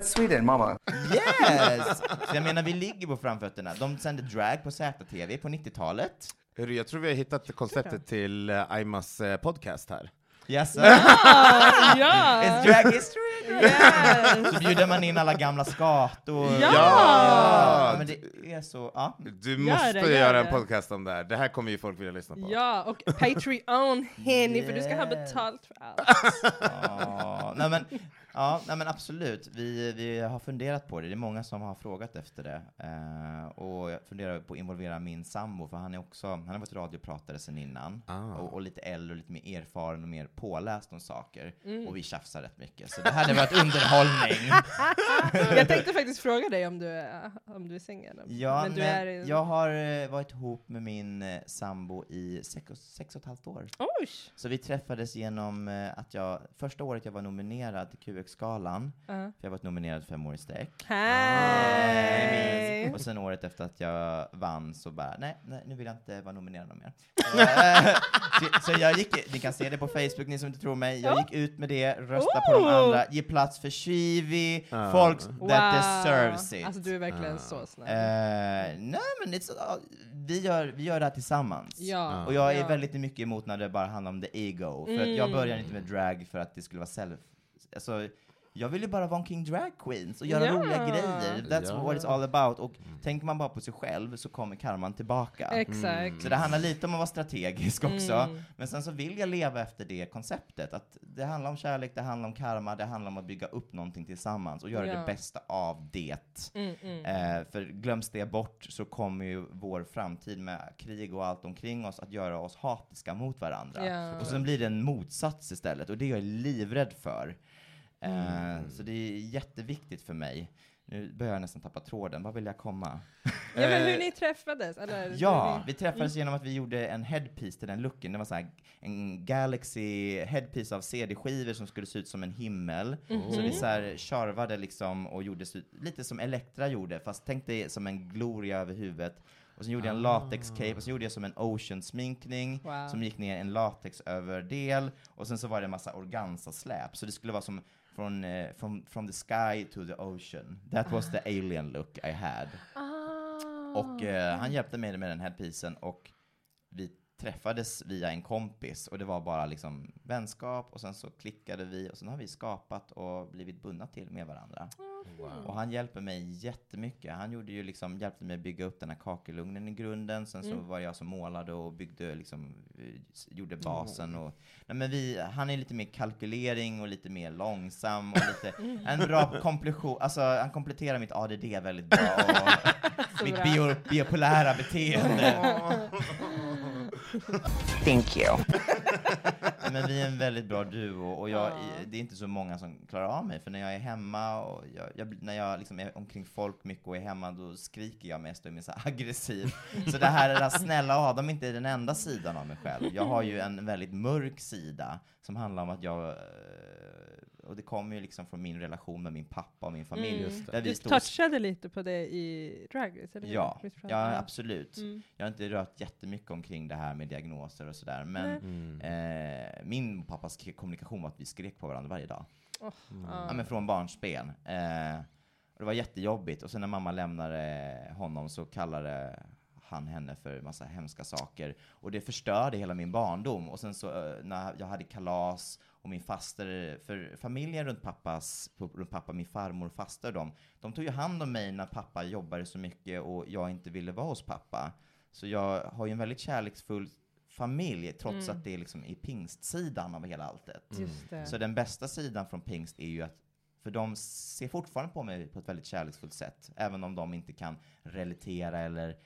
Speaker 5: Sweden, mama.
Speaker 4: Yes! Så jag menar, vi ligger på framfötterna. De sände drag på ZTV på 90-talet.
Speaker 2: Hörru, jag tror vi har hittat konceptet till uh, Aimas eh, podcast här.
Speaker 4: Yes, sir.
Speaker 1: ja!
Speaker 4: It's drag history!
Speaker 1: Yes.
Speaker 4: Så bjuder man in alla gamla skator.
Speaker 1: Ja!
Speaker 4: Ja, men det är så, ja.
Speaker 2: Du
Speaker 1: Gör
Speaker 2: måste
Speaker 1: det, gör
Speaker 2: göra en
Speaker 1: det.
Speaker 2: podcast om det här. Det här kommer ju folk vilja lyssna på.
Speaker 1: Ja, och Patreon, Henny, för du ska ha betalt för allt.
Speaker 4: Ja, nej men, ja, nej men absolut. Vi, vi har funderat på det. Det är många som har frågat efter det. Eh, och jag funderar på att involvera min sambo, för han är också, han har varit radiopratare sedan innan.
Speaker 2: Ah.
Speaker 4: Och, och lite äldre och lite mer erfaren och mer påläst om saker.
Speaker 1: Mm.
Speaker 4: Och vi tjafsar rätt mycket. Så det hade varit underhållning.
Speaker 1: Jag tänkte faktiskt fråga dig om du är, om du är singel.
Speaker 4: Ja,
Speaker 1: men du
Speaker 4: nej,
Speaker 1: är i-
Speaker 4: jag har eh, varit ihop med min eh, sambo i sex och, sex och ett halvt år.
Speaker 1: Oj!
Speaker 4: Så vi träffades genom eh, att jag, första året jag var nominerad till QX-galan,
Speaker 1: Ja.
Speaker 4: för jag har varit nominerad fem år i sträck.
Speaker 1: Hej!
Speaker 4: Och sen året efter att jag vann så bara, nej, nej nu vill jag inte vara nominerad mer. Eh, så, så jag gick, ni kan se det på Facebook, ni som inte tror mig, jag gick ut med det, rösta på de
Speaker 1: Oh!
Speaker 4: andra, ge plats för Shivi,
Speaker 2: Ah.
Speaker 4: folk that deserves it.
Speaker 1: Alltså du är verkligen
Speaker 2: Ah.
Speaker 1: så snäll.
Speaker 4: Eh, nej men it's, uh, vi, gör, vi gör det här tillsammans.
Speaker 1: ja.
Speaker 4: Och jag är
Speaker 1: ja.
Speaker 4: väldigt mycket emot när det bara handlar om the ego. För att jag
Speaker 1: Mm.
Speaker 4: började inte med drag för att det skulle vara self... Alltså, jag ville bara vara en king drag queens och göra
Speaker 1: Ja.
Speaker 4: roliga grejer. That's
Speaker 2: Ja.
Speaker 4: what it's all about. Och tänker man bara på sig själv så kommer karman tillbaka.
Speaker 1: Exakt.
Speaker 4: Så det handlar lite om att vara strategisk också.
Speaker 1: Mm.
Speaker 4: Men sen så vill jag leva efter det konceptet. Att det handlar om kärlek, det handlar om karma, det handlar om att bygga upp någonting tillsammans och göra
Speaker 1: Ja.
Speaker 4: det bästa av det.
Speaker 1: Mm, mm.
Speaker 4: Eh, för glöms det bort så kommer ju vår framtid med krig och allt omkring oss att göra oss hatiska mot varandra. Och sen blir det en motsats istället, och det är jag livrädd för. Eh, Så det är jätteviktigt för mig. Nu börjar jag nästan tappa tråden, vad vill jag komma?
Speaker 1: Ja, men hur
Speaker 4: Eh,
Speaker 1: ni träffades? Eller,
Speaker 4: Ja, vi träffades genom att vi gjorde en headpiece till den looken. Det var så här, en Galaxy headpiece av CD-skivor som skulle se ut som en himmel. Så vi så här charvade liksom och gjorde lite som Elektra gjorde, fast tänk dig som en gloria över huvudet. Och sen gjorde jag en latex-cape, och sen gjorde jag som en ocean-sminkning,
Speaker 1: Wow.
Speaker 4: som gick ner en latex-överdel, och sen så var det en massa organza-släp. Så det skulle vara som från, eh, from, from the sky to the ocean. That was the alien look I had.
Speaker 1: Ah.
Speaker 4: Och eh, han hjälpte mig med den här pisen och vi träffades via en kompis och det var bara liksom vänskap och sen så klickade vi och sen har vi skapat och blivit bundna till med varandra. Och han hjälper mig jättemycket. Han gjorde ju liksom, hjälpte mig bygga upp den här kakelugnen i grunden. Sen så var jag som målade och byggde liksom, eh, gjorde basen och... Nej men vi, han är lite mer kalkylering och lite mer långsam och lite, en bra kompletion, alltså han kompletterar mitt ADD väldigt bra och mitt
Speaker 1: bra.
Speaker 4: bio, biopolära beteende.
Speaker 5: Thank you.
Speaker 4: Men vi är en väldigt bra duo och jag, det är inte så många som klarar av mig för när jag är hemma och jag, jag, när jag liksom är omkring folk mycket och är hemma då skriker jag mest och är mer så aggressiv. Så det här, det snälla Adam är inte den enda sidan av mig själv. Jag har ju en väldigt mörk sida som handlar om att jag eh, och det kommer ju liksom från min relation med min pappa och min familj.
Speaker 1: Mm.
Speaker 4: Där vi
Speaker 1: Du
Speaker 4: stod
Speaker 1: touchade lite på det i Drag Race, eller?
Speaker 4: Ja, ja
Speaker 1: det?
Speaker 4: absolut.
Speaker 1: Mm.
Speaker 4: Jag har inte rört jättemycket omkring det här med diagnoser och sådär, men
Speaker 1: Nej.
Speaker 4: eh, min och pappas kommunikation var att vi skrek på varandra varje dag.
Speaker 1: Åh,
Speaker 4: Ja,
Speaker 1: ja.
Speaker 4: men från barnsben. Eh, och det var jättejobbigt, och sen när mamma lämnade honom så kallade han henne för massa hemska saker. Och det förstörde hela min barndom. Och sen så eh, när jag hade kalas och min faster, för familjen runt pappas, runt pappa, min farmor och faster, de, de tog ju hand om mig när pappa jobbade så mycket och jag inte ville vara hos pappa. Så jag har ju en väldigt kärleksfull familj, trots att det är liksom i pingstsidan av hela alltet.
Speaker 1: Det.
Speaker 4: Så den bästa sidan från pingst är ju att för de ser fortfarande på mig på ett väldigt kärleksfullt sätt, även om de inte kan relatera eller...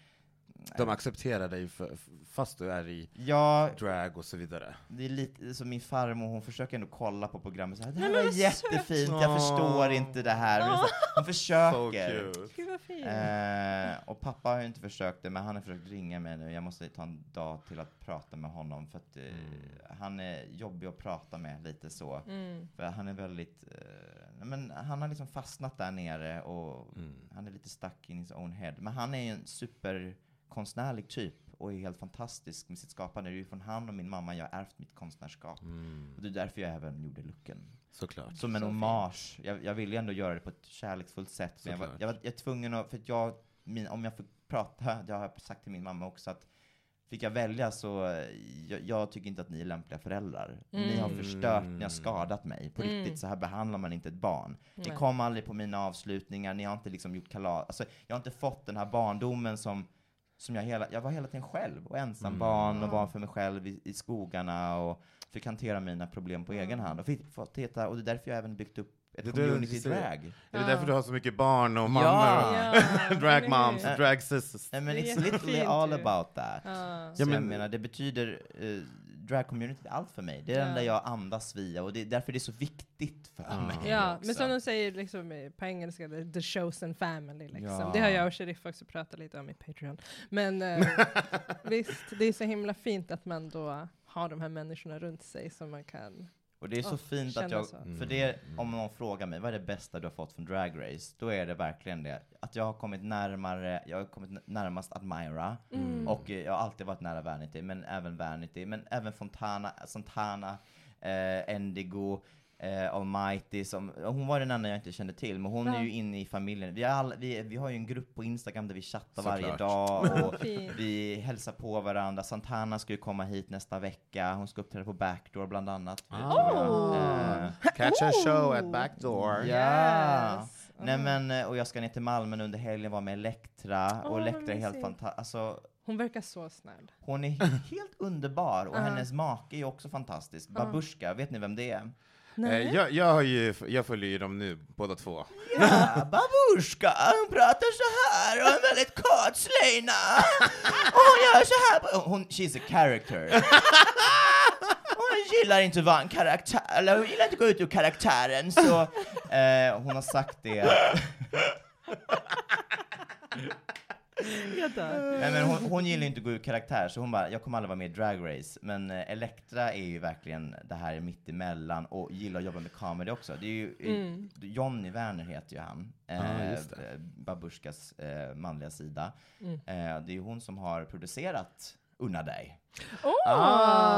Speaker 2: De accepterar dig för, fast du är i
Speaker 4: Ja,
Speaker 2: drag och så vidare.
Speaker 4: det är lite som min farmor, hon försöker ändå kolla på programmet så här, det här
Speaker 1: Nej,
Speaker 4: var jättefint, jag förstår inte det här. Men så, hon
Speaker 2: So
Speaker 4: försöker.
Speaker 1: fint.
Speaker 4: Eh, och pappa har ju inte försökt det, men han har försökt ringa mig nu. Jag måste ta en dag till att prata med honom, för att eh, han är jobbig att prata med lite så.
Speaker 1: Mm.
Speaker 4: För han är väldigt, eh, men han har liksom fastnat där nere och
Speaker 2: Mm.
Speaker 4: han är lite stuck in his own head. Men han är ju en superkonstnärlig typ och är helt fantastisk med sitt skapande. Det är ju från han och min mamma jag har ärvt mitt konstnärskap.
Speaker 2: Mm.
Speaker 4: Och det är därför jag även gjorde looken.
Speaker 2: Såklart.
Speaker 4: Som en
Speaker 1: Så
Speaker 4: hommage. Jag, jag ville ju ändå göra det på ett kärleksfullt sätt. Men jag var, jag, var, jag är tvungen att, för att jag, min, om jag får prata, det har jag sagt till min mamma också, att fick jag välja så, jag, jag tycker inte att ni är lämpliga föräldrar. Ni har
Speaker 2: Mm.
Speaker 4: förstört, ni har skadat mig. På
Speaker 1: Mm.
Speaker 4: riktigt, så här behandlar man inte ett barn. Ni
Speaker 1: Nej.
Speaker 4: kom aldrig på mina avslutningar, ni har inte liksom gjort kalas. Alltså, jag har inte fått den här barndomen som, som jag hela, jag var hela tiden själv och ensam
Speaker 2: Mm.
Speaker 4: barn och var för mig själv i, i skogarna och fick hantera mina problem på egen hand. Och, fick, fått hitta, och det är därför jag även byggt upp ett
Speaker 2: Det
Speaker 4: community drag.
Speaker 2: Är det därför du har så mycket barn och mammor?
Speaker 4: Ja.
Speaker 2: och drag moms,
Speaker 4: Ja.
Speaker 2: drag sisters?
Speaker 4: Nej men
Speaker 1: Det är
Speaker 4: it's literally all about that.
Speaker 1: Ja.
Speaker 4: Så
Speaker 2: Ja, men-
Speaker 4: jag menar, det betyder, uh, drag-community är allt för mig. Det är det
Speaker 1: Ja.
Speaker 4: enda jag andas via och det är därför det är så viktigt för
Speaker 2: Ja.
Speaker 4: mig.
Speaker 1: Ja,
Speaker 4: också.
Speaker 1: men som de säger liksom på engelska, the chosen family liksom.
Speaker 4: Ja.
Speaker 1: Det har jag och Sheriff också pratat lite om i Patreon. Men eh, visst, det är så himla fint att man då har de här människorna runt sig som man kan...
Speaker 4: Och det är så
Speaker 1: Ja,
Speaker 4: fint att jag,
Speaker 1: så.
Speaker 4: för det, om någon frågar mig, vad är det bästa du har fått från Drag Race? Då är det verkligen det, att jag har kommit närmare, jag har kommit närmast Admira,
Speaker 1: Mm.
Speaker 4: och eh, jag har alltid varit nära Vanity, men även Vanity, men även Fontana, Santana, eh, Endigo, eh, Almighty, som, hon var den enda jag inte kände till, men hon
Speaker 1: Ja.
Speaker 4: är ju inne i familjen. Vi, all, vi, vi har ju en grupp på Instagram där vi chattar varje
Speaker 2: Såklart.
Speaker 4: dag, och vi hälsar på varandra. Santana ska ju komma hit nästa vecka, hon ska uppträda på Backdoor bland annat.
Speaker 2: Ah.
Speaker 1: Oh.
Speaker 4: Eh,
Speaker 2: Catch a show at backdoor.
Speaker 4: Ja.
Speaker 1: Yes.
Speaker 4: Nej men, eh, och jag ska ner till Malmö under helgen, vara med Elektra, och
Speaker 1: Åh, vad
Speaker 4: Elektra är helt fantastisk. Alltså,
Speaker 1: Hon verkar så snäll.
Speaker 4: hon är helt underbar, och
Speaker 1: Ja.
Speaker 4: hennes make är ju också fantastisk. Babushka, vet ni vem det är?
Speaker 2: Eh, jag, jag, har ju, jag följer ju dem nu, båda två.
Speaker 4: Ja, Babushka, hon pratar så här och en väldigt kort släna. Och hon gör så här. Hon, she's a character. Hon gillar inte att vara en karaktär, eller hon gillar inte att gå ut ur karaktären, så eh, hon har sagt det.
Speaker 1: Jag dör.
Speaker 4: Nej, men hon, hon gillar inte att gå ur karaktär, så hon bara, jag kommer aldrig vara med i Drag Race. Men eh, Elektra är ju verkligen det här mitt emellan och gillar att jobba med comedy också. Det är ju,
Speaker 1: Mm.
Speaker 4: Johnny Werner heter ju han,
Speaker 2: Ja,
Speaker 4: eh,
Speaker 2: just det.
Speaker 4: eh, Babushkas eh, manliga sida.
Speaker 1: Mm.
Speaker 4: Eh, det är ju hon som har producerat Unna dig.
Speaker 1: Åh!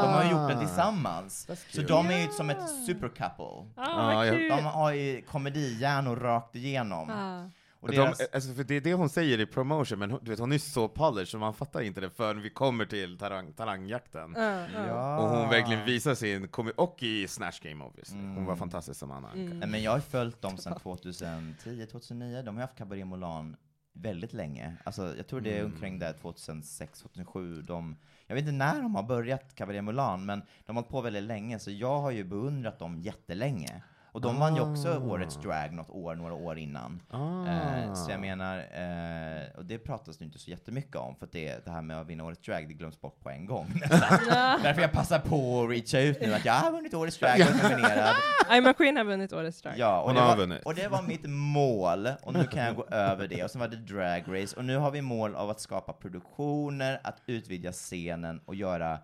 Speaker 4: De har ju gjort
Speaker 2: Ah.
Speaker 4: den tillsammans. Så
Speaker 2: cute.
Speaker 4: de är ju som ett supercouple.
Speaker 1: Ah,
Speaker 2: Ja,
Speaker 1: vad
Speaker 2: jag-
Speaker 1: kul!
Speaker 4: De har ju komedihjärnor rakt igenom.
Speaker 1: Ah.
Speaker 4: Och
Speaker 2: De,
Speaker 4: deras,
Speaker 2: alltså, för det är det hon säger i promotion, men du vet, hon är så polished så man fattar inte det förrän vi kommer till tarang, talangjakten.
Speaker 1: Ah.
Speaker 4: ja.
Speaker 2: Och hon verkligen visar sin och i Snatch Game obviously. Hon
Speaker 4: Mm.
Speaker 2: var fantastisk som Anna.
Speaker 1: Mm.
Speaker 4: Men jag har följt dem sedan 2010, 2009. De har haft Cabaret Moulin väldigt länge. Alltså, jag tror det är
Speaker 2: Mm.
Speaker 4: omkring där 2006, 2007. De, jag vet inte när de har börjat Cabaret Moulin, men de har hållit på väldigt länge, så jag har ju beundrat dem jättelänge. Och de vann ju också
Speaker 2: Ah.
Speaker 4: årets drag något år, några år innan.
Speaker 2: Ah.
Speaker 4: Eh, så jag menar, eh, och det pratas det inte så jättemycket om, för att det, det här med att vinna årets drag, det glöms bort på en gång. Därför jag passar på att reacha ut nu att jag har vunnit årets drag, jag är nominerad.
Speaker 1: I'm a Queen har vunnit årets drag.
Speaker 4: Ja, och det,
Speaker 2: har
Speaker 4: var, och det var mitt mål, och nu kan jag gå över det. Och sen var det drag race, och nu har vi mål av att skapa produktioner, att utvidga scenen och göra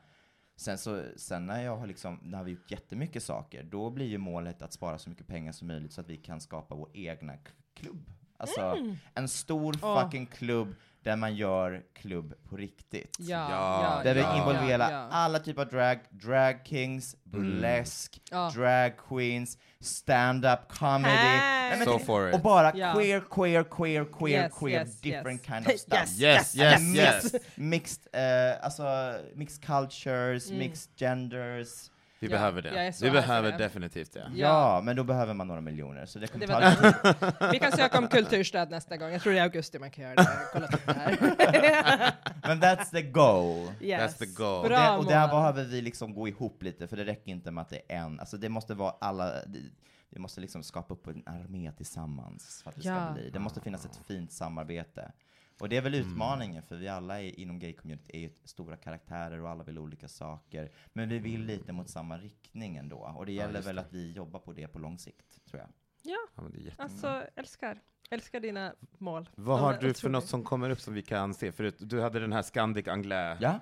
Speaker 4: Sen, så, sen när, jag har liksom, när vi gjort jättemycket saker, då blir ju målet att spara så mycket pengar som möjligt så att vi kan skapa vår egna klubb. Alltså en stor
Speaker 1: Åh.
Speaker 4: fucking klubb där man gör klubb på riktigt.
Speaker 1: Ja,
Speaker 2: Ja,
Speaker 1: ja,
Speaker 4: Där vi
Speaker 2: Ja.
Speaker 4: involverar
Speaker 1: ja.
Speaker 4: alla typer av drag, drag kings, burlesque,
Speaker 1: Ja.
Speaker 4: drag queens, stand-up comedy.
Speaker 1: Hey.
Speaker 4: Nej, men
Speaker 2: So
Speaker 4: det-
Speaker 2: for.
Speaker 4: Och bara queer, queer, queer, queer,
Speaker 1: Yes,
Speaker 4: queer,
Speaker 1: yes,
Speaker 4: different
Speaker 1: yes.
Speaker 4: kind of stuff.
Speaker 1: Yes,
Speaker 2: Yes, yes, yes.
Speaker 4: Mixed, mixed, eh, alltså, mixed cultures,
Speaker 1: Mm.
Speaker 4: mixed genders.
Speaker 2: Vi
Speaker 1: Ja,
Speaker 2: behöver det. Vi behöver
Speaker 1: det.
Speaker 2: definitivt det.
Speaker 1: Ja.
Speaker 4: Ja. men då behöver man några miljoner, så det kommer
Speaker 1: Det
Speaker 4: ta lite tid.
Speaker 1: Vi kan söka om kulturstöd nästa gång. Jag tror det är augusti man kan göra det. Kolla upp det här.
Speaker 4: Men that's the goal.
Speaker 1: yes.
Speaker 2: That's the goal.
Speaker 1: Bra
Speaker 4: det, och där behöver vi liksom gå ihop lite, för det räcker inte med att det är en. Alltså det måste vara alla, vi måste liksom skapa upp en armé tillsammans för att det ska
Speaker 1: Ja.
Speaker 4: bli. Det måste finnas ett fint samarbete. Och det är väl utmaningen, för vi alla är, inom gay-community är ju stora karaktärer och alla vill olika saker. Men vi vill lite mot samma riktning ändå. Och det gäller
Speaker 2: just
Speaker 4: väl
Speaker 2: det.
Speaker 4: att vi jobbar på det på lång sikt, tror jag.
Speaker 1: Ja,
Speaker 2: Ja, men det är jätte...
Speaker 1: alltså älskar. Älskar dina mål.
Speaker 2: Vad
Speaker 1: De
Speaker 2: har du för något som kommer upp som vi kan se? Förut, du hade den här Scandic Anglais,
Speaker 4: Ja,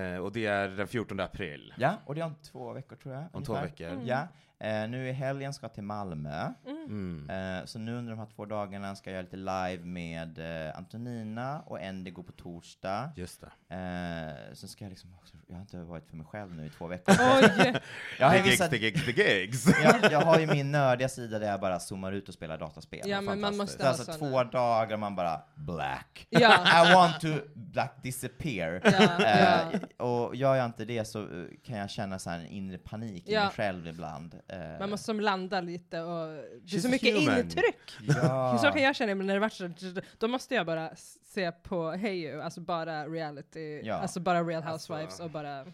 Speaker 2: eh, och det är den 14 april.
Speaker 4: ja, och det är om två veckor tror jag.
Speaker 2: Om två
Speaker 4: ungefär.
Speaker 2: veckor.
Speaker 1: Mm.
Speaker 4: Ja, Eh, nu i helgen ska jag till Malmö.
Speaker 2: Mm.
Speaker 4: Eh, så nu under de här två dagarna ska jag göra lite live med eh, Antonina och går på torsdag.
Speaker 2: Just det.
Speaker 4: Eh, sen ska jag liksom också, jag har inte varit för mig själv nu i två veckor.
Speaker 1: Oj!
Speaker 4: jag, har
Speaker 2: The
Speaker 4: ju
Speaker 2: gigs, the gigs, the gigs.
Speaker 4: jag, jag har ju min nördiga sida där jag bara zoomar ut och spelar dataspel.
Speaker 1: Ja, men man måste
Speaker 4: Så alltså två dagar man bara black.
Speaker 1: Ja.
Speaker 4: I want to black disappear.
Speaker 1: Ja,
Speaker 4: Eh,
Speaker 1: ja.
Speaker 4: och gör jag inte det så eh, kan jag känna så här en inre panik i mig själv ibland. Eh,
Speaker 1: Man måste som landa lite och det är så mycket
Speaker 2: human.
Speaker 1: intryck.
Speaker 4: ja.
Speaker 1: Så kan jag känna ibland när det varit så, då måste jag bara se på Hey You, alltså bara reality,
Speaker 4: Ja.
Speaker 1: alltså bara Real Housewives och bara...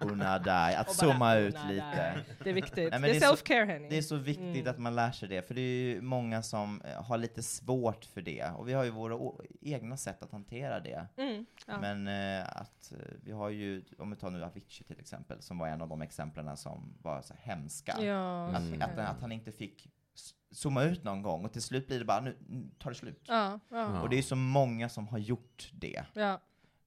Speaker 4: Unadai, att
Speaker 1: och bara
Speaker 4: zooma ut lite.
Speaker 1: Det är viktigt.
Speaker 4: Nej,
Speaker 1: det är
Speaker 4: det är så-
Speaker 1: self-care hörni.
Speaker 4: Det är så viktigt att man lär sig det, för det är ju många som eh, har lite svårt för det. Och vi har ju våra egna sätt att hantera det.
Speaker 1: Mm, ja.
Speaker 4: Men eh, att eh, vi har ju, om vi tar nu Avicii till exempel, som var en av de exemplen som var så hemska.
Speaker 1: ja.
Speaker 4: Att,
Speaker 2: Mm.
Speaker 4: att, att han inte fick zooma ut någon gång, och till slut blir det bara, nu nu tar det slut.
Speaker 1: Ja, ja,
Speaker 4: Och det är så många som har gjort det.
Speaker 1: ja.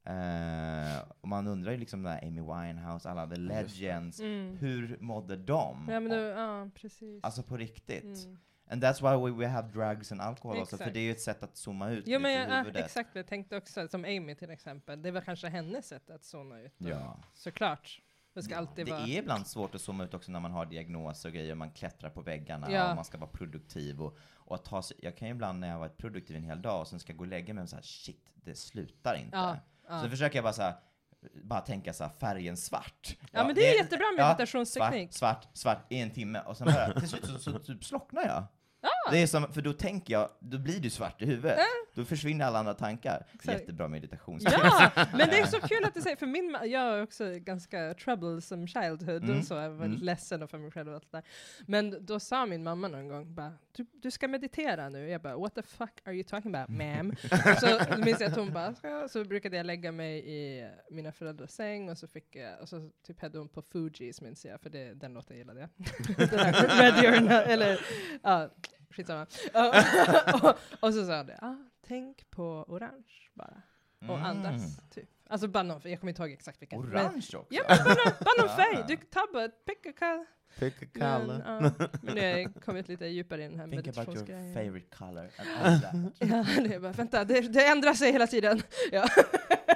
Speaker 4: Eh, och man undrar ju liksom där Amy Winehouse, alla the legends,
Speaker 1: Mm.
Speaker 4: hur mådde de?
Speaker 1: Ja, men du, ja, precis.
Speaker 4: Alltså på riktigt.
Speaker 1: Mm.
Speaker 4: And that's why we, we have drugs and alcohol också, för
Speaker 1: Exakt.
Speaker 4: det är ju ett sätt att zooma ut
Speaker 1: Jo men
Speaker 4: lite
Speaker 1: jag, ja,
Speaker 4: huvudet.
Speaker 1: exakt, jag tänkte också, som Amy till exempel, det var kanske hennes sätt att zona ut.
Speaker 4: Ja.
Speaker 1: Såklart. Det ska alltid
Speaker 4: Det
Speaker 1: vara...
Speaker 4: är ibland svårt att zooma ut också när man har diagnoser och grejer, man klättrar på väggarna
Speaker 1: Ja.
Speaker 4: och man ska vara produktiv och, och att ta sig, jag kan ju ibland när jag har varit produktiv en hel dag och sen ska jag gå och lägga mig och så här, shit, det slutar inte.
Speaker 1: Ja, ja.
Speaker 4: Så försöker jag bara så här, bara tänka så här, färgen svart.
Speaker 1: Ja, men det är jättebra meditationsteknik.
Speaker 4: svart, svart, svart i en timme och sen bara, till slut så, så, typ slocknar jag. Det är som, för då tänker jag, då blir du svart i huvudet. Då försvinner alla andra tankar.
Speaker 1: Exakt.
Speaker 4: Jättebra meditation.
Speaker 1: Ja, men det är så kul att du säger, för min, jag är också ganska troublesome childhood
Speaker 4: Mm.
Speaker 1: och så, jag var
Speaker 4: Mm.
Speaker 1: ledsen för mig själv och allt det där. Men då sa min mamma någon gång bara, du, du ska meditera nu. Jag bara, what the fuck are you talking about ma'am? så minns jag att hon bara, så brukade jag lägga mig i mina föräldrars säng och så fick jag, och så typ hade hon på Fugees minns jag, för det, den låten gillade jag. Not, eller ja, skitsamma. och, och så sa hon det, ah, tänk på orange bara. Och
Speaker 4: Mm.
Speaker 1: andas, typ. Alltså någon, jag kommer inte ihåg exakt vilken. Men,
Speaker 4: Orange också?
Speaker 1: ja, men någon
Speaker 4: Ja.
Speaker 1: färg. Du tar bara, pick a color.
Speaker 2: Pick a
Speaker 1: Men,
Speaker 2: color.
Speaker 1: ja, men nu har jag kommit lite djupare i den här
Speaker 4: Think about your
Speaker 1: meditationsgrejen.
Speaker 4: favorite color and all that.
Speaker 1: Ja, det är bara, vänta, det, det ändrar sig hela tiden. Ja.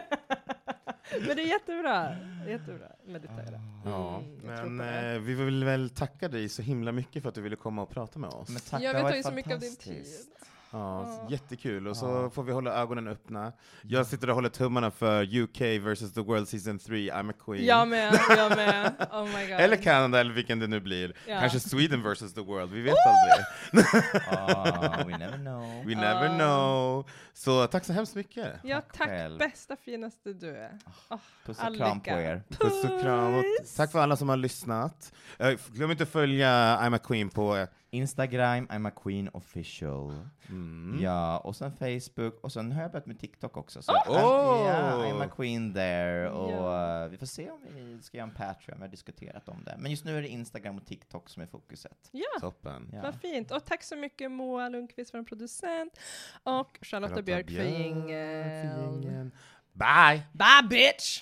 Speaker 1: men det är jättebra. Jättebra. Meditera.
Speaker 2: Ja,
Speaker 1: Mm,
Speaker 2: men
Speaker 1: det.
Speaker 2: eh, vi vill väl tacka dig så himla mycket för att du ville komma och prata med oss.
Speaker 4: Men tack,
Speaker 1: Jag
Speaker 4: det
Speaker 1: vet
Speaker 4: varit
Speaker 1: ju så mycket av din tid.
Speaker 4: fantastiskt.
Speaker 2: Ja. jättekul. Och så
Speaker 4: Ja.
Speaker 2: får vi hålla ögonen öppna. Jag sitter och håller tummarna för UK versus the World Season 3, I'm a Queen.
Speaker 1: Jag med, jag med. Oh my god.
Speaker 2: Eller Kanada, eller vilken det nu blir.
Speaker 1: Ja.
Speaker 2: Kanske Sweden versus the World, vi vet aldrig.
Speaker 4: Ah, we never know.
Speaker 2: We never
Speaker 1: Ja.
Speaker 2: know. Så tack så hemskt mycket.
Speaker 1: Ja,
Speaker 4: Tack
Speaker 1: tack.
Speaker 4: själv.
Speaker 1: Bästa, finaste du är. Oh,
Speaker 4: Puss och kram på er.
Speaker 2: Puss och kram. Och tack för alla som har lyssnat. Eh, Glöm inte att följa I'm a Queen på...
Speaker 4: Instagram, I'm a queen official.
Speaker 2: Mm.
Speaker 4: Ja, och sen Facebook, och sen har jag börjat med TikTok också. Så
Speaker 2: oh!
Speaker 4: I'm, yeah, I'm a queen there. Och yeah. vi får se om vi ska göra en Patreon, vi har diskuterat om det. Men just nu är det Instagram och TikTok som är fokuset.
Speaker 1: Ja,
Speaker 2: Toppen.
Speaker 4: ja.
Speaker 1: vad fint. Och tack så mycket Moa Lundqvist, vår producent, och Charlotta Björk för
Speaker 2: ingen. Bye!
Speaker 1: Bye bitch!